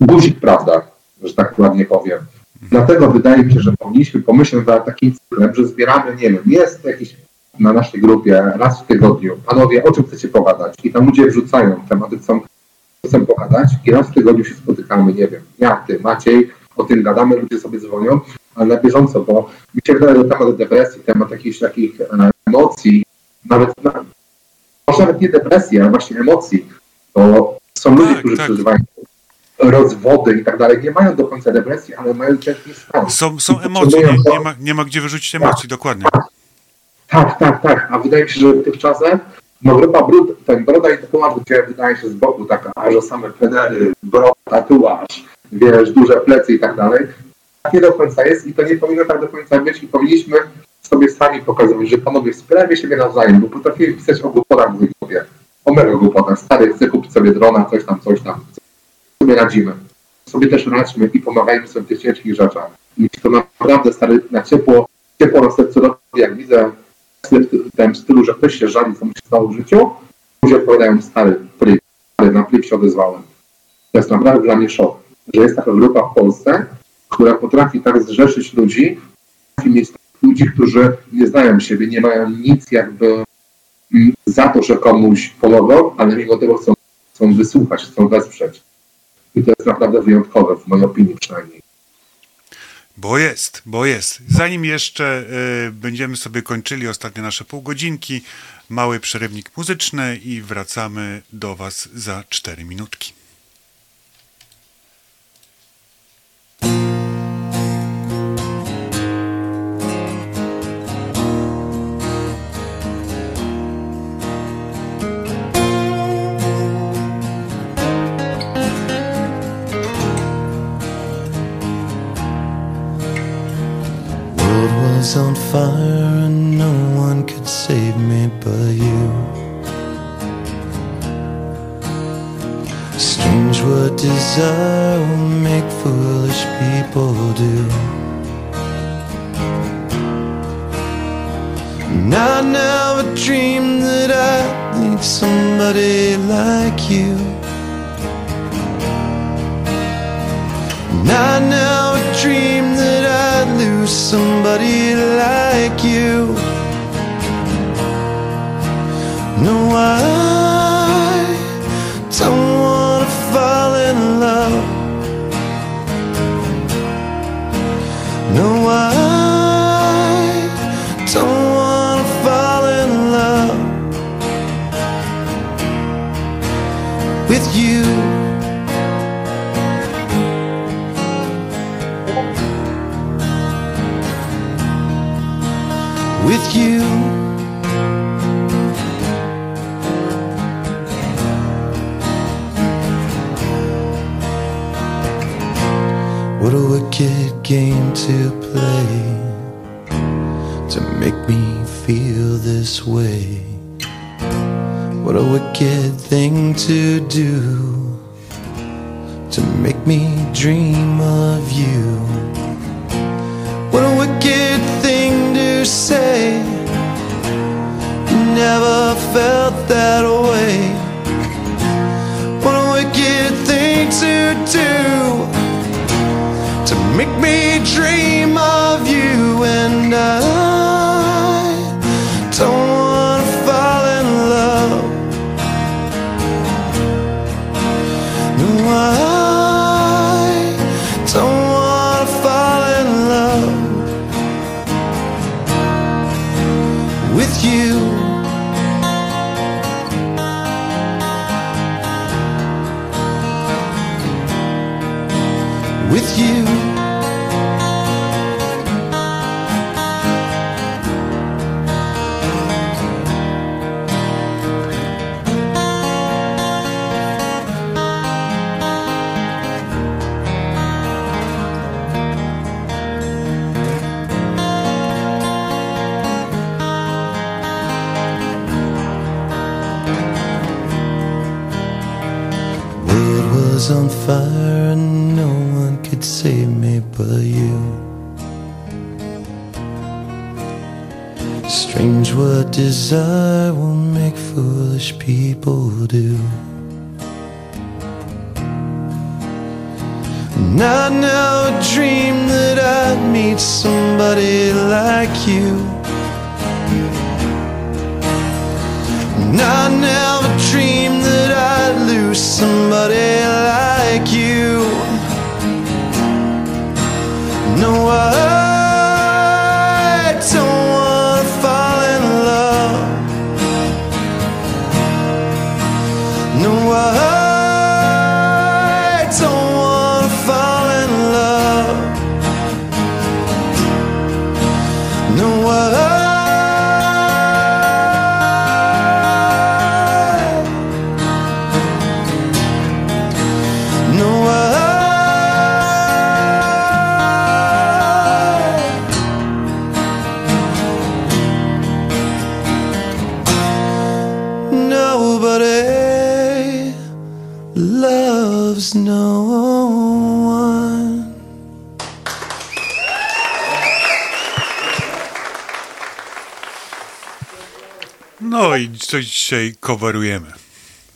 guzik, prawda, że tak ładnie powiem. Dlatego wydaje mi się, że powinniśmy pomyśleć nad takim cyklem, że zbieramy, nie wiem, jest jakiś na naszej grupie raz w tygodniu, panowie, o czym chcecie pogadać? I tam ludzie wrzucają tematy, chcą, chcą pogadać i raz w tygodniu się spotykamy, nie wiem, ja, ty, Maciej, o tym gadamy, ludzie sobie dzwonią, ale na bieżąco, bo mi się wydaje, że temat depresji, temat jakichś takich e, emocji, nawet, na, może nawet nie depresji, ale właśnie emocji, bo są ludzie, Tak, którzy tak. przeżywają rozwody i tak dalej, nie mają do końca depresji, ale mają ciężki stan. Są, są emocje, nie, nie, ma, nie ma gdzie wyrzucić emocji, dokładnie. Tak, tak, tak. A wydaje mi się, że w tych czasach no grupa brud, ten broda i tatuaż, gdzie wydaje się z boku taka, a że same pedery, broda, tatuaż, wiesz, duże plecy i tak dalej. Tak nie do końca jest i to nie powinno tak do końca być i powinniśmy sobie sami pokazywać, że panowie wspierajmy siebie nawzajem, bo potrafimy pisać o głupotach w głowie. O mega głupotach. Stary, chcę kupić sobie drona, coś tam, coś tam. Sobie radzimy. sobie też radźmy i pomagajmy sobie w tych ciężkich rzeczach. I to naprawdę stary na ciepło, ciepło na sercu robi, jak widzę w tym stylu, że ktoś się żali, co mu się stało w życiu, ludzie odpowiadają stary, pryk, stary, na plik się odezwałem. To jest naprawdę dla mnie szok, że jest taka grupa w Polsce, która potrafi tak zrzeszyć ludzi, potrafi mieć ludzi, którzy nie znają siebie, nie mają nic jakby mm, za to, że komuś pomogą, ale mimo tego chcą, chcą wysłuchać, chcą wesprzeć. I to jest naprawdę wyjątkowe, w mojej opinii przynajmniej. Bo jest, bo jest. Zanim jeszcze y, będziemy sobie kończyli ostatnie nasze półgodzinki, mały przerywnik muzyczny i wracamy do Was za 4 minutki. Desire will make foolish people do. And I never dreamed that I'd need somebody like you. And I never dreamed that I'd lose somebody like you. Coś dzisiaj coverujemy.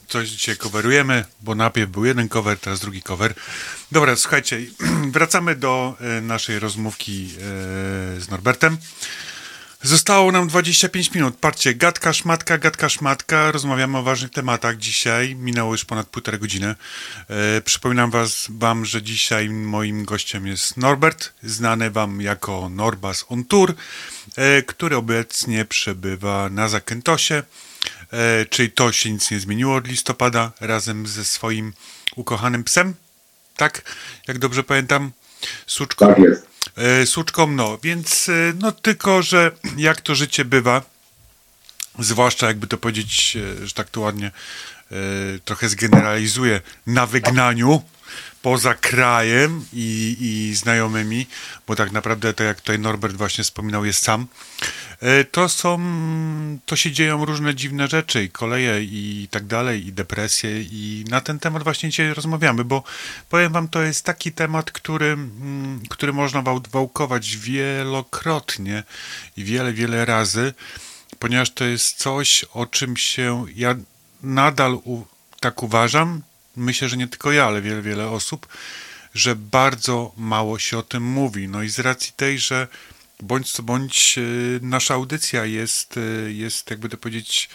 Coś dzisiaj coverujemy, bo najpierw był jeden cover, teraz drugi cover. Dobra, słuchajcie, [CLEARS THROAT] wracamy do e, naszej rozmówki e, z Norbertem. Zostało nam 25 minut. Patrzcie, gadka, szmatka, gadka, szmatka. Rozmawiamy o ważnych tematach dzisiaj. Minęło już ponad półtorej godziny. E, przypominam was, wam, że dzisiaj moim gościem jest Norbert, znany wam jako Norbas on Tour, e, który obecnie przebywa na Zakętosie. E, czyli to się nic nie zmieniło od listopada, razem ze swoim ukochanym psem, tak? Jak dobrze pamiętam, Suczką. Tak jest. E, Suczką, no, więc e, no tylko, że jak to życie bywa, zwłaszcza jakby to powiedzieć, że tak to ładnie trochę zgeneralizuję, na wygnaniu poza krajem i, i znajomymi, bo tak naprawdę to jak tutaj Norbert właśnie wspominał jest sam, e, to są, to się dzieją różne dziwne rzeczy i koleje i tak dalej i depresje. I na ten temat właśnie dzisiaj rozmawiamy, bo powiem wam, to jest taki temat, który, mm, który można wał- wałkować wielokrotnie i wiele, wiele razy, ponieważ to jest coś, o czym się ja nadal u, tak uważam, myślę, że nie tylko ja, ale wiele, wiele osób, że bardzo mało się o tym mówi. No i z racji tej, że bądź co bądź y, nasza audycja jest, y, jest jakby to powiedzieć,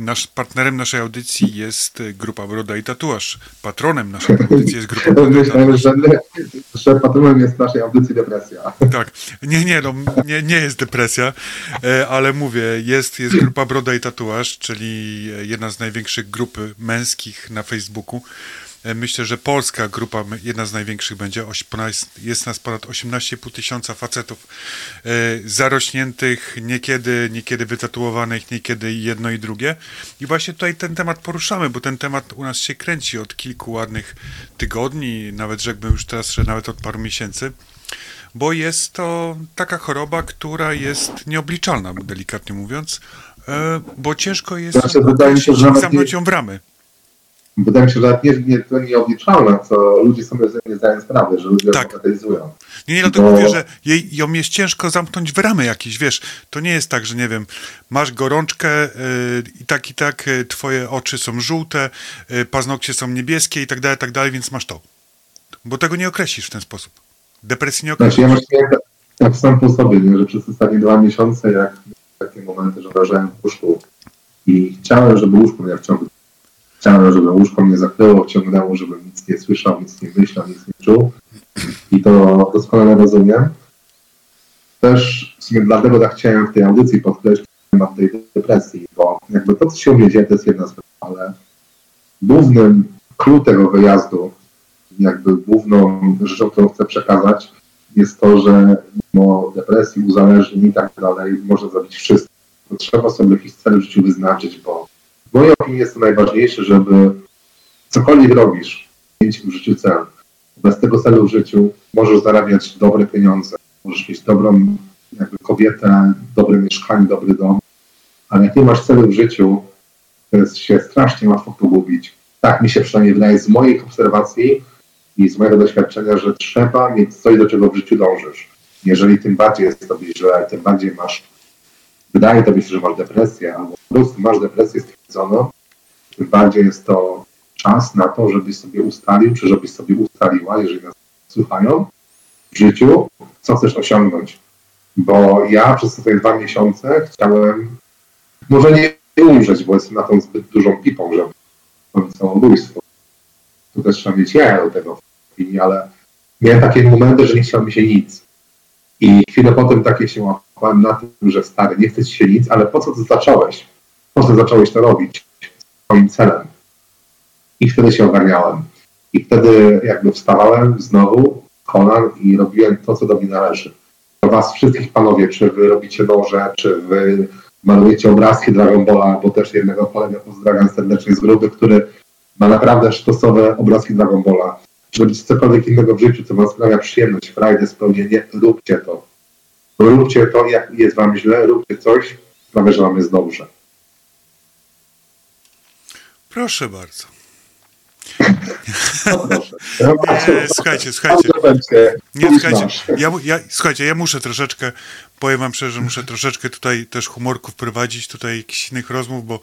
nasz, partnerem naszej audycji jest grupa Broda i Tatuaż. Patronem naszej [LAUGHS] audycji jest grupa Broda i Myślałem, Tatuaż. że, że patronem jest naszej audycji depresja. [LAUGHS] Tak, nie, nie, no, nie, nie jest depresja, e, ale mówię, jest, jest grupa Broda i Tatuaż, czyli jedna z największych grup męskich na Facebooku. E, Myślę, że polska grupa, jedna z największych będzie, jest nas ponad 18,5 tysiąca facetów e, zarośniętych, niekiedy, niekiedy wytatuowanych, niekiedy jedno i drugie. I właśnie tutaj ten temat poruszamy, bo ten temat u nas się kręci od kilku ładnych tygodni, nawet rzekłbym już teraz, że nawet od paru miesięcy bo jest to taka choroba, która jest nieobliczalna, delikatnie mówiąc, e, bo ciężko jest Znaczy, wydaje mi się, że zamknąć ją w ramy. Wydaje mi się, że nie, nie, to nieobliczalne, co ludzie sobie nie zdają sprawy, że ludzie Tak. bagatelizują. Nie, nie, dlatego Bo- mówię, że jej, ją jest ciężko zamknąć w ramy jakieś, wiesz, to nie jest tak, że nie wiem, masz gorączkę y, i tak i tak y, twoje oczy są żółte, y, paznokcie są niebieskie i tak dalej, tak dalej, więc masz to. Bo tego nie określisz w ten sposób. Depresji nie określisz. Znaczy ja właśnie tak, tak sam po sobie, nie, że przez ostatnie dwa miesiące, jak takie momenty, że leżałem w łóżku i chciałem, żeby łóżko mnie wciągnęło. Chciałem, żeby łóżko mnie zakryło, wciągnęło, żebym nic nie słyszał, nic nie myślał, nic nie czuł. I to doskonale rozumiem. Też w sumie dlatego tak chciałem w tej audycji podkreślić temat tej depresji, bo jakby to, co się u to jest jedna sprawa, ale głównym clue tego wyjazdu, jakby główną rzeczą, którą chcę przekazać, jest to, że mimo depresji, uzależnień i tak dalej może zrobić wszystko. Trzeba sobie jakiś cel w życiu wyznaczyć, bo w mojej opinii jest to najważniejsze, żeby cokolwiek robisz, mieć w życiu cel. Bez tego celu w życiu możesz zarabiać dobre pieniądze, możesz mieć dobrą jakby kobietę, dobre mieszkanie, dobry dom, ale jak nie masz celu w życiu, to jest się strasznie łatwo pogubić. Tak mi się przynajmniej wydaje z moich obserwacji i z mojego doświadczenia, że trzeba mieć coś, do czego w życiu dążysz. Jeżeli tym bardziej jest tobie źle, tym bardziej masz, wydaje tobie się, że masz depresję, albo po prostu masz depresję tym bardziej jest to czas na to, żebyś sobie ustalił, czy żebyś sobie ustaliła, jeżeli nas słuchają, w życiu, co chcesz osiągnąć. Bo ja przez te dwa miesiące chciałem, może nie umrzeć, bo jestem na tą zbyt dużą pipą, żeby robić samobójstwo. Tu też trzeba mieć ja do tego ale miałem takie momenty, że nie chciało mi się nic. I chwilę potem takie się łapałem na tym, że stary, nie chce ci się nic, ale po co to zacząłeś? Po zacząłeś to robić? Swoim celem. I wtedy się ogarniałem. I wtedy jakby wstawałem znowu kolan i robiłem to, co do mnie należy. Do was wszystkich panowie, czy wy robicie noże, czy wy malujecie obrazki Dragon Balla, bo też jednego kolegę pozdrawiam serdecznie z grupy, który ma naprawdę sztosowe obrazki Dragon Balla. Czy robicie cokolwiek innego w życiu, co wam sprawia przyjemność, frajdę, spełnienie, róbcie to. Róbcie to, jak jest wam źle, róbcie coś, sprawia, że wam jest dobrze. Proszę bardzo. No proszę. Nie, słuchajcie, słuchajcie. Nie, słuchajcie, ja, ja, słuchajcie, ja muszę troszeczkę, powiem wam szczerze, muszę troszeczkę tutaj też humorków prowadzić, tutaj jakichś innych rozmów, bo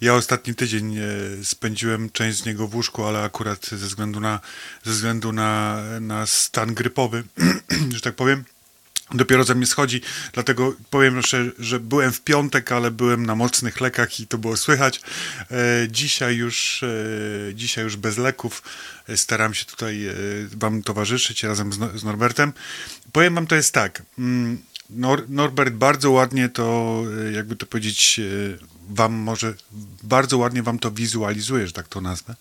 ja ostatni tydzień e, spędziłem część z niego w łóżku, ale akurat ze względu na, ze względu na, na stan grypowy, [CLEARS THROAT] że tak powiem, dopiero ze mnie schodzi, dlatego powiem szczerze, że byłem w piątek, ale byłem na mocnych lekach i to było słychać. E, dzisiaj już, e, dzisiaj już bez leków e, staram się tutaj wam towarzyszyć razem z, No- Norbertem. Powiem wam, to jest tak, mm, Nor, Norbert bardzo ładnie to, jakby to powiedzieć, wam może, bardzo ładnie wam to wizualizuje, że tak to nazwę,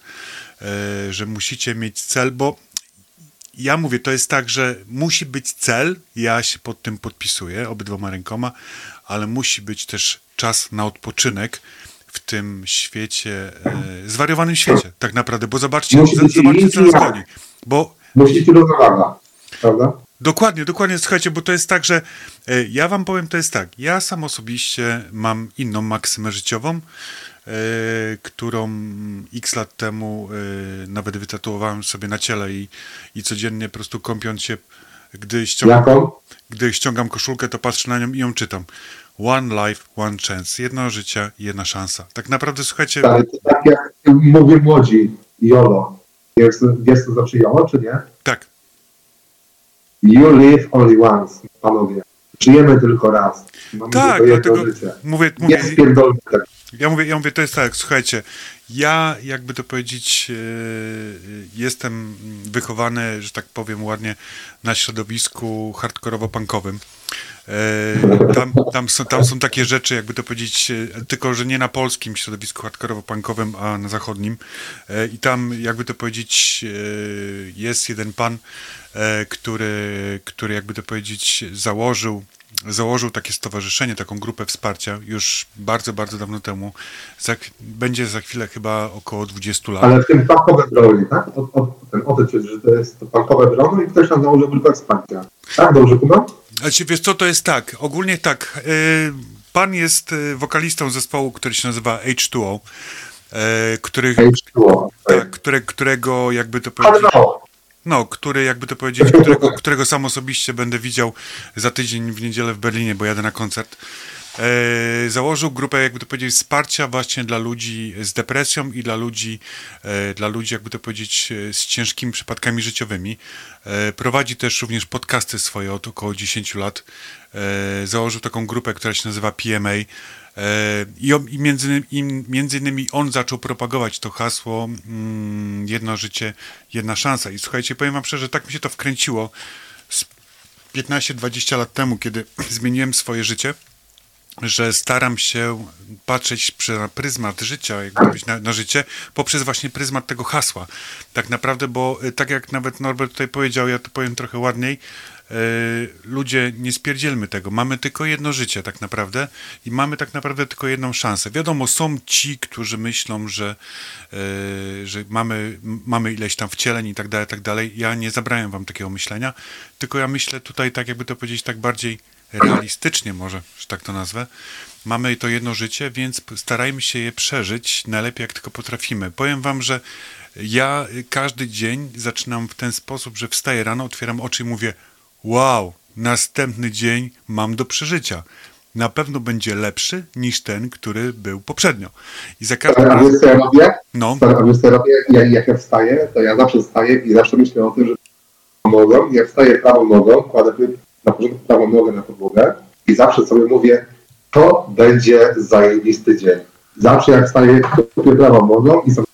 że musicie mieć cel, bo ja mówię, to jest tak, że musi być cel, ja się pod tym podpisuję obydwoma rękoma, ale musi być też czas na odpoczynek w tym świecie, e, zwariowanym świecie, tak naprawdę, bo zobaczcie, z- zobaczcie co nas goni. Bo Musi być równowaga, prawda? Dokładnie, dokładnie, słuchajcie, bo to jest tak, że e, ja wam powiem, to jest tak, ja sam osobiście mam inną maksymę życiową, którą x lat temu e, nawet wytatuowałem sobie na ciele i, i codziennie po prostu kąpiąc się, gdy ściągam, Jaką? gdy ściągam koszulkę, to patrzę na nią i ją czytam. One life, one chance. Jedno życie, jedna szansa. Tak naprawdę, słuchajcie, Ale to tak jak mówię młodzi, YOLO. Wiesz, wiesz co znaczy YOLO, czy nie? tak, You live only once, panowie. Żyjemy tylko raz. Mamy tak, dlatego życie. mówię, Nie mówię, tego. Ja mówię, ja mówię, to jest tak, słuchajcie, ja, jakby to powiedzieć, e, jestem wychowany, że tak powiem ładnie, na środowisku hardkorowo-punkowym. E, Tam, tam, są, tam są takie rzeczy, jakby to powiedzieć, e, tylko że nie na polskim środowisku hardkorowo-punkowym, a na zachodnim. E, I tam, jakby to powiedzieć, jest jeden pan, który, który jakby to powiedzieć, założył założył takie stowarzyszenie, taką grupę wsparcia już bardzo, bardzo dawno temu. Za, będzie za chwilę chyba około 20 lat. Ale w tym bankowe drony, tak? O, o, ten, o że to jest to bankowe drony i ktoś tam założył grupę wsparcia. Tak? Dobrze kumam? Znaczy, wiesz co, to jest tak, ogólnie tak, y, pan jest y, wokalistą zespołu, który się nazywa H2O, y, który, H2O. tak, które, którego jakby to powiedzieć, no, no, który jakby to powiedzieć, którego, którego sam osobiście będę widział za tydzień w niedzielę w Berlinie, bo jadę na koncert. E, założył grupę, jakby to powiedzieć, wsparcia właśnie dla ludzi z depresją i dla ludzi, e, dla ludzi, jakby to powiedzieć, e, z ciężkimi przypadkami życiowymi. Prowadzi też również podcasty swoje od około 10 lat. Założył taką grupę, która się nazywa PMA. I, i, między, I między innymi on zaczął propagować to hasło mm, jedno życie, jedna szansa. I słuchajcie, powiem wam szczerze, tak mi się to wkręciło z 15-20 lat temu, kiedy [CLEARS THROAT] zmieniłem swoje życie, że staram się patrzeć na pryzmat życia, jak na, na życie, poprzez właśnie pryzmat tego hasła. Tak naprawdę, bo y, tak jak nawet Norbert tutaj powiedział, ja to powiem trochę ładniej, y, ludzie, nie spierdzielmy tego. Mamy tylko jedno życie tak naprawdę i mamy tak naprawdę tylko jedną szansę. Wiadomo, są ci, którzy myślą, że, y, że mamy, mamy ileś tam wcieleń i tak dalej, tak dalej. Ja nie zabrałem wam takiego myślenia, tylko ja myślę tutaj, tak jakby to powiedzieć, tak bardziej realistycznie może, że tak to nazwę. Mamy to jedno życie, więc starajmy się je przeżyć najlepiej jak tylko potrafimy. Powiem wam, że ja każdy dzień zaczynam w ten sposób, że wstaję rano, otwieram oczy i mówię wow, następny dzień mam do przeżycia. Na pewno będzie lepszy niż ten, który był poprzednio. I za każdym razem... wiesz co ja robię? No, wiesz co ja robię? Ja, jak ja wstaję, to ja zawsze wstaję i zawsze myślę o tym, że nogą, jak wstaję prawą nogą, kładę na porządku prawą nogę na podłogę i zawsze sobie mówię, to będzie zajebisty dzień. Zawsze jak wstaję, kopię prawą nogą i sam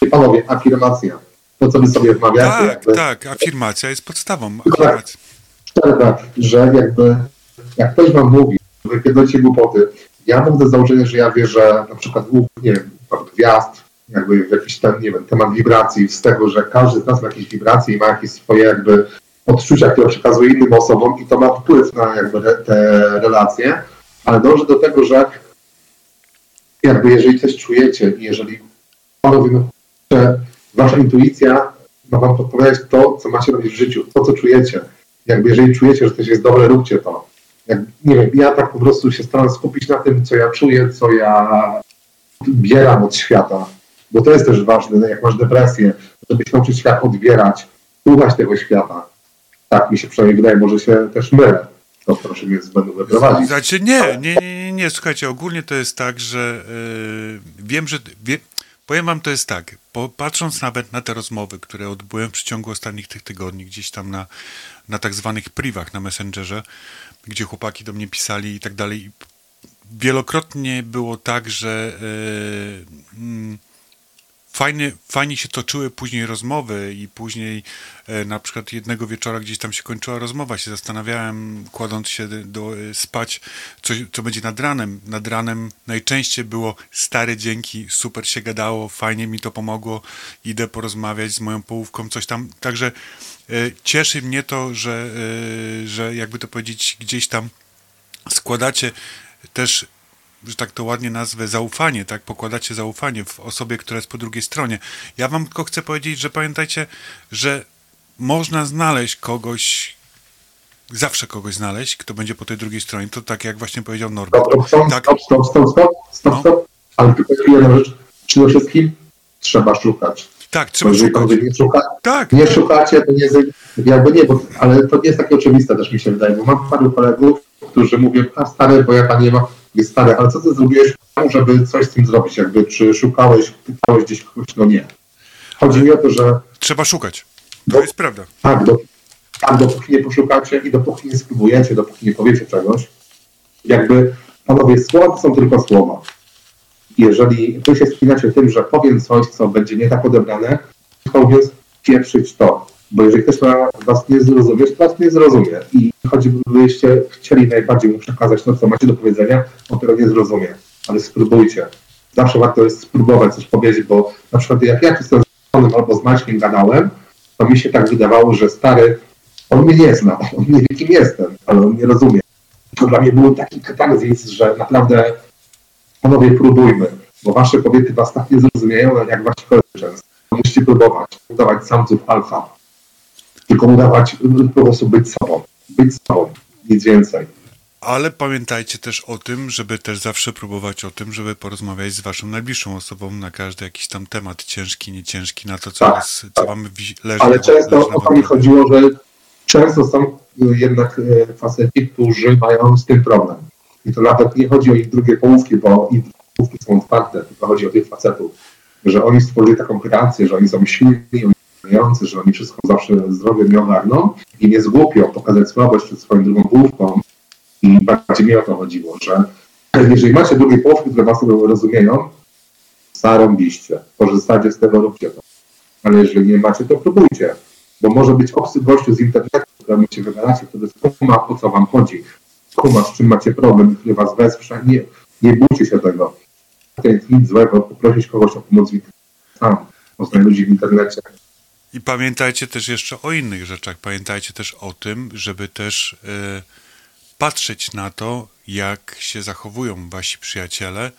się panowie, afirmacja. To, co wy sobie wmawiacie, tak, jakby, tak, afirmacja jest podstawą. Tak. Afirmacja. szczerze tak, że jakby jak ktoś wam mówi, że wy pierdolicie głupoty, ja mam do założenia, że ja wierzę na przykład nie wiem, gwiazd, jakby w jakiś ten, nie wiem, temat wibracji, z tego, że każdy z nas ma jakieś wibracje i ma jakieś swoje jakby odczucia, które przekazuje innym osobom i to ma wpływ na jakby re, te relacje, ale dążę do tego, że jakby jeżeli coś czujecie i jeżeli panowie, no, że wasza intuicja ma wam podpowiadać to, co macie robić w życiu, to, co czujecie. Jakby jeżeli czujecie, że coś jest dobre, róbcie to. Jak, nie wiem, ja tak po prostu się staram skupić na tym, co ja czuję, co ja bieram od świata. Bo to jest też ważne, jak masz depresję, nauczyć się jak odbierać, słuchać tego świata. Tak mi się przynajmniej wydaje, może się też mylę. To proszę mnie z błędu wyprowadzić. Znaczy nie, nie, nie, nie, słuchajcie, ogólnie to jest tak, że yy, wiem, że wie, powiem wam, to jest tak, po, patrząc nawet na te rozmowy, które odbyłem w przeciągu ostatnich tych tygodni, gdzieś tam na, na tak zwanych privach na Messengerze, gdzie chłopaki do mnie pisali i tak dalej, wielokrotnie było tak, że yy, mm, fajnie, fajnie się toczyły później rozmowy i później e, na przykład jednego wieczora gdzieś tam się kończyła rozmowa, się zastanawiałem, kładąc się do, e, spać, co, co będzie nad ranem. Nad ranem najczęściej było stare dzięki, super się gadało, fajnie mi to pomogło, idę porozmawiać z moją połówką, coś tam. Także e, cieszy mnie to, że, że jakby to powiedzieć, gdzieś tam składacie też że tak to ładnie nazwę, zaufanie, tak? Pokładacie zaufanie w osobie, która jest po drugiej stronie. Ja wam tylko chcę powiedzieć, że pamiętajcie, że można znaleźć kogoś, zawsze kogoś znaleźć, kto będzie po tej drugiej stronie. To tak jak właśnie powiedział Norbert. Stop, stop, Tak, stop, stop, stop, stop, stop, No. stop. Ale tylko jedna rzecz. Przede wszystkim trzeba szukać. tak, trzeba szukać. nie szuka, Tak, nie szukacie, to nie jakby nie, bo, ale to nie jest takie oczywiste też mi się wydaje, bo mam paru kolegów, którzy mówią, a stary, bo ja pan nie ma, jest stary, ale co ty zrobiłeś, żeby coś z tym zrobić, jakby, czy szukałeś, pytałeś gdzieś kogoś, no nie. Chodzi mi o to, że trzeba szukać. To jest prawda. tak, do, tak, dopóki nie poszukacie i dopóki nie spróbujecie, dopóki nie powiecie czegoś, jakby, panowie, słowa są tylko słowa. Jeżeli wy się spinacie tym, że powiem coś, co będzie nie tak odebrane, to mówiąc, pieprzyć to. Bo jeżeli ktoś ma was nie zrozumie, to was nie zrozumie. I choćbyście chcieli najbardziej mu przekazać to, co macie do powiedzenia, on tego nie zrozumie. Ale spróbujcie. Zawsze warto jest spróbować coś powiedzieć, bo na przykład jak ja jestem z Jonem albo z Maćkiem gadałem, to mi się tak wydawało, że stary, on mnie nie zna, on nie wie, kim jestem, ale on nie rozumie. To dla mnie był taki katarzis, że naprawdę panowie próbujmy, bo wasze kobiety was tak nie zrozumieją, jak wasi koledzy. Musicie próbować, udawać samców alfa. Tylko udawać, po prostu być sobą. Być sobą, nic więcej. Ale pamiętajcie też o tym, żeby też zawsze próbować o tym, żeby porozmawiać z waszą najbliższą osobą na każdy jakiś tam temat, ciężki, nieciężki, na to, co, Tak, was, co tak. wam leży. Ale często o to mi chodziło, że często są jednak y, faceci, którzy mają z tym problem. I to nawet nie chodzi o ich drugie połówki, bo ich połówki są otwarte, tylko chodzi o tych facetów, że oni stworzyli taką kreację, że oni są silni, oni że oni wszystko zawsze zdrowie mi ogarną i nie zgłupią pokazać słabość przed swoją drugą połówką. I bardziej mi o to chodziło, że jeżeli macie drugie połówki, które was rozumieją, zarąbiście, korzystacie z tego, róbcie to. Ale jeżeli nie macie, to próbujcie. Bo może być obcy gościu z internetu, któremu się wygadacie, który skuma, o co wam chodzi. Skuma, z czym macie problem, który was wesprze. Nie, nie bójcie się tego. To jest nic złego, poprosić kogoś o pomoc w internecie. Sam poznaj ludzi w internecie. I pamiętajcie też jeszcze o innych rzeczach. Pamiętajcie też o tym, żeby też e, patrzeć na to, jak się zachowują wasi przyjaciele,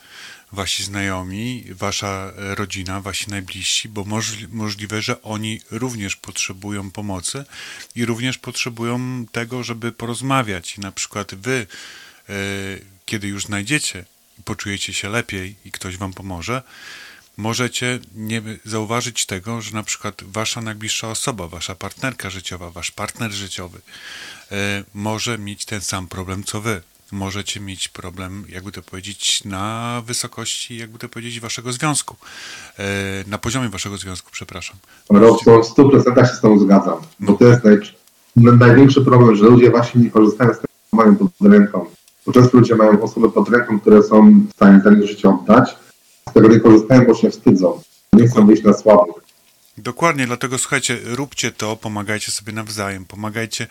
wasi znajomi, wasza e, rodzina, wasi najbliżsi, bo możli, możliwe, że oni również potrzebują pomocy i również potrzebują tego, żeby porozmawiać. I na przykład wy, e, kiedy już znajdziecie i poczujecie się lepiej i ktoś wam pomoże, możecie nie zauważyć tego, że na przykład wasza najbliższa osoba, wasza partnerka życiowa, wasz partner życiowy e, może mieć ten sam problem co wy. Możecie mieć problem, jakby to powiedzieć, na wysokości, jakby to powiedzieć, waszego związku. E, na poziomie waszego związku, przepraszam. Robson, w 100% się z tą zgadzam. Bo to jest naj, na- największy problem, że ludzie właśnie nie korzystają z tego, co mają pod ręką. Bo często ludzie mają osoby pod ręką, które są w stanie ten życie oddać, tego nie korzystają, bo się wstydzą. Nie chcą wyjść na słabych. Dokładnie, dlatego słuchajcie, róbcie to, pomagajcie sobie nawzajem, pomagajcie,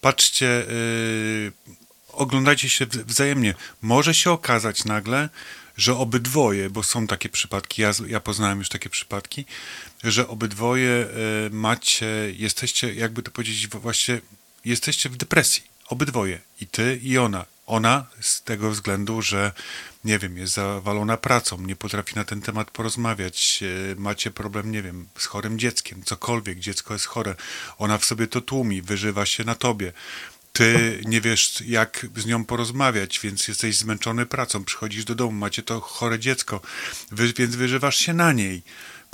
patrzcie, yy, oglądajcie się wz- wzajemnie. Może się okazać nagle, że obydwoje, bo są takie przypadki, ja, ja poznałem już takie przypadki, że obydwoje yy, macie, jesteście, jakby to powiedzieć, właśnie jesteście w depresji. Obydwoje. I ty, i ona. Ona z tego względu, że nie wiem, jest zawalona pracą, nie potrafi na ten temat porozmawiać, e, macie problem, nie wiem, z chorym dzieckiem, cokolwiek, dziecko jest chore, ona w sobie to tłumi, wyżywa się na tobie. ty nie wiesz, jak z nią porozmawiać, więc jesteś zmęczony pracą, przychodzisz do domu, macie to chore dziecko, więc wyżywasz się na niej.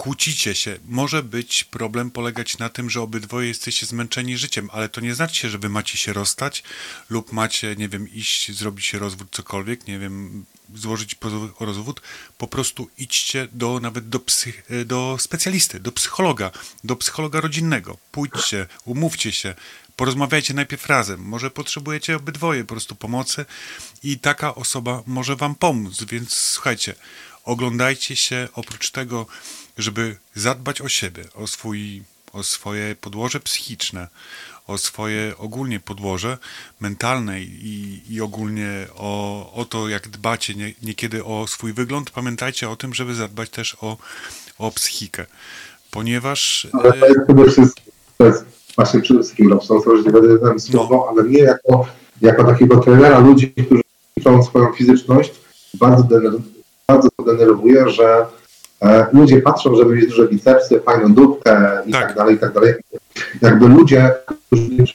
Kłócicie się. Może być problem polegać na tym, że obydwoje jesteście zmęczeni życiem, ale to nie znaczy, że wy macie się rozstać lub macie, nie wiem, iść, zrobić się rozwód, cokolwiek, nie wiem, złożyć o rozwód. Po prostu idźcie do nawet do, psych, do specjalisty, do psychologa, do psychologa rodzinnego. Pójdźcie, umówcie się, porozmawiajcie najpierw razem. Może potrzebujecie obydwoje po prostu pomocy i taka osoba może wam pomóc, więc słuchajcie, oglądajcie się oprócz tego, żeby zadbać o siebie, o, swój, o swoje podłoże psychiczne, o swoje ogólnie podłoże mentalne i, i ogólnie o, o to, jak dbacie nie, niekiedy o swój wygląd, pamiętajcie o tym, żeby zadbać też o, o psychikę. Ponieważ. Ale to jest przede wszystkim, to jest właśnie przede wszystkim Robson, że nie będę tam słowo, no. ale nie jako, jako takiego trenera ludzi, którzy ćwiczą swoją fizyczność, bardzo, dener, bardzo denerwuje, że e, ludzie patrzą, żeby mieć duże bicepsy, fajną dupkę i tak. tak dalej, i tak dalej. Jakby ludzie,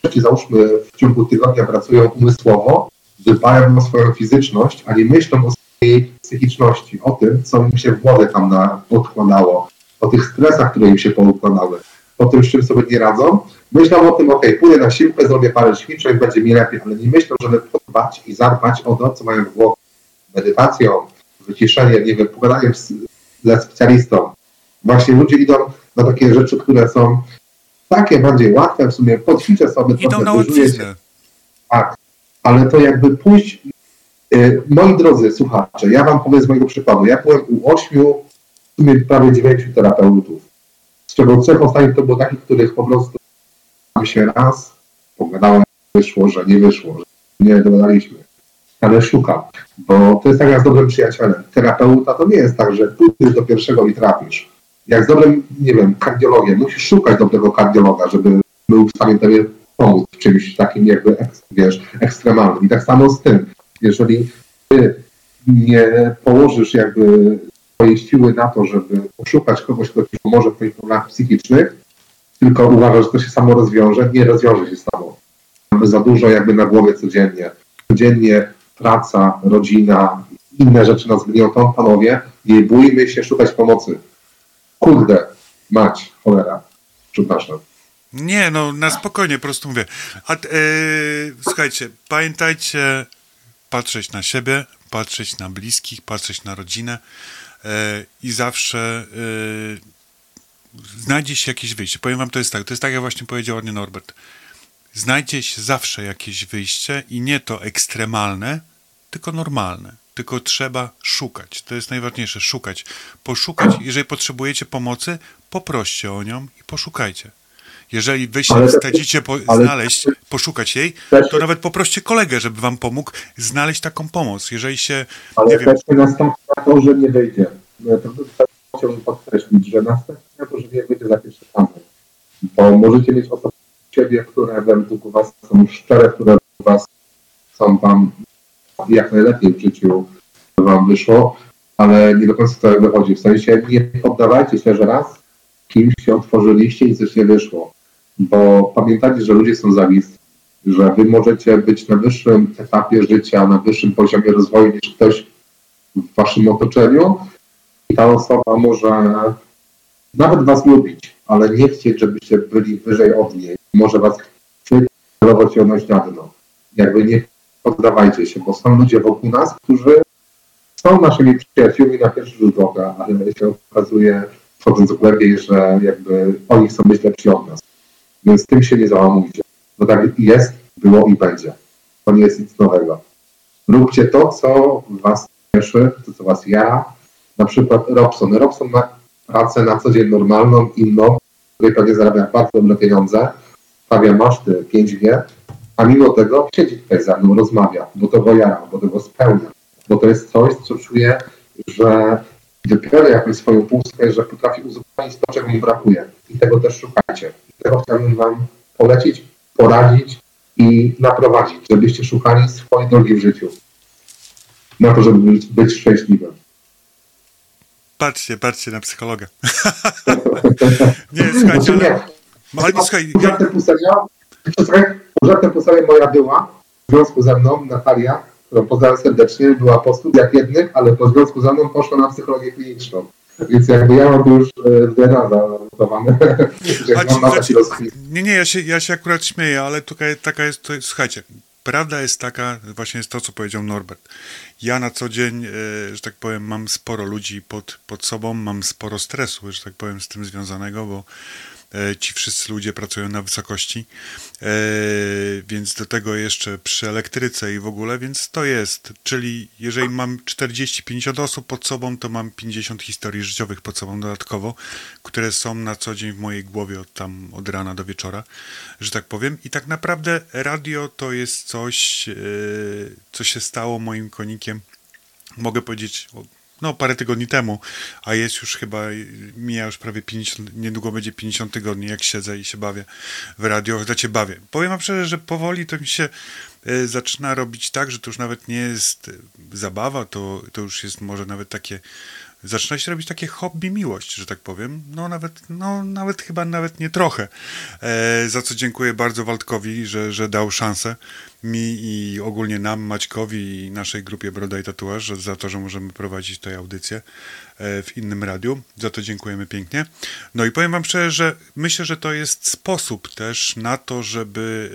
którzy załóżmy w ciągu tygodnia pracują umysłowo, dbają o swoją fizyczność, a nie myślą o swojej psychiczności, o tym, co im się w głowie tam na, odkładało, o tych stresach, które im się poukładały, o tym, z czym sobie nie radzą, myślą o tym, ok, pójdę na siłkę, zrobię parę ćwiczeń, będzie mi lepiej, ale nie myślą, żeby podbać i zadbać o to, co mają w głowie. Medytacją, wyciszeniem, nie wiem, pogadaniem z, ze specjalistą. Właśnie ludzie idą na takie rzeczy, które są takie bardziej łatwe, w sumie podćwiczę sobie. Idą na łatwiznę. Tak, ale to jakby pójść... Yy, moi drodzy słuchacze, ja wam powiem z mojego przykładu. Ja byłem u ośmiu, w sumie prawie dziewięciu terapeutów, z czego trzech ostatnich to było takich, których po prostu się raz, pogadałem, wyszło, że nie wyszło, że nie dogadaliśmy. Ale szukam, bo to jest tak jak z dobrym przyjacielem. Terapeuta to nie jest tak, że pójdziesz do pierwszego i trafisz. Jak z dobrym, nie wiem, kardiologiem, musisz szukać dobrego kardiologa, żeby był w stanie tobie pomóc w czymś takim jakby, wiesz, ekstremalnym. I tak samo z tym, jeżeli ty nie położysz jakby swojej siły na to, żeby poszukać kogoś, kto ci pomoże w twoich problemach psychicznych, tylko uważa, że to się samo rozwiąże. Nie rozwiąże się samo. Mamy za dużo jakby na głowie codziennie. Codziennie praca, rodzina, inne rzeczy nas gniotą. Panowie, nie bójmy się szukać pomocy. Kurde, mać, cholera. Przepraszam. Nie, no na spokojnie, po prostu mówię. A, e, słuchajcie, pamiętajcie patrzeć na siebie, patrzeć na bliskich, patrzeć na rodzinę e, i zawsze e, znajdzie się jakieś wyjście. Powiem wam, to jest tak, to jest tak, jak właśnie powiedział ładnie Norbert. Znajdzie się zawsze jakieś wyjście i nie to ekstremalne, tylko normalne. Tylko trzeba szukać. To jest najważniejsze, szukać. Poszukać, jeżeli potrzebujecie pomocy, poproście o nią i poszukajcie. Jeżeli wy się wstydzicie po, znaleźć, poszukać jej, to nawet poproście kolegę, żeby wam pomógł znaleźć taką pomoc. Jeżeli się. Ale nie wiem, nastąpi to, że nie wyjdzie. No, chciałbym podkreślić, że następnie to, że nie będzie za pierwszy razem, bo możecie mieć osoby siebie, które według Was są szczere, które według Was są Wam jak najlepiej w życiu Wam wyszło, ale nie do końca to wychodzi. W sensie nie poddawajcie się, że raz kimś się otworzyliście i coś nie wyszło, bo pamiętajcie, że ludzie są zawistni, że Wy możecie być na wyższym etapie życia, na wyższym poziomie rozwoju niż ktoś w Waszym otoczeniu, i ta osoba może nawet was lubić, ale nie chcieć, żebyście byli wyżej od niej. Może was celować ją na dno. Jakby nie poddawajcie się, bo są ludzie wokół nas, którzy są naszymi przyjaciółmi na pierwszy rzut oka, ale się okazuje, wchodząc głębiej, że jakby oni chcą być lepsi od nas. Więc tym się nie załamujcie. Bo tak jest, było i będzie. To nie jest nic nowego. Róbcie to, co was cieszy, to, co was jara, na przykład Robson. Robson ma pracę na co dzień normalną, inną, której pewnie zarabia bardzo dobre pieniądze, stawia maszty 5G, a mimo tego siedzi tutaj ze mną, rozmawia, bo to go jara, bo to go spełnia, bo to jest coś, co czuje, że wypełnia jakąś swoją pustkę, że potrafi uzupełnić to, czego mu brakuje. I tego też szukajcie. I tego chciałbym Wam polecić, poradzić i naprowadzić, żebyście szukali swojej drogi w życiu. Na to, żeby być, być szczęśliwym. Patrzcie, patrzcie na psychologa. [LAUGHS] nie, słuchajcie, ale... słuchaj, Słuchaj, żartem po sobie moja była w związku ze mną, Natalia, którą pozdrawiam serdecznie, była po studiach jednych, ale po związku ze mną poszła na psychologię kliniczną. Więc jakby ja mam już e, DNA rozkwit. [LAUGHS] Nie, nie, ja się, ja się akurat śmieję, ale tutaj taka jest, to słuchajcie, prawda jest taka, właśnie jest to, co powiedział Norbert. Ja na co dzień, e, że tak powiem, mam sporo ludzi pod, pod sobą, mam sporo stresu, że tak powiem, z tym związanego, bo ci wszyscy ludzie pracują na wysokości, e, więc do tego jeszcze przy elektryce i w ogóle, więc to jest, czyli jeżeli mam 40-50 osób pod sobą, to mam 50 historii życiowych pod sobą dodatkowo, które są na co dzień w mojej głowie od tam od rana do wieczora, że tak powiem. I tak naprawdę radio to jest coś, e, co się stało moim konikiem, mogę powiedzieć, no parę tygodni temu, a jest już chyba, mija już prawie 50, niedługo będzie 50 tygodni, jak siedzę i się bawię w radio, znaczy bawię. Powiem wam szczerze, że powoli to mi się e, zaczyna robić tak, że to już nawet nie jest e, zabawa, to, to już jest może nawet takie, zaczyna się robić takie hobby miłość, że tak powiem. No nawet, no nawet chyba nawet nie trochę. E, za co dziękuję bardzo Waldkowi, że, że dał szansę mi i ogólnie nam, Maćkowi i naszej grupie Broda i Tatuaż za to, że możemy prowadzić tę audycję e, w innym radiu. Za to dziękujemy pięknie. No i powiem wam szczerze, że myślę, że to jest sposób też na to, żeby,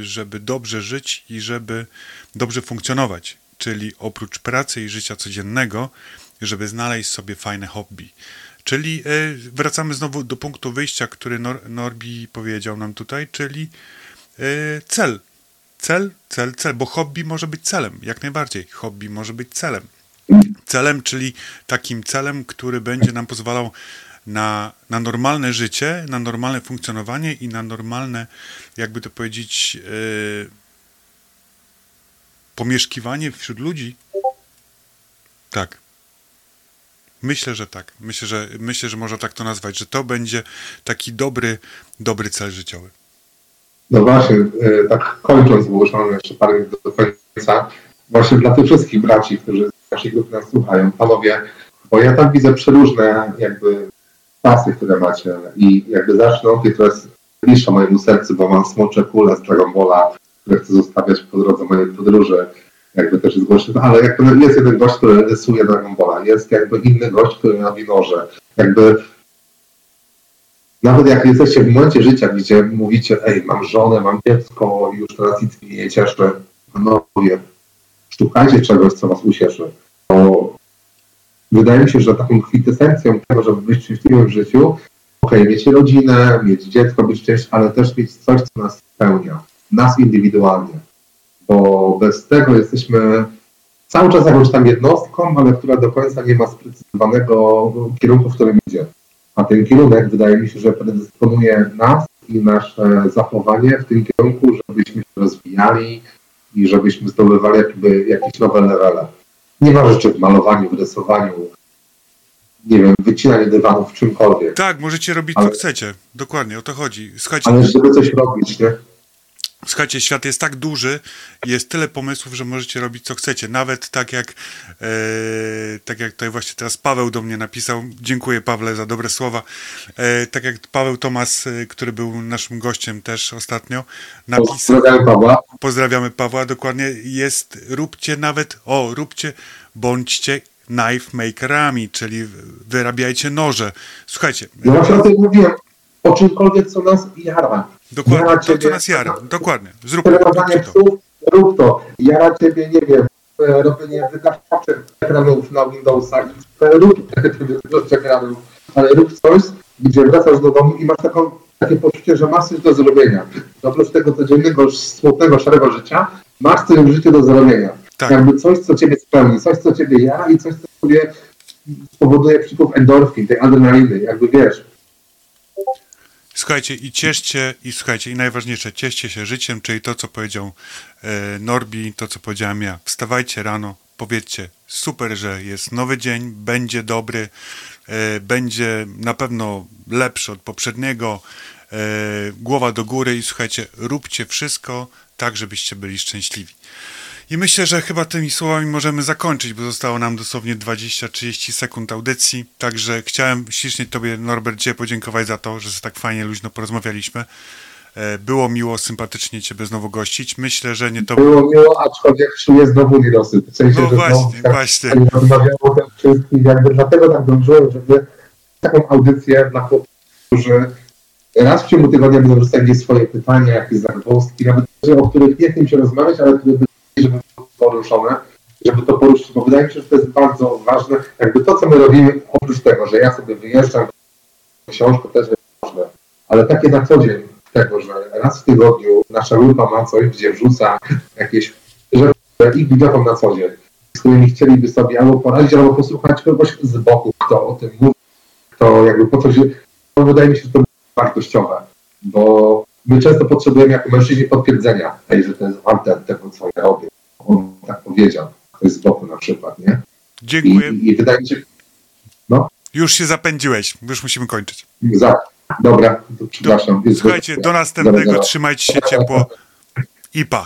e, żeby dobrze żyć i żeby dobrze funkcjonować. Czyli oprócz pracy i życia codziennego, żeby znaleźć sobie fajne hobby. Czyli e, wracamy znowu do punktu wyjścia, który Nor- Norbi powiedział nam tutaj, czyli e, cel. Cel, cel, cel, bo hobby może być celem, jak najbardziej. Hobby może być celem. Celem, czyli takim celem, który będzie nam pozwalał na, na normalne życie, na normalne funkcjonowanie i na normalne, jakby to powiedzieć, e, pomieszkiwanie wśród ludzi. Tak. Myślę, że tak. Myślę, że myślę, że można tak to nazwać, że to będzie taki dobry, dobry cel życiowy. No właśnie, e, tak kończąc, bo już mamy jeszcze parę minut do końca, właśnie dla tych wszystkich braci, którzy z naszej grupy nas słuchają, panowie, bo ja tam widzę przeróżne jakby pasy, które macie i jakby zacznę od tej, która jest bliższa mojemu sercu, bo mam smocze kule z Dragon Balla, które chcę zostawiać po drodze mojej podróży, jakby też jest głośny, ale jakby jest jeden gość, który rysuje Dragon Balla, jest jakby inny gość, który ma winorze, jakby nawet jak jesteście w momencie życia, gdzie mówicie, ej, mam żonę, mam dziecko, już teraz nic mnie nie cieszy, panowie, szukajcie czegoś, co was ucieszy. Bo wydaje mi się, że taką kwintesencją tego, żeby być szczęśliwym w życiu, okej, mieć rodzinę, mieć dziecko, być szczęśliwym, ale też mieć coś, co nas spełnia, nas indywidualnie. Bo bez tego jesteśmy cały czas jakąś tam jednostką, ale która do końca nie ma sprecyzowanego kierunku, w którym idzie. A ten kierunek wydaje mi się, że predysponuje nas i nasze zachowanie w tym kierunku, żebyśmy się rozwijali i żebyśmy zdobywali jakby jakieś nowe levele. Nie ma rzeczy w malowaniu, w rysowaniu, nie wiem, wycinaniu dywanów, w czymkolwiek. Tak, możecie robić Ale- co chcecie. Dokładnie, o to chodzi. Słuchajcie, Ale żeby coś robić, nie? Słuchajcie, świat jest tak duży, jest tyle pomysłów, że możecie robić co chcecie. Nawet tak jak, e, tak jak tutaj właśnie teraz Paweł do mnie napisał. Dziękuję Pawle za dobre słowa. E, tak jak Paweł Tomas, e, który był naszym gościem też ostatnio, napisał. Pozdrawiam Pawła. Pozdrawiamy Pawła, dokładnie jest, róbcie nawet, o, róbcie, bądźcie knife makerami, czyli wyrabiajcie noże. Słuchajcie, Ja właśnie o tym mówiłem. O czymkolwiek, co nas jara. Dokładnie, Jara to co ciebie- nas jara, dokładnie, zróbmy Trenowanie psów, rób to. Jara ciebie, nie wiem, e, robienie wygaszaczy ekranów na Windowsach, e, rób [LAUGHS] ekranów, ale rób coś, gdzie wracasz do domu i masz taką, takie poczucie, że masz coś do zrobienia. Oprócz tego codziennego, smutnego, szarego życia, masz coś w życiu do zrobienia. Tak. Jakby coś, co ciebie spełni, coś, co ciebie jara i coś, co sobie spowoduje przypływ endorfin, tej adrenaliny, jakby wiesz. Słuchajcie i cieszcie, i słuchajcie, i najważniejsze, cieszcie się życiem, czyli to, co powiedział e, Norbi, to, co powiedziałem ja. Wstawajcie rano, powiedzcie, super, że jest nowy dzień, będzie dobry, e, będzie na pewno lepszy od poprzedniego, e, głowa do góry i słuchajcie, róbcie wszystko tak, żebyście byli szczęśliwi. I myślę, że chyba tymi słowami możemy zakończyć, bo zostało nam dosłownie 20-30 sekund audycji. Także chciałem ślicznie Tobie, Norbert, Cię podziękować za to, że tak fajnie luźno porozmawialiśmy. E, Było miło, sympatycznie Ciebie znowu gościć. Myślę, że nie to... Było miło, aczkolwiek czuję znowu niedosyt. W sensie, No że właśnie, znowu tak właśnie. nie rozmawiało o tym wszystkim, jakby dlatego tak dążyłem, żeby taką audycję dla chłopców, którzy raz w ciągu tygodnia będą swoje pytania, jakieś zagwozdki, nawet o których nie chcę się rozmawiać, ale które by żeby poruszone, żeby to poruszyć, bo wydaje mi się, że to jest bardzo ważne. Jakby to, co my robimy, oprócz tego, że ja sobie wyjeżdżam, książkę też jest ważne, ale takie na co dzień tego, że raz w tygodniu nasza grupa ma coś, gdzie wrzuca jakieś rzeczy ich widzą na co dzień, z którymi chcieliby sobie albo poradzić, albo posłuchać kogoś z boku, kto o tym mówi, kto jakby po coś, to wydaje mi się, że to wartościowe, bo my często potrzebujemy jako mężczyźni potwierdzenia, tej, że to jest warte tego, co ja robię. On tak powiedział, ktoś z boku na przykład, nie? Dziękuję. i, i wydaje mi się, Już się zapędziłeś. Już musimy kończyć. za, dobra, przepraszam. jest- Słuchajcie, do następnego. Trzymajcie się ciepło. I pa.